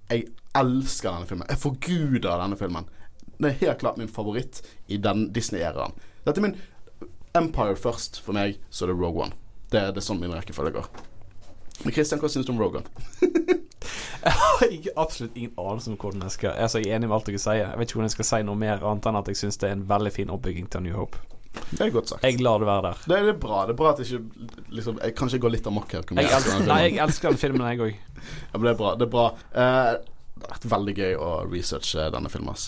Jeg elsker denne filmen. Jeg forguder denne filmen. Den er helt klart min favoritt i den Disney-æraen. Dette er min Empire først for meg, så er det Rogue One. Det, det er sånn min rekkefølge går. Men Christian, hva syns du om Rogue One? Jeg har absolutt ingen anelse om hvordan jeg skal Altså, jeg er enig med alt dere sier. Jeg vet ikke hvordan jeg skal si noe mer annet enn at jeg syns det er en veldig fin oppbygging til New Hope. Det er godt sagt. Jeg lar det være der. Det, det er bra. Det er bra at jeg ikke liksom, Jeg kan ikke gå litt amok her. Jeg elsker, nei, jeg elsker den filmen, jeg òg. Ja, men det er bra. Det er bra. Eh, det har vært veldig gøy å researche denne filmen.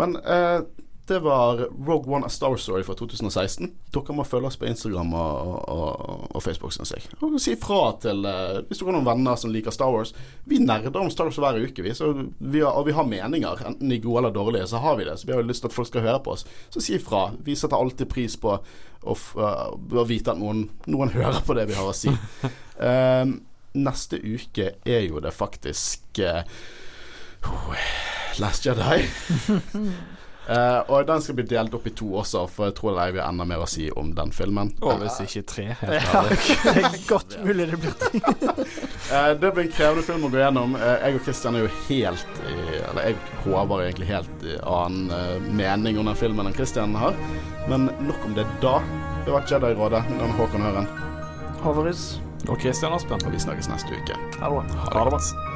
Men eh, det var Rogue One A Star Story fra 2016. Dere må følge oss på Instagram og, og, og Facebook, syns jeg. Og si fra til eh, Hvis du har noen venner som liker Star Wars. Vi nerder om Star Wars hver uke, vi. Så vi har, og vi har meninger, enten de gode eller dårlige, så har vi det. Så vi har jo lyst til at folk skal høre på oss. Så si fra. Vi setter alltid pris på å, uh, å vite at noen, noen hører på det vi har å si. um, neste uke er jo det faktisk uh, Last Jedi. Eh, og den skal bli delt opp i to også, for jeg tror det vi har enda mer å si om den filmen. Og hvis ikke tre. Ja, det er godt mulig det blir tre. uh, det blir en krevende film å gå gjennom. Uh, jeg og Kristian er jo helt i, Eller jeg håver egentlig helt i annen mening om den filmen enn Kristian har. Men nok om det da. Det var Jedi-rådet. Mitt navn er Håkon Høren, Håvaris. Og Kristian Aspen. og vi snakkes neste uke. Ha det bra. Ha det godt.